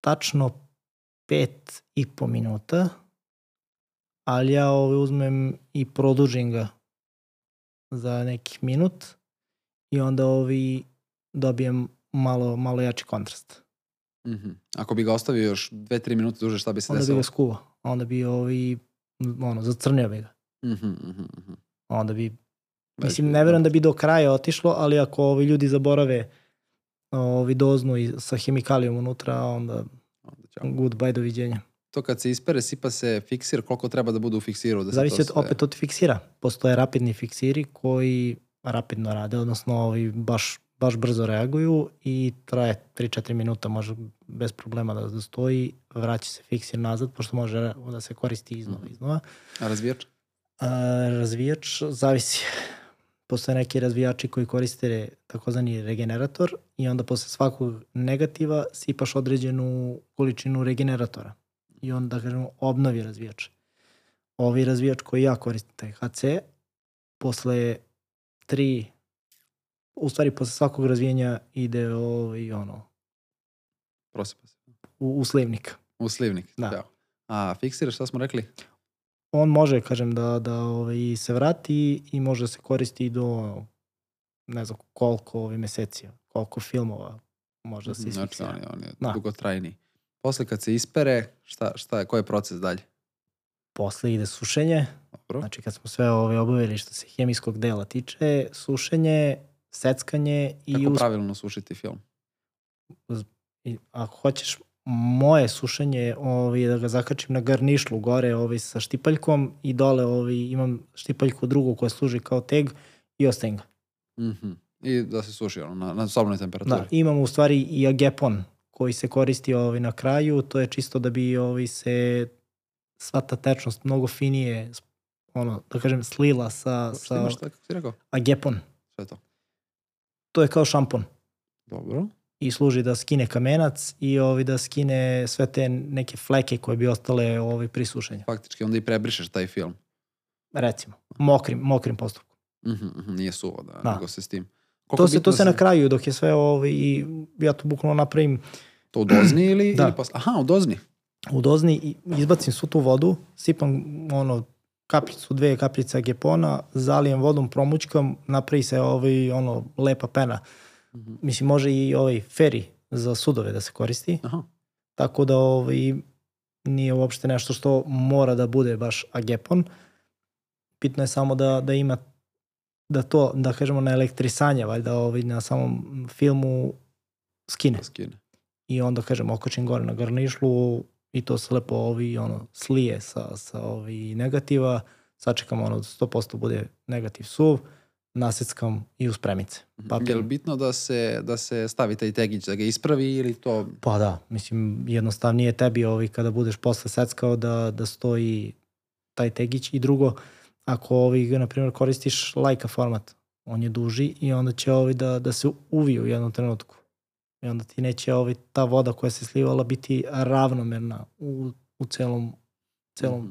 tačno 5 i po minuta, ali ja ovaj uzmem i produžim ga za nekih minut i onda ovi dobijem malo, malo jači kontrast. Mhm. Ako bi ga ostavio još 2-3 minuta duže, šta bi se Onda bi desilo? ga skuvao, onda bi ovi, ono, zacrnio bi ga. Mhm, mhm, mhm. Onda bi, mislim, ne verujem da bi do kraja otišlo, ali ako ovi ljudi zaborave ovi doznu i sa hemikalijom unutra, onda Onda ćao. goodbye, doviđenja. To kad se ispere, sipa se fiksir, koliko treba da bude u fiksiru? Da Zavisi od, sve... opet od fiksira. Postoje rapidni fiksiri koji rapidno rade, odnosno ovi baš, baš brzo reaguju i traje 3-4 minuta, može bez problema da, da stoji, vraća se fiksir nazad, pošto može da se koristi iznova, Mhm. iznova. A razvijač? A, razvijač zavisi. Postoje neki razvijači koji koriste takozvani regenerator i onda posle svakog negativa sipaš određenu količinu regeneratora i onda, da kažemo, obnovi razvijač. Ovi razvijač koji ja koristim, taj HC, posle tri, u stvari posle svakog razvijenja ide ovaj, ono, Prosipa se. u, u slivnik. U slivnik. Da. Ćao. A fiksir, šta smo rekli? On može, kažem, da, da ovaj, se vrati i može da se koristi do ne znam koliko ovi meseci, koliko filmova može da se Znači, isfiksira. on je, on je Da. dugotrajniji. Posle kad se ispere, šta, šta je, koji je proces dalje? Posle ide sušenje, Dobro. znači kad smo sve ove obavili što se hemijskog dela tiče, sušenje, seckanje i, Kako us, pravilno sušiti film? ako hoćeš moje sušenje je ovaj, da ga zakačim na garnišlu gore ovaj, sa štipaljkom i dole ovaj, imam štipaljku drugu koja služi kao teg i ostavim ga. Mhm. I da se suši ono, na, na sobnoj temperaturi. Da, imamo u stvari i agepon koji se koristi ovaj, na kraju, to je čisto da bi ovaj, se sva ta tečnost mnogo finije ono, da kažem, slila sa, Šta sa imaš, šta, kako si rekao? agepon. Šta je to? To je kao šampon Dobro. I služi da skine kamenac i ovaj, da skine sve te neke fleke koje bi ostale ovaj, pri sušenju. Faktički onda i prebrišeš taj film. Recimo, mokrim, mokrim postupkom. Mhm, mhm, nije suvo, da, Da. nego se s tim. To Koliko se, bitno to se na kraju, dok je sve ovo i ja to bukvalno napravim To u dozni ili, (clears throat) Da. ili posle? Aha, u dozni. u dozni i izbacim svu tu vodu, sipam ono kapljicu, dve kapljice agepona, zalijem vodom, promućkam, napravi se ovaj, ono, lepa pena. Mislim, može i ovaj feri za sudove da se koristi, Aha. tako da ovaj, nije uopšte nešto što mora da bude baš agepon. Bitno je samo da, da ima da to, da kažemo, na elektrisanje, valjda ovaj, na samom filmu skine. Skine. I onda, kažem, okačim gore na garnišlu i to se lepo ovi, ono, slije sa, sa ovi negativa, sačekam ono, da 100% bude negativ suv, naseckam i u spremice. Mhm. Papir. Je li bitno da se, da se stavi taj tegić, da ga ispravi ili to... Pa da, mislim, jednostavnije tebi ovi kada budeš posle seckao da, da stoji taj tegić i drugo, ako ovi, na primjer, koristiš lajka format, on je duži i onda će ovi da, da se uviju u jednom trenutku. I onda ti neće ovi, ta voda koja se slivala biti ravnomerna u, u celom, celom Mhm.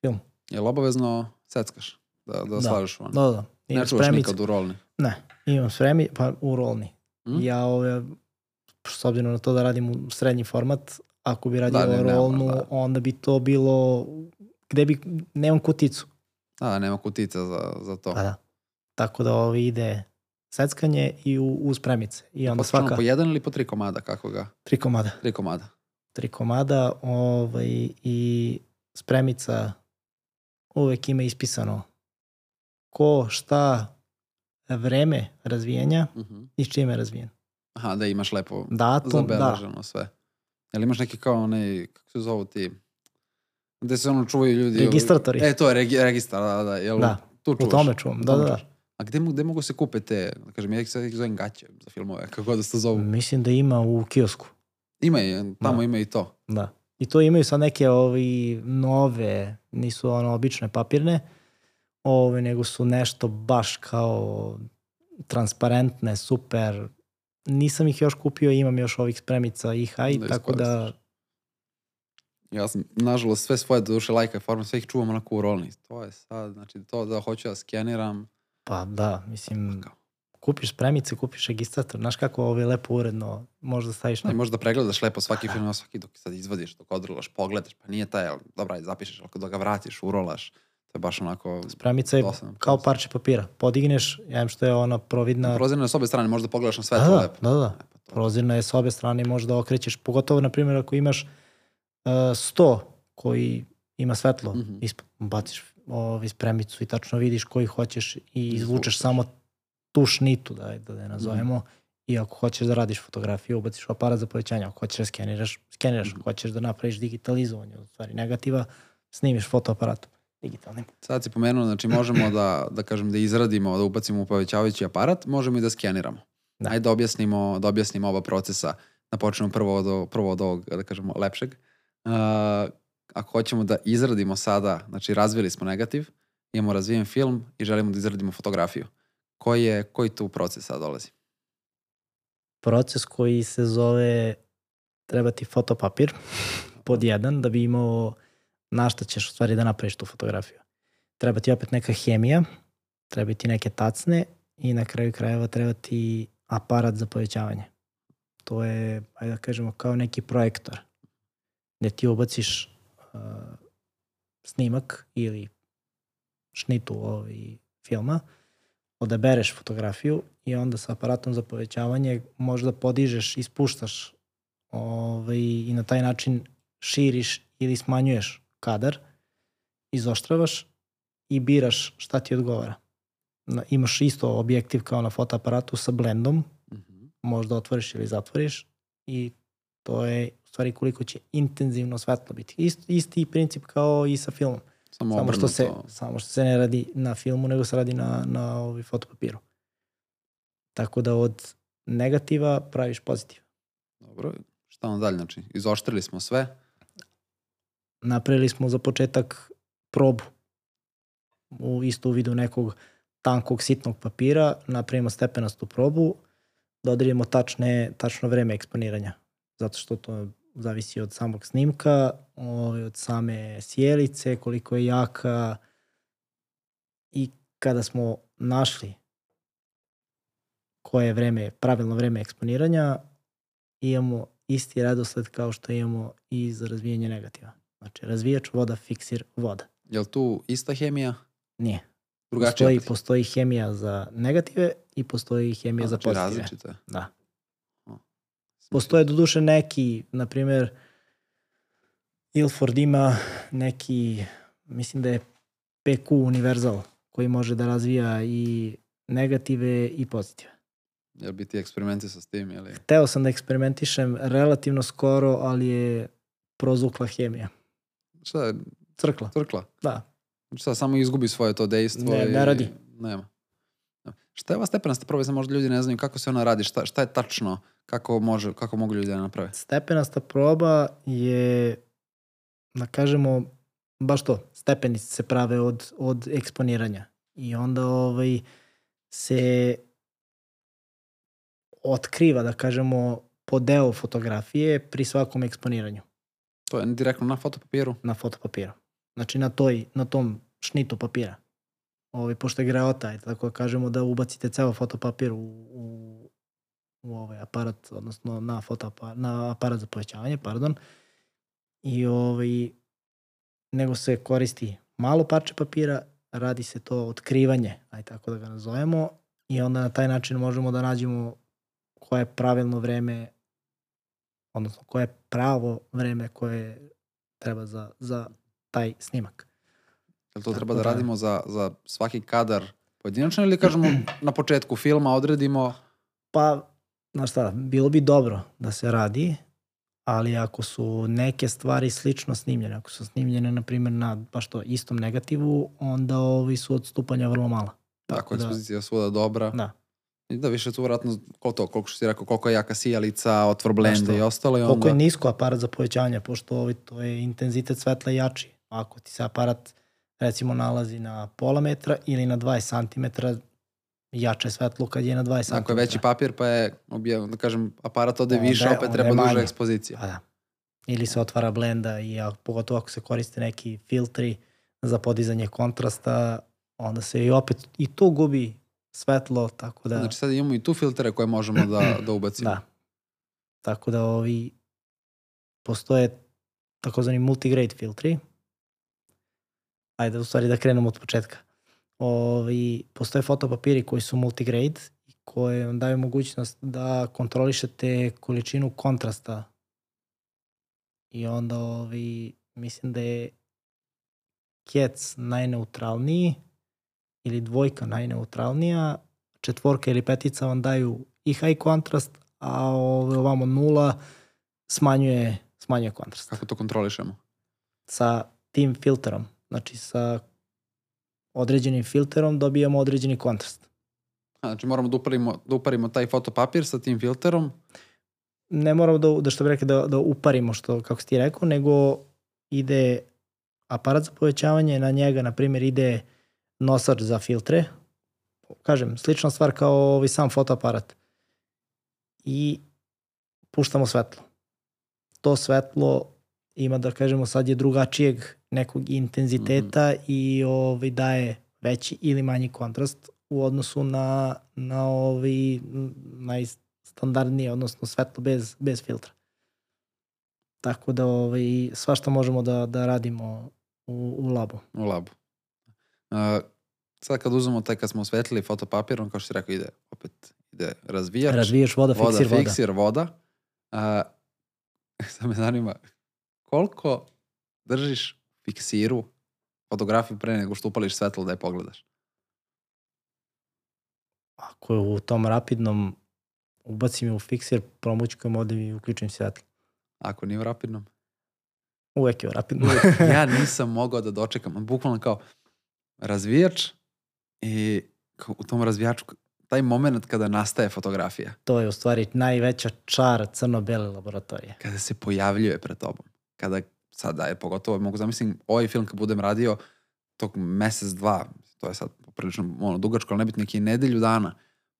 filmu. Je li obavezno seckaš? Da, da, Da. slažeš van? Da, da. Ne čuvaš spremice- nikad u rolni? Ne, imam spremi, pa u rolni. Mm? Ja ove, s obzirom na to da radim u srednji format, ako bi radio Da, ne, da, nema, rolnu, da. onda bi to bilo, gde bi, nemam kuticu. Da, nema kutica za, za to. Pa da. Tako da ovo ide seckanje i u, u spremice. I onda Poslušamo svaka po jedan ili po tri komada, kako ga? tri komada. Tri komada. Tri komada ovaj, i spremica uvek ima ispisano ko, šta, vreme razvijenja Mhm. i s čime je razvijen. Aha, da imaš lepo Datum, da. zabeleženo sve. Jel imaš neki kao onaj, kako se zovu ti, gde se ono čuvaju ljudi? Registratori. E, to je regi, registar, da, da. Jel, Da, tu U čuvaš? tome čuvam, U da, da, da. čuvaš. A gde, gde mogu se kupe te, da kažem, ja ih sad zovem gaće za filmove, (laughs) kako da se to zovu. Mislim da ima u kiosku. Ima i, tamo Da. ima i to. Da. I to imaju sad neke ovi nove, nisu ono obične papirne, ove, nego su nešto baš kao transparentne, super. Nisam ih još kupio, imam još ovih spremica i haj, Da tako da. Ja sam, nažalost, sve svoje duše lajka forma, sve ih čuvam onako u rolni. To je sad, znači, to da hoću da skeniram, pa da, mislim, kao, kupiš spremice, kupiš registrator, znaš kako ovo je lepo uredno, možda staviš na... možda pregledaš lepo svaki (laughs) film, svaki dok sad izvadiš, dok odrolaš, pogledaš, pa nije taj, ali dobra, zapišeš, ako da ga vratiš, urolaš, to je baš onako... Spremica je dosadan kao parče papira. Podigneš, ja im što je ona providna... Prozirno je s obe strane, možda pogledaš na sve Da, da, lepo. da, da. E, pa Prozirna je s obe strane i možeš da okrećeš. Pogotovo, na primjer, ako imaš uh, sto koji ima svetlo Mhm. ispod, baciš ovaj spremicu i tačno vidiš koji hoćeš i izvučeš samo tu šnitu, da, da Mhm. je nazovemo. I ako hoćeš da radiš fotografiju, ubaciš aparat za povećanje. Ako hoćeš da skeniraš, skeniraš. Mhm. Ako hoćeš da napraviš digitalizovanje, u stvari negativa, snimiš fotoaparatom digitalnim. Sad si pomenuo, znači možemo da, da kažem, da izradimo, da ubacimo u povećavajući aparat, možemo i da skeniramo. Da. Ajde da objasnimo, da objasnimo oba procesa, da počnemo prvo od, prvo od ovog, da kažemo, lepšeg. Uh, ako hoćemo da izradimo sada, znači razvili smo negativ, imamo razvijen film i želimo da izradimo fotografiju. Koji je, koji tu proces sad dolazi? proces koji se zove treba ti fotopapir pod jedan da bi imao na šta ćeš u stvari da napraviš tu fotografiju. Treba ti opet neka hemija, treba ti neke tacne i na kraju krajeva treba ti aparat za povećavanje. To je, ajde da kažemo, kao neki projektor gde ti ubaciš uh, snimak ili šnitu ovaj filma, odabereš fotografiju i onda sa aparatom za povećavanje možda podižeš i spuštaš ovaj, i na taj način širiš ili smanjuješ kadar, izoštravaš i biraš šta ti odgovara. Na, imaš isto objektiv kao na fotoaparatu sa blendom, Mhm. možda otvoriš ili zatvoriš i to je u stvari koliko će intenzivno svetlo biti. Ist, isti princip kao i sa filmom. Samo, Samo što, se, obrnuto. samo što se ne radi na filmu, nego se radi na, na ovaj fotopapiru. Tako da od negativa praviš pozitiv. Dobro, šta onda dalje? Znači, izoštrili smo sve. Napravili smo za početak probu. U isto u vidu nekog tankog sitnog papira, napravimo stepenastu probu, da odredimo tačne, tačno vreme eksponiranja. Zato što to zavisi od samog snimka, ovaj, od same sjelice, koliko je jaka i kada smo našli koje je vreme, pravilno vreme eksponiranja, imamo isti redosled kao što imamo i za razvijanje negativa. Znači, razvijač voda, fiksir voda. Je li tu ista hemija? Nije. Drugačija? Postoji, opet? postoji hemija za negative i postoji hemija A, za znači pozitive. različite. Da. O. Postoje doduše neki, na primjer, Ilford ima neki, mislim da je PQ univerzal koji može da razvija i negative i pozitive. Jel bi ti eksperimenti sa s tim ili... Hteo sam da eksperimentišem relativno skoro, ali je prozukla hemija. Šta je? Crkla, Crkla? da. Šta, samo izgubi svoje to dejstvo? Ne, i... ne radi. Nema. Šta je ova stepenasta proba, sad možda ljudi ne znaju kako se ona radi, šta, šta je tačno, kako, može, kako mogu ljudi da naprave? Stepenasta proba je, da kažemo, baš to, stepenice se prave od, od eksponiranja. I onda ovaj, se otkriva, da kažemo, po deo fotografije pri svakom eksponiranju To je direktno na fotopapiru? na fotopapiru. Znači na, toj, na tom šnitu papira. Ovaj, pošto je greota, ajde tako da kažemo da ubacite ceo fotopapir u, u, u ovaj aparat, odnosno na, fotoapa, na aparat za povećavanje, pardon. I ovaj, nego se koristi malo parče papira, radi se to otkrivanje, aj tako da ga nazovemo, i onda na taj način možemo da nađemo koje je pravilno vreme, odnosno koje je pravo vreme koje treba za, za taj snimak. Jel to Tako treba da da- radimo za, za svaki kadar pojedinačno ili kažemo na početku filma odredimo Pa, znaš šta, bilo bi dobro da se radi, ali ako su neke stvari slično snimljene, ako su snimljene, na primjer, na baš to istom negativu, onda ovi su odstupanja vrlo mala. tako da- ekspozicija svuda dobra. Da. Da više tu vratno koliko to, koliko što si rekao, koliko je jaka sijalica, otvor blende što? i ostalo i onda... Koliko je nisko aparat za povećanje, pošto ovi, to je intenzitet svetla jači. Ako ti se aparat recimo nalazi na pola metra ili na 20 cm, jače svetlo kad je na 20 cm. Ako je veći papir pa je, obje- da kažem, aparat ode Onda više, opet treba duža ekspozicija. Pa da. Ili se otvara blenda i ako, pogotovo ako se koriste neki filtri za podizanje kontrasta, onda se i opet i tu gubi svetlo, tako da... Znači sad imamo i tu filtere koje možemo da, (clears throat) da ubacimo. Da. Tako da ovi postoje takozvani multigrade filtri. Ajde, u stvari da krenemo od početka. Ovi, postoje fotopapiri koji su multigrade i koje vam daju mogućnost da kontrolišete količinu kontrasta. I onda ovi, mislim da je kec najneutralniji ili dvojka najneutralnija, četvorka ili petica vam daju i high kontrast, a ove, ovamo nula smanjuje, smanjuje kontrast. Kako to kontrolišemo? Sa tim filterom, znači sa određenim filterom dobijamo određeni kontrast. A, Znači moramo da uparimo, da uparimo taj fotopapir sa tim filterom. Ne moramo da, da što bi rekli da, da uparimo što, kako si ti rekao, nego ide aparat za povećavanje, na njega, na primjer, ide nosač za filtre, kažem, slična stvar kao ovaj sam fotoaparat. I puštamo svetlo. To svetlo ima, da kažemo, sad je drugačijeg nekog intenziteta mm -hmm. i ovaj, daje veći ili manji kontrast u odnosu na, na ovaj, najstandardnije, odnosno svetlo bez, bez filtra. Tako da ovaj, svašta možemo da, da radimo u, u labu. U labu. Sad kad uzmemo taj kad smo osvetlili fotopapir, on kao što si rekao ide opet ide razvijač. Razvijaš voda, voda, fiksir voda. fiksir voda. Uh, (laughs) sad me zanima, koliko držiš fiksiru fotografiju pre nego što upališ svetlo da je pogledaš? Ako je u tom rapidnom ubacim je u fiksir, promućkujem ovde i uključim svetlo. Ako nije u rapidnom? Uvek je u rapidnom. (laughs) ja nisam mogao da dočekam. Bukvalno kao razvijač i u tom razvijaču taj moment kada nastaje fotografija. to je u stvari najveća čar crno-bele laboratorije. Kada se pojavljuje pred tobom. Kada sada je pogotovo, mogu zamislim, ovaj film kad budem radio tog mesec, dva, to je sad poprilično ono, dugačko, ali nebitno neki nedelju dana,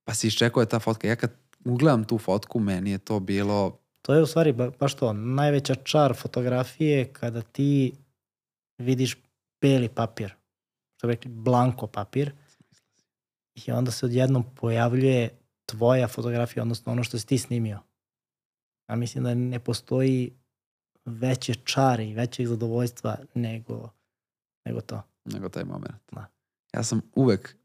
pa se iščekuje ta fotka. Ja kad ugledam tu fotku, meni je to bilo To je u stvari ba, baš to, najveća čar fotografije kada ti vidiš beli papir, što bi rekli blanko papir, i onda se odjednom pojavljuje tvoja fotografija, odnosno ono što si ti snimio. Ja mislim da ne postoji veće čari, većeg zadovoljstva nego, nego to. Nego taj moment. Da. Ja sam uvek,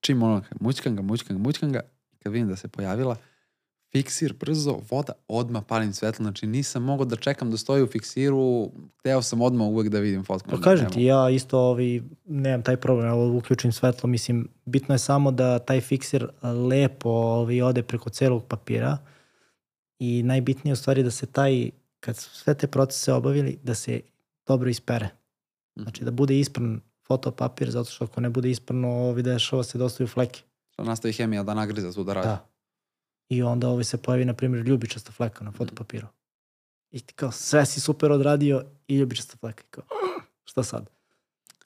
čim ono, mućkam ga, mućkam ga, mućkam ga, kad vidim da se pojavila, fiksir brzo, voda, odmah palim svetlo, znači nisam mogao da čekam da stoji u fiksiru, hteo sam odmah uvek da vidim fotku. Pa kažem ti, ja isto ovi, nemam taj problem, ja uključim svetlo, mislim, bitno je samo da taj fiksir lepo ovi, ode preko celog papira i najbitnije je u stvari da se taj, kad su sve te procese obavili, da se dobro ispere. Znači da bude ispran fotopapir, zato što ako ne bude isprano, ovi dešava se da ostaju fleke. Što nastavi hemija da nagriza tu da radi. Da. I onda ovaj se pojavi, na primjer, ljubičasta fleka na fotopapiru. I ti kao, sve si super odradio i ljubičasta fleka. I kao, (gasps) šta sad?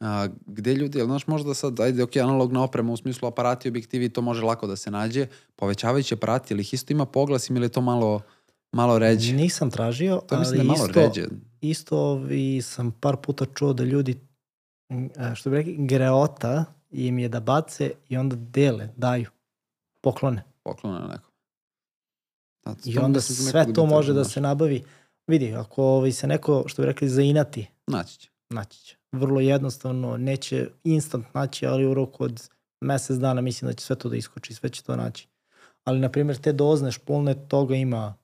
A, gde ljudi, jel znaš možda sad, ajde, ok, analogna oprema u smislu aparati, objektivi, to može lako da se nađe, povećavajući aparati, ili ih isto ima poglas ili to malo, malo ređe? Nisam tražio, To mislim ali da malo isto, ređe. isto ovi sam par puta čuo da ljudi, što bi rekli, greota im je da bace i onda dele, daju, poklone. Poklona neko. Da, I onda da sve to može da se nabavi. Vidi, ako ovaj, se neko, što bi rekli, zainati, Naći će. naći će. Vrlo jednostavno, neće instant naći, ali u roku od mesec dana mislim da će sve to da iskoči, sve će to naći. Ali, na primjer, te dozne špulne, toga ima,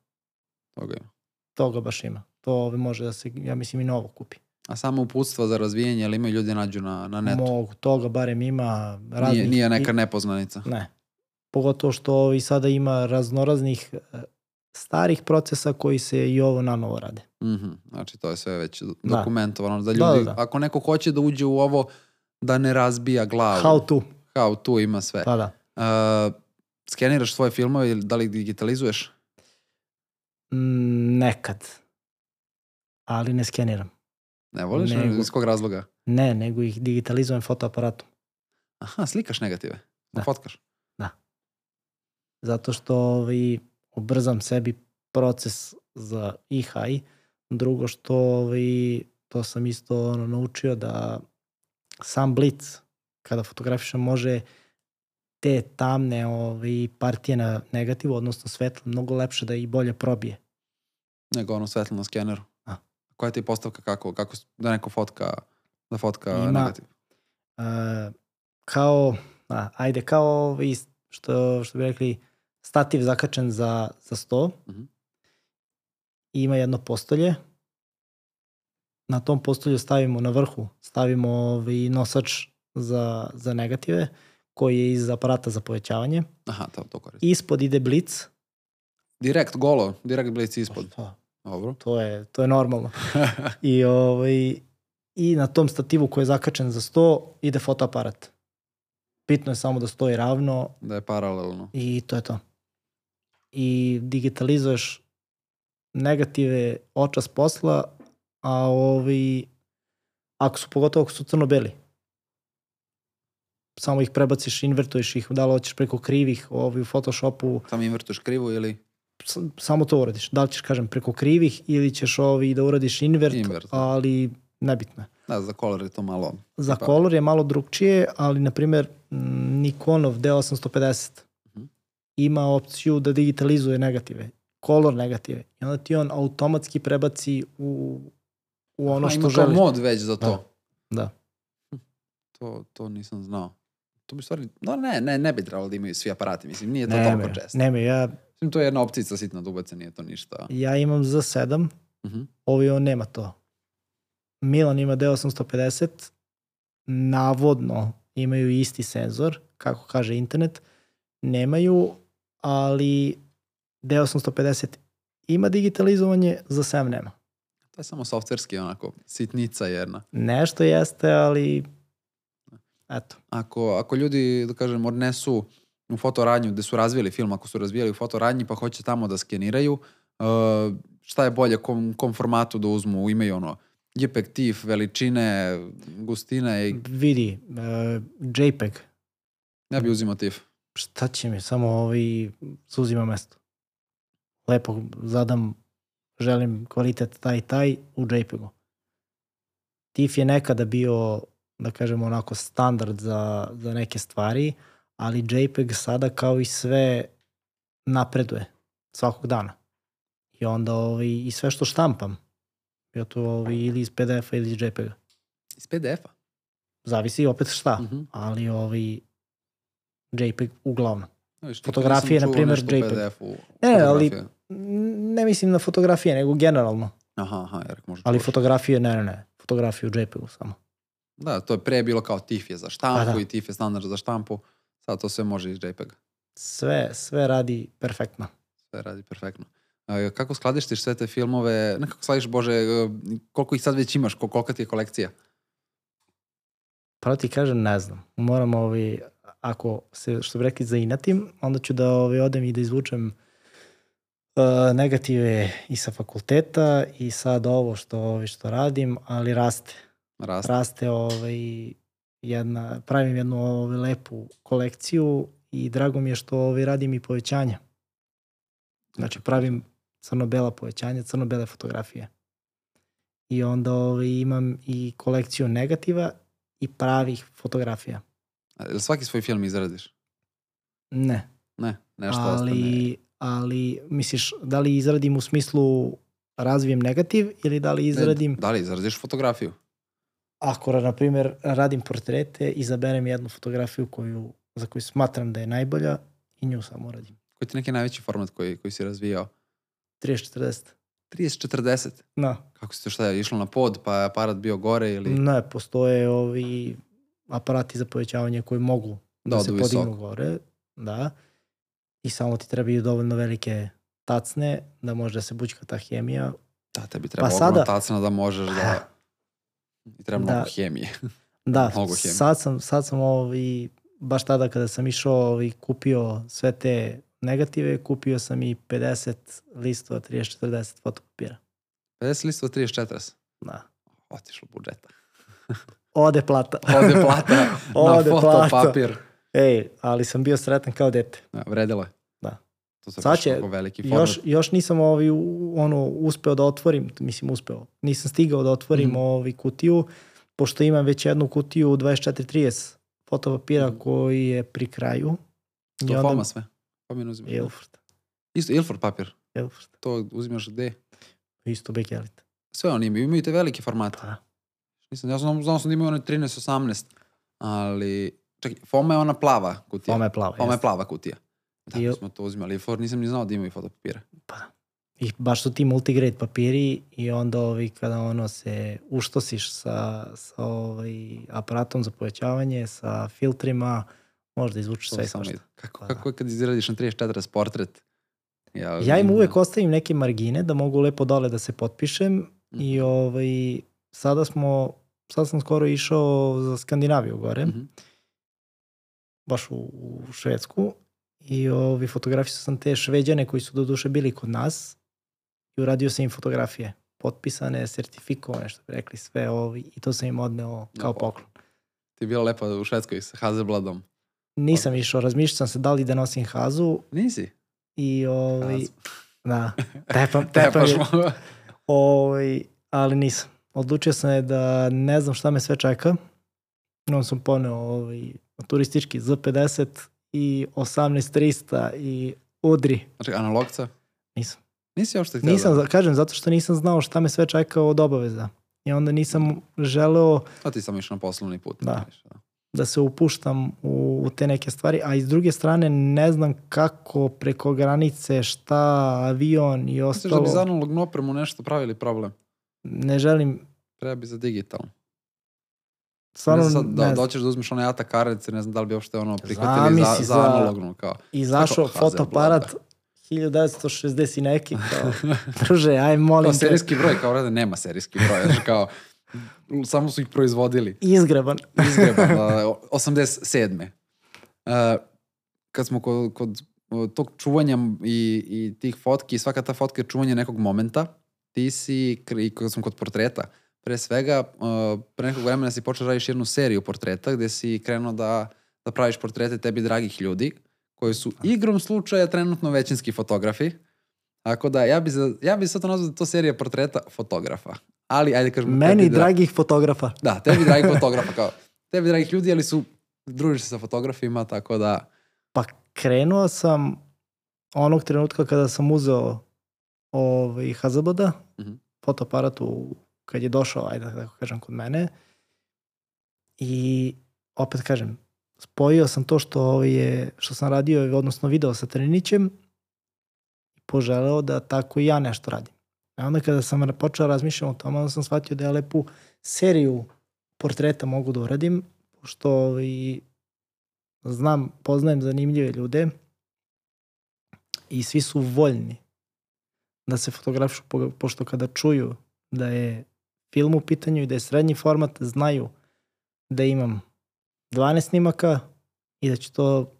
Toga ima. toga baš ima. To ovaj, može da se, ja mislim, i novo kupi. A samo uputstva za razvijenje, ali imaju ljudi nađu na, na netu. Mogu, toga barem ima raznih... Nije, nije neka nepoznanica. Ne. Pogotovo što i sada ima raznoraznih e, starih procesa koji se i ovo na novo rade. Mhm, Znači, to je sve već Da. dokumentovano. Da Da, ljudi, da, da. ako neko hoće da uđe u ovo, da ne razbija glavu. How to. How to ima sve. Pa da. Uh, skeniraš svoje filmove ili da li digitalizuješ? Mm, nekad. Ali ne skeniram. Ne voliš? Nego. Iz kog razloga? Ne, nego ih digitalizujem fotoaparatom. Aha, slikaš negative. Da. Fotkaš. Zato što ovaj, ubrzam sebi proces za i high. Drugo što ovaj, to sam isto ono, naučio da sam blic kada fotografišem može te tamne ovaj, partije na negativu, odnosno svetlo, mnogo lepše da i bolje probije. Nego ono svetlo na skeneru. A. Koja ti je postavka kako, kako da neko fotka, da fotka Ima- negativ? E, kao, a, ajde, kao ovaj, što, što bi rekli, stativ zakačen za, za sto. Mhm. I ima jedno postolje. Na tom postolju stavimo na vrhu, stavimo ovaj nosač za, za negative, koji je iz aparata za povećavanje. Aha, to, to koristim. Ispod ide blic. Direkt golo, direkt blic ispod. Pa, Dobro. to, je, to je normalno. I, ovaj, I na tom stativu koji je zakačen za sto ide fotoaparat. Bitno je samo da stoji ravno, da je paralelno. I to je to. I digitalizuješ negative očas posla, a ovi, ako su pogotovo ako su crno-beli, samo ih prebaciš, invertuješ ih, da li hoćeš preko krivih, ovi u Photoshopu, Samo invertuješ krivu ili s- samo to uradiš. Da li ćeš, kažem, preko krivih ili ćeš ovi da uradiš invert, Invert, da. ali nebitno je. da, za kolor je to malo... Za Pa- kolor je malo drugčije, ali na primjer Nikonov D850 Mhm. Ima opciju da digitalizuje negative, kolor negative. I onda ti on automatski prebaci u, u ono što ima kao želiš. mod već za to. Da. To, to nisam znao. To bi stvari... No ne, ne, ne bi trebalo da imaju svi aparati. Mislim, nije to Ne, toliko bre, često. ne, ja, Mislim, to je jedna opcija sitna da ubace, nije to ništa. ja imam za 7, Mhm. ovi on nema to. Milan ima D850, navodno imaju isti senzor, kako kaže internet, nemaju, ali D850 ima digitalizovanje, za 7 nema. To je samo softverski onako, sitnica jedna. Nešto jeste, ali eto. Ako, ako ljudi, da kažem, odnesu u fotoradnju gde su razvijeli film, ako su razvijali u fotoradnji pa hoće tamo da skeniraju, uh, šta je bolje, kom, kom formatu da uzmu, imaju ono, JPEG, TIFF, veličine, gustine i Vidi, uh, JPEG, ja bi uzimao TIFF. Šta će mi, samo ovi suzima mesto. Lepo zadam, želim kvalitet taj taj u JPEG-u. TIFF je nekada bio, da kažemo onako, standard za, za neke stvari, ali JPEG sada kao i sve napreduje svakog dana. I onda ovaj, i sve što štampam, ja to ovaj, ili iz PDF-a ili iz JPEG-a. Iz PDF-a? Zavisi opet šta, Mhm. ali ovaj, JPEG uglavnom. No, viš, Fotografije, na primjer, JPEG. Ne, ali-. Ne mislim na fotografije, nego generalno. Aha, aha, jer možda Ali fotografije, ne, ne, ne. Fotografije u JPEG-u samo. Da, to je pre bilo kao TIFF je za štampu Pa da. i TIFF je standard za štampu. Sad to sve može iz JPEG-a. Sve, sve radi perfektno. Sve radi perfektno. A, kako skladištiš sve te filmove? Ne kako skladiš, Bože, e, koliko ih sad već imaš? Kol- Kolika ti je kolekcija? Pravo ti kažem, ne znam. Moram, ovaj, ako se, što bi rekli, zainatim, onda ću da ovaj, odem i da izvučem uh, negative i sa fakulteta i sad ovo što, ovaj, što radim, ali raste. Raste. Raste ovaj, jedna, pravim jednu ovaj, lepu kolekciju i drago mi je što ovaj, radim i povećanja. Znači pravim crno-bela povećanja, crno-bele fotografije. I onda ovaj, imam i kolekciju negativa i pravih fotografija. Jel svaki svoj film izradiš? Ne, Ne, nešto ostane. ali, ali misliš da li izradim u smislu razvijem negativ ili da li izradim, Ne, da li izradiš fotografiju? ako na primjer radim portrete, izaberem jednu fotografiju koju, za koju smatram da je najbolja i nju samo uradim. Koji ti neki najveći format koji, koji si razvijao? 30-40. 30-40? No, Kako si to šta je, išlo na pod, pa je aparat bio gore ili... ne, postoje ovi aparati za povećavanje koji mogu da, Da se odu podignu visoko. gore. Da. I samo ti trebaju dovoljno velike tacne da može da se bućka ta hemija. Da, tebi treba Pa pa ogromna sada- tacna da možeš da... I treba Da. mnogo hemije. (laughs) Da, (laughs) Mnogo hemije. sad sam, sad sam ovi, baš tada kada sam išao ovi, kupio sve te negative, kupio sam i 50 listova 30-40 fotopapira. 50 listova 30-40. Da. Otišlo budžeta. (laughs) Ode plata. (laughs) Ode plata (laughs) na Ode plata. fotopapir. Ej, ali sam bio sretan kao dete. Ja, vredilo je. Da. To se Sad će- veliki format. Još, još nisam ovi, ono, uspeo da otvorim, mislim uspeo, nisam stigao da otvorim Mhm. ovi kutiju, pošto imam već jednu kutiju 24-30 fotopapira Mhm. koji je pri kraju. I To onda- foma sve. Foma uzimaš. Ilford. Isto Ilford papir. Ilford. To uzimaš gde? Isto Bekelit. Sve oni imaju. Imaju te velike formate. Da. Nisam, ja znam, znam sam da imaju one 13-18. Ali... Čekaj, Foma je ona plava kutija. Foma je plava. Foma je plava kutija. Da, I- smo to uzimali. Ilford nisam ni znao da imaju fotopapira. I baš su ti multigrade papiri i onda ovi kada ono se uštosiš sa, sa ovaj aparatom za povećavanje, sa filtrima, možda izvučeš sve svašta. Kako, Pa da. kako je kad izradiš na 34 portret? Ja, Ja im uvek ostavim neke margine da mogu lepo dole da se potpišem i Mhm. ovaj, sada smo, sad sam skoro išao za Skandinaviju gore, Mhm. baš u, u Švedsku i ovi fotografisao sam te šveđane koji su do duše bili kod nas i uradio sam im fotografije potpisane, sertifikovane, što bi rekli sve ovi i to sam im odneo kao poklon. Ti je bila lepa u Švedskoj sa Hazelbladom. Nisam išao, razmišljao sam se da li da nosim hazu Nisi? i ovaj, Hazu. da, tepam, (laughs) tepam Tepaš je, ovaj, ali nisam. Odlučio sam je da ne znam šta me sve čeka. On sam poneo ovaj, turistički Z50 i 18300 i Udri. Znači, analogca? Nisam. Nisi uopšte htio Nisam, da... kažem, zato što nisam znao šta me sve čeka od obaveza. I onda nisam želeo A ti sam išao na poslovni put. Da. Da. da se upuštam u, u te neke stvari, a iz druge strane ne znam kako preko granice, šta, avion i Misliš da ostalo. bi za analognu opremu nešto pravili problem? Ne želim, Treba bi za digitalno. stvarno ne znam sad, da, da hoćeš da uzmeš one ata kartice, ne znam da li bi uopšte ono prihvatili za, za, za- analognu. Kao. izašao Kako fotoaparat 1960 i neki, kao, (laughs) druže, aj molim te, serijski broj, kao rade, nema serijski broj. Znači, kao, samo su ih proizvodili. izgreban. (laughs) izgreban, uh, 87. Uh, kad smo kod, kod tog čuvanja i, i tih fotki, svaka ta fotka je čuvanje nekog momenta, ti si, i kad smo kod portreta, pre svega, pre nekog vremena si počeo da radiš jednu seriju portreta gde si krenuo da, da praviš portrete tebi dragih ljudi, koji su igrom slučaja trenutno većinski fotografi. Tako da, ja bi, za, ja bi sad to nazvao da to serija portreta fotografa. Ali, ajde kažemo... Meni dragih fotografa. da, tebi dragi (laughs) fotografa, kao, tebi dragih ljudi, ali su družiš se sa fotografima, tako da... Pa krenuo sam onog trenutka kada sam uzeo ovaj. -hmm. Fotoaparat u, kad je došao, ajde da tako kažem, kod mene. I opet kažem, spojio sam to što je, što sam radio, odnosno video sa Trinićem i poželeo da tako i ja nešto radim. A onda kada sam počeo razmišljati o tome, onda sam shvatio da ja lepu seriju portreta mogu da uradim, pošto i znam, poznajem zanimljive ljude i svi su voljni da se fotografišu, po- pošto kada čuju da je film u pitanju i da je srednji format, znaju da imam 12 snimaka i da će to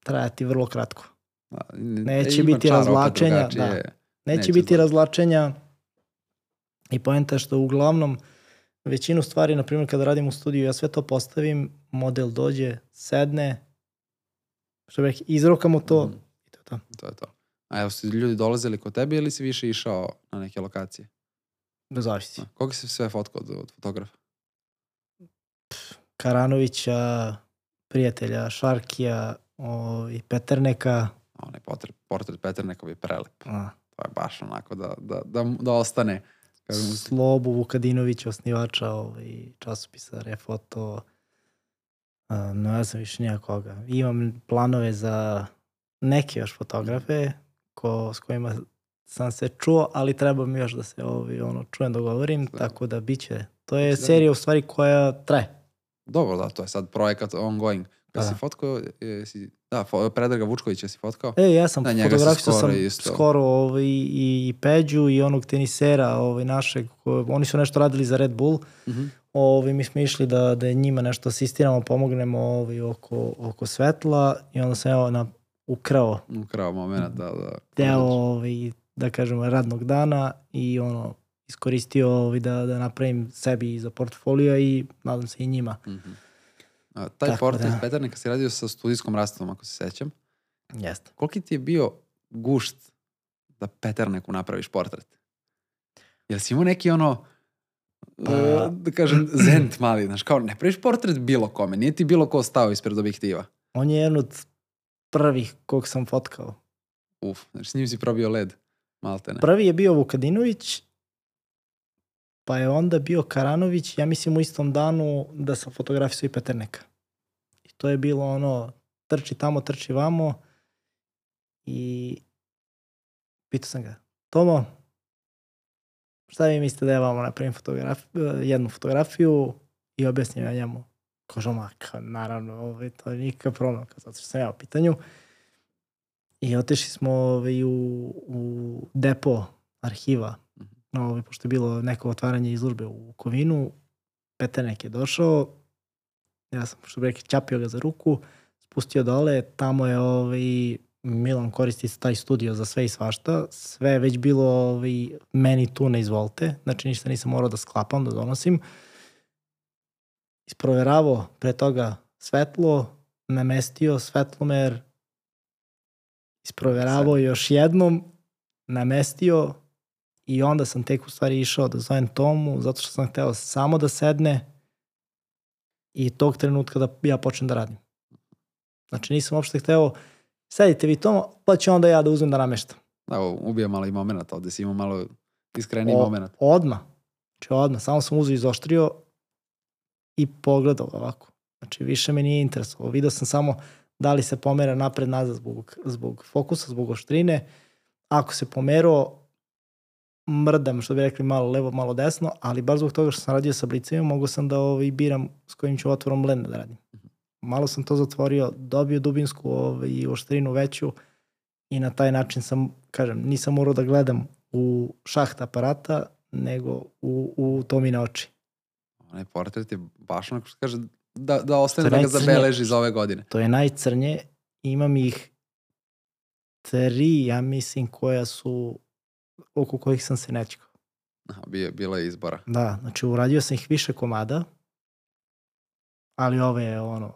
trajati vrlo kratko. da, Neće biti drugačije. da. Neće, Neće biti zla- razvlačenja i poenta je što uglavnom većinu stvari, na primjer kada radim u studiju, ja sve to postavim, model dođe, sedne, što bih izrokamo to Mhm. i to je to. To je to. A evo, su ljudi dolazili kod tebe ili si više išao na neke lokacije? Bez zavisi. Da. Koga si sve fotkao od, od fotografa? Karanovića, prijatelja, Šarkija, o, i Peterneka. Onaj portret, portret Peternekov je prelep. A, To je baš onako da, da, da, da ostane. Kažem, Slobu Vukadinovića, osnivača ovaj, časopisa Refoto. A, no ja sam više nijakoga. Imam planove za neke još fotografe ko, s kojima sam se čuo, ali treba mi još da se ovaj, ono, čujem, dogovorim, Da. tako da bit će. To je Da. serija u stvari koja traje. Dobro, da, to je sad projekat ongoing. Da. Da. si fotkao, jesi, da, Predraga Vučkovića si fotkao? E, ja sam fotografisao skoro sam isto. skoro ovaj, i, i Peđu i onog tenisera ovaj, našeg, ko, oni su nešto radili za Red Bull, Mhm. ovaj, mi smo išli da, da njima nešto asistiramo, pomognemo ovaj, oko, oko svetla i onda sam evo na, ukrao Ukrao moment, da, da. deo ovaj, da kažemo radnog dana i ono iskoristio ovaj, da, da napravim sebi za portfolio i nadam se i njima. Mhm. A, taj Tako portret da. Peterneka si radio sa studijskom rastavom, ako se sećam. Jeste. Koliki ti je bio gušt da Peterneku napraviš portret? Jel si imao neki ono, Pa- e, da kažem, zent mali, znaš, kao ne praviš portret bilo kome, nije ti bilo ko stao ispred objektiva. On je jedan od prvih kog sam fotkao. Uf, znači s njim si probio led, malte ne. Prvi je bio Vukadinović, pa je onda bio Karanović, ja mislim u istom danu da sam fotografisao i Peterneka. I to je bilo ono, trči tamo, trči vamo i pitao sam ga, Tomo, šta vi mislite da ja vama napravim fotograf, jednu fotografiju i objasnim ja njemu. Kaže, ma, kao, naravno, ovaj, to je nikakav problem, zato što sam ja u pitanju. I otišli smo ovaj, u, u depo arhiva, Mhm. ovaj, pošto je bilo neko otvaranje izložbe u Kovinu. Peternek je došao, ja sam, što bi rekli, čapio ga za ruku, spustio dole, tamo je ovaj, Milan koristi taj studio za sve i svašta, sve je već bilo ovaj, meni tu ne izvolite, znači ništa nisam morao da sklapam, da donosim. Isproveravao pre toga svetlo, namestio svetlomer, isproveravao još jednom, namestio i onda sam tek u stvari išao da zovem Tomu zato što sam hteo samo da sedne i tog trenutka da ja počnem da radim. Znači nisam uopšte hteo sedite vi Tomo, pa ću onda ja da uzmem da nameštam. Da, ubija malo i moment, ovde si imao malo iskreniji O- moment. Odmah. Znači odmah. Samo sam uzeo izoštrio i pogledao ovako. Znači više me nije interesovalo. Video sam samo da li se pomera napred nazad zbog, zbog fokusa, zbog oštrine. Ako se pomerao, mrdam, što bi rekli, malo levo, malo desno, ali baš zbog toga što sam radio sa blicevima, mogu sam da ovaj, biram s kojim ću otvorom blenda da radim. Malo sam to zatvorio, dobio dubinsku ovaj, oštrinu veću i na taj način sam, kažem, nisam morao da gledam u šaht aparata, nego u, u tomine oči. Onaj portret je baš onako što kaže da, da ostane da ga zabeleži za ove godine. To je najcrnje. Imam ih tri, ja mislim, koja su oko kojih sam se nečekao. Aha, bio, bilo je izbora. Da, znači uradio sam ih više komada, ali ove je ono,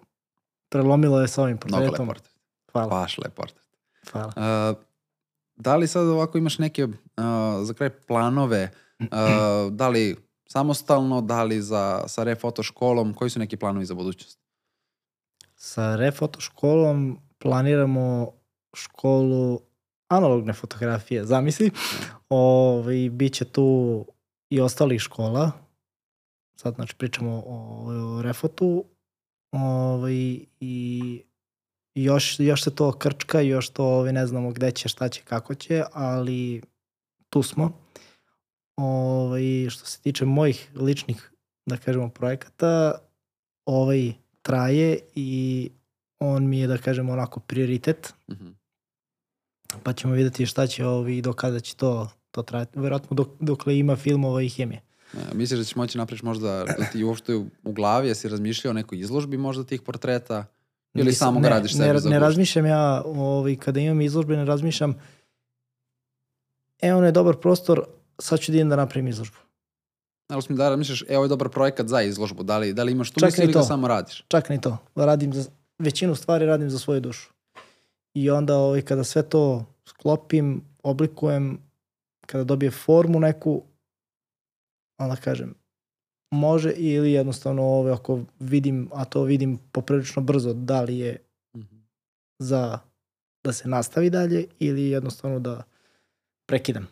prelomilo je sa ovim Mnogo lep portretom. portret. Hvala, Baš lep portret. hvala. Uh, da li sad ovako imaš neke uh, za kraj planove, uh, (clears throat) da li samostalno, da li za, sa refoto školom, koji su neki planovi za budućnost? Sa refoto školom planiramo školu analogne fotografije, zamisli. Ovaj, biće tu i ostalih škola. Sad znači pričamo o, o refotu. Ovaj, i još, još se to krčka, još to ovaj, ne znamo gde će, šta će, kako će, ali tu smo. Ovaj, što se tiče mojih ličnih, da kažemo, projekata, ovaj traje i on mi je, da kažemo, onako prioritet. Mm -hmm. Pa ćemo videti šta će ovi, do kada će to, to trajati. Vjerojatno dok, dokle ima filmova i hemije. Ja, misliš da ćeš moći napriš možda da ti uopšte u glavi, jesi razmišljao o nekoj izložbi možda tih portreta? Ili Nisam, samo ga radiš ne, sebi za Ne razmišljam ja, ovaj, kada imam izložbe, ne razmišljam e, ono je dobar prostor, sad ću da idem da napravim izložbu. Ali mi da razmišljaš, e, ovo je dobar projekat za izložbu, da li, da li imaš tu misli ili ga samo radiš? Čak ni to. Radim za, većinu stvari radim za svoju dušu. I onda ovaj, kada sve to sklopim, oblikujem, kada dobije formu neku, onda kažem, može ili jednostavno ove, ako vidim, a to vidim poprilično brzo, da li je mm -hmm. za da se nastavi dalje ili jednostavno da prekidam.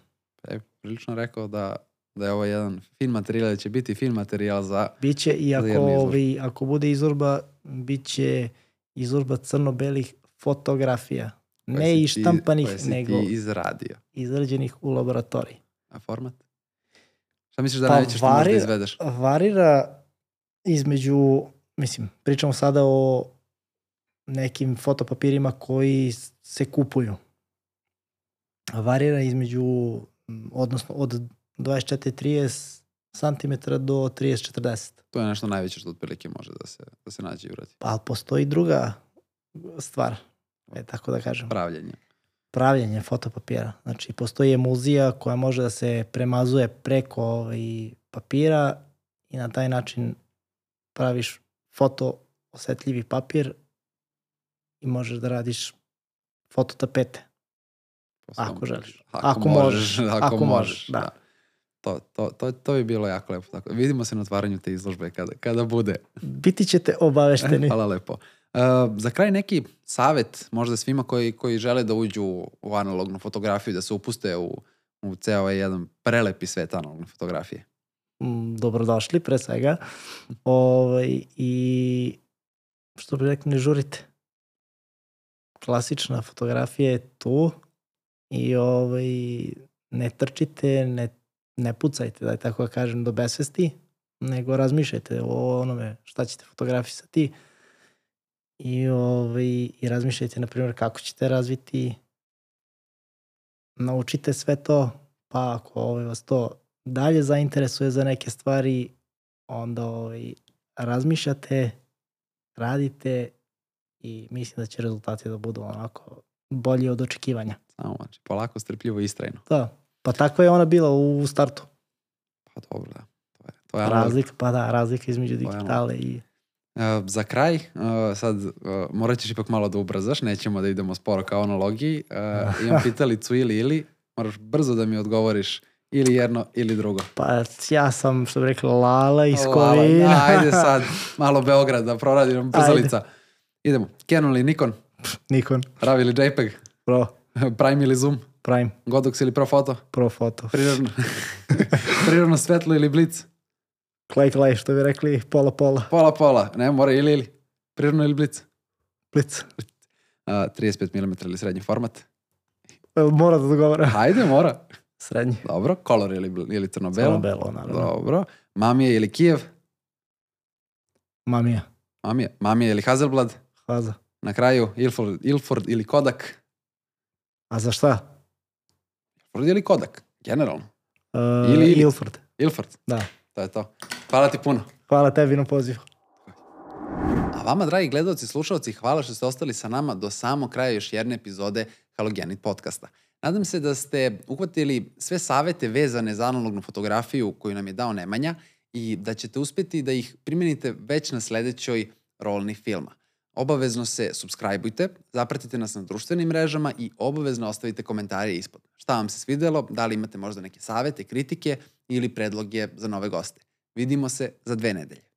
E, prilično rekao da da je ovo jedan film materijal, da će biti film materijal za Biće i ako, ovi, ako bude izložba, biće izložba crno-belih fotografija. Koje ne i štampanih, koje si nego ti izradio. izrađenih u laboratoriji. A format? Šta misliš da pa najveće što varir, možda izvedeš? Varira između, mislim, pričamo sada o nekim fotopapirima koji se kupuju. Varira između, odnosno od 24-30 cm do 30-40. To je nešto najveće što otprilike može da se, da se nađe i uradi. Pa postoji druga stvar, e, tako da kažem. Pravljenje. Pravljenje fotopapira. Znači, postoji emulzija koja može da se premazuje preko ovaj, papira i na taj način praviš foto osetljivi papir i možeš da radiš fototapete. Ako želiš. Ako, ako možeš. (laughs) Ako, ako možeš, da. da. To, to, to, to bi bilo jako lepo. Tako. Vidimo se na otvaranju te izložbe kada, kada bude. (laughs) Biti ćete obavešteni. (laughs) Hvala lepo. Uh, za kraj neki savet možda svima koji, koji žele da uđu u analognu fotografiju, da se upuste u, u ceo ovaj jedan prelepi svet analogne fotografije. Mm, dobrodošli pre svega. Ovaj, I što bi rekli, ne žurite. Klasična fotografija je tu i ovaj, ne trčite, ne ne pucajte, da je tako da kažem, do besvesti, nego razmišljajte o onome šta ćete fotografisati i, ovaj, i razmišljajte, na primjer, kako ćete razviti, naučite sve to, pa ako ovaj, vas to dalje zainteresuje za neke stvari, onda ovaj, razmišljate, radite i mislim da će rezultati da budu onako bolji od očekivanja. Samo, znači, polako, strpljivo i istrajno. Da, Pa tako je ona bila u startu. Pa dobro, da. To je, to je razlika, pa da, razlika između digitale i... Uh, za kraj, uh, sad uh, morat ćeš ipak malo da ubrzaš, nećemo da idemo sporo kao analogiji. Uh, (laughs) imam pitalicu ili ili, moraš brzo da mi odgovoriš ili jedno ili drugo. Pa ja sam, što bi rekla, Lala iz Kovina. Da, ajde sad, (laughs) malo Beograd da proradim brzalica. Ajde. Idemo, Canon ili Nikon? Nikon. RAW ili JPEG? Pro. (laughs) Prime ili Zoom? Prime. Godox ili Profoto? Profoto. Prirodno, (laughs) prirodno svetlo ili blic? Clay clay, što bi rekli, pola pola. Pola pola, ne, mora ili ili. Prirodno ili blic? Blic. Uh, 35 mm ili srednji format? Mora da dogovara. (laughs) Hajde, mora. Srednji. Dobro, kolor ili, ili crno-belo? Crno-belo, naravno. Dobro. Mamije ili Kijev? Mamija. Mamija. Mamija ili Hazelblad? Haza. Na kraju, Ilford, Ilford ili Kodak? A za šta? Ilford ili Kodak, generalno. Uh, ili, Ilford. Ilford. Da. To je to. Hvala ti puno. Hvala tebi na pozivu. A vama, dragi gledalci i slušalci, hvala što ste ostali sa nama do samog kraja još jedne epizode Halogenit podcasta. Nadam se da ste uhvatili sve savete vezane za analognu fotografiju koju nam je dao Nemanja i da ćete uspeti da ih primenite već na sledećoj rolni filma. Obavezno se subscribeujte, zapratite nas na društvenim mrežama i obavezno ostavite komentare ispod. Šta vam se svidelo, da li imate možda neke savete, kritike ili predloge za nove goste. Vidimo se za dve nedelje.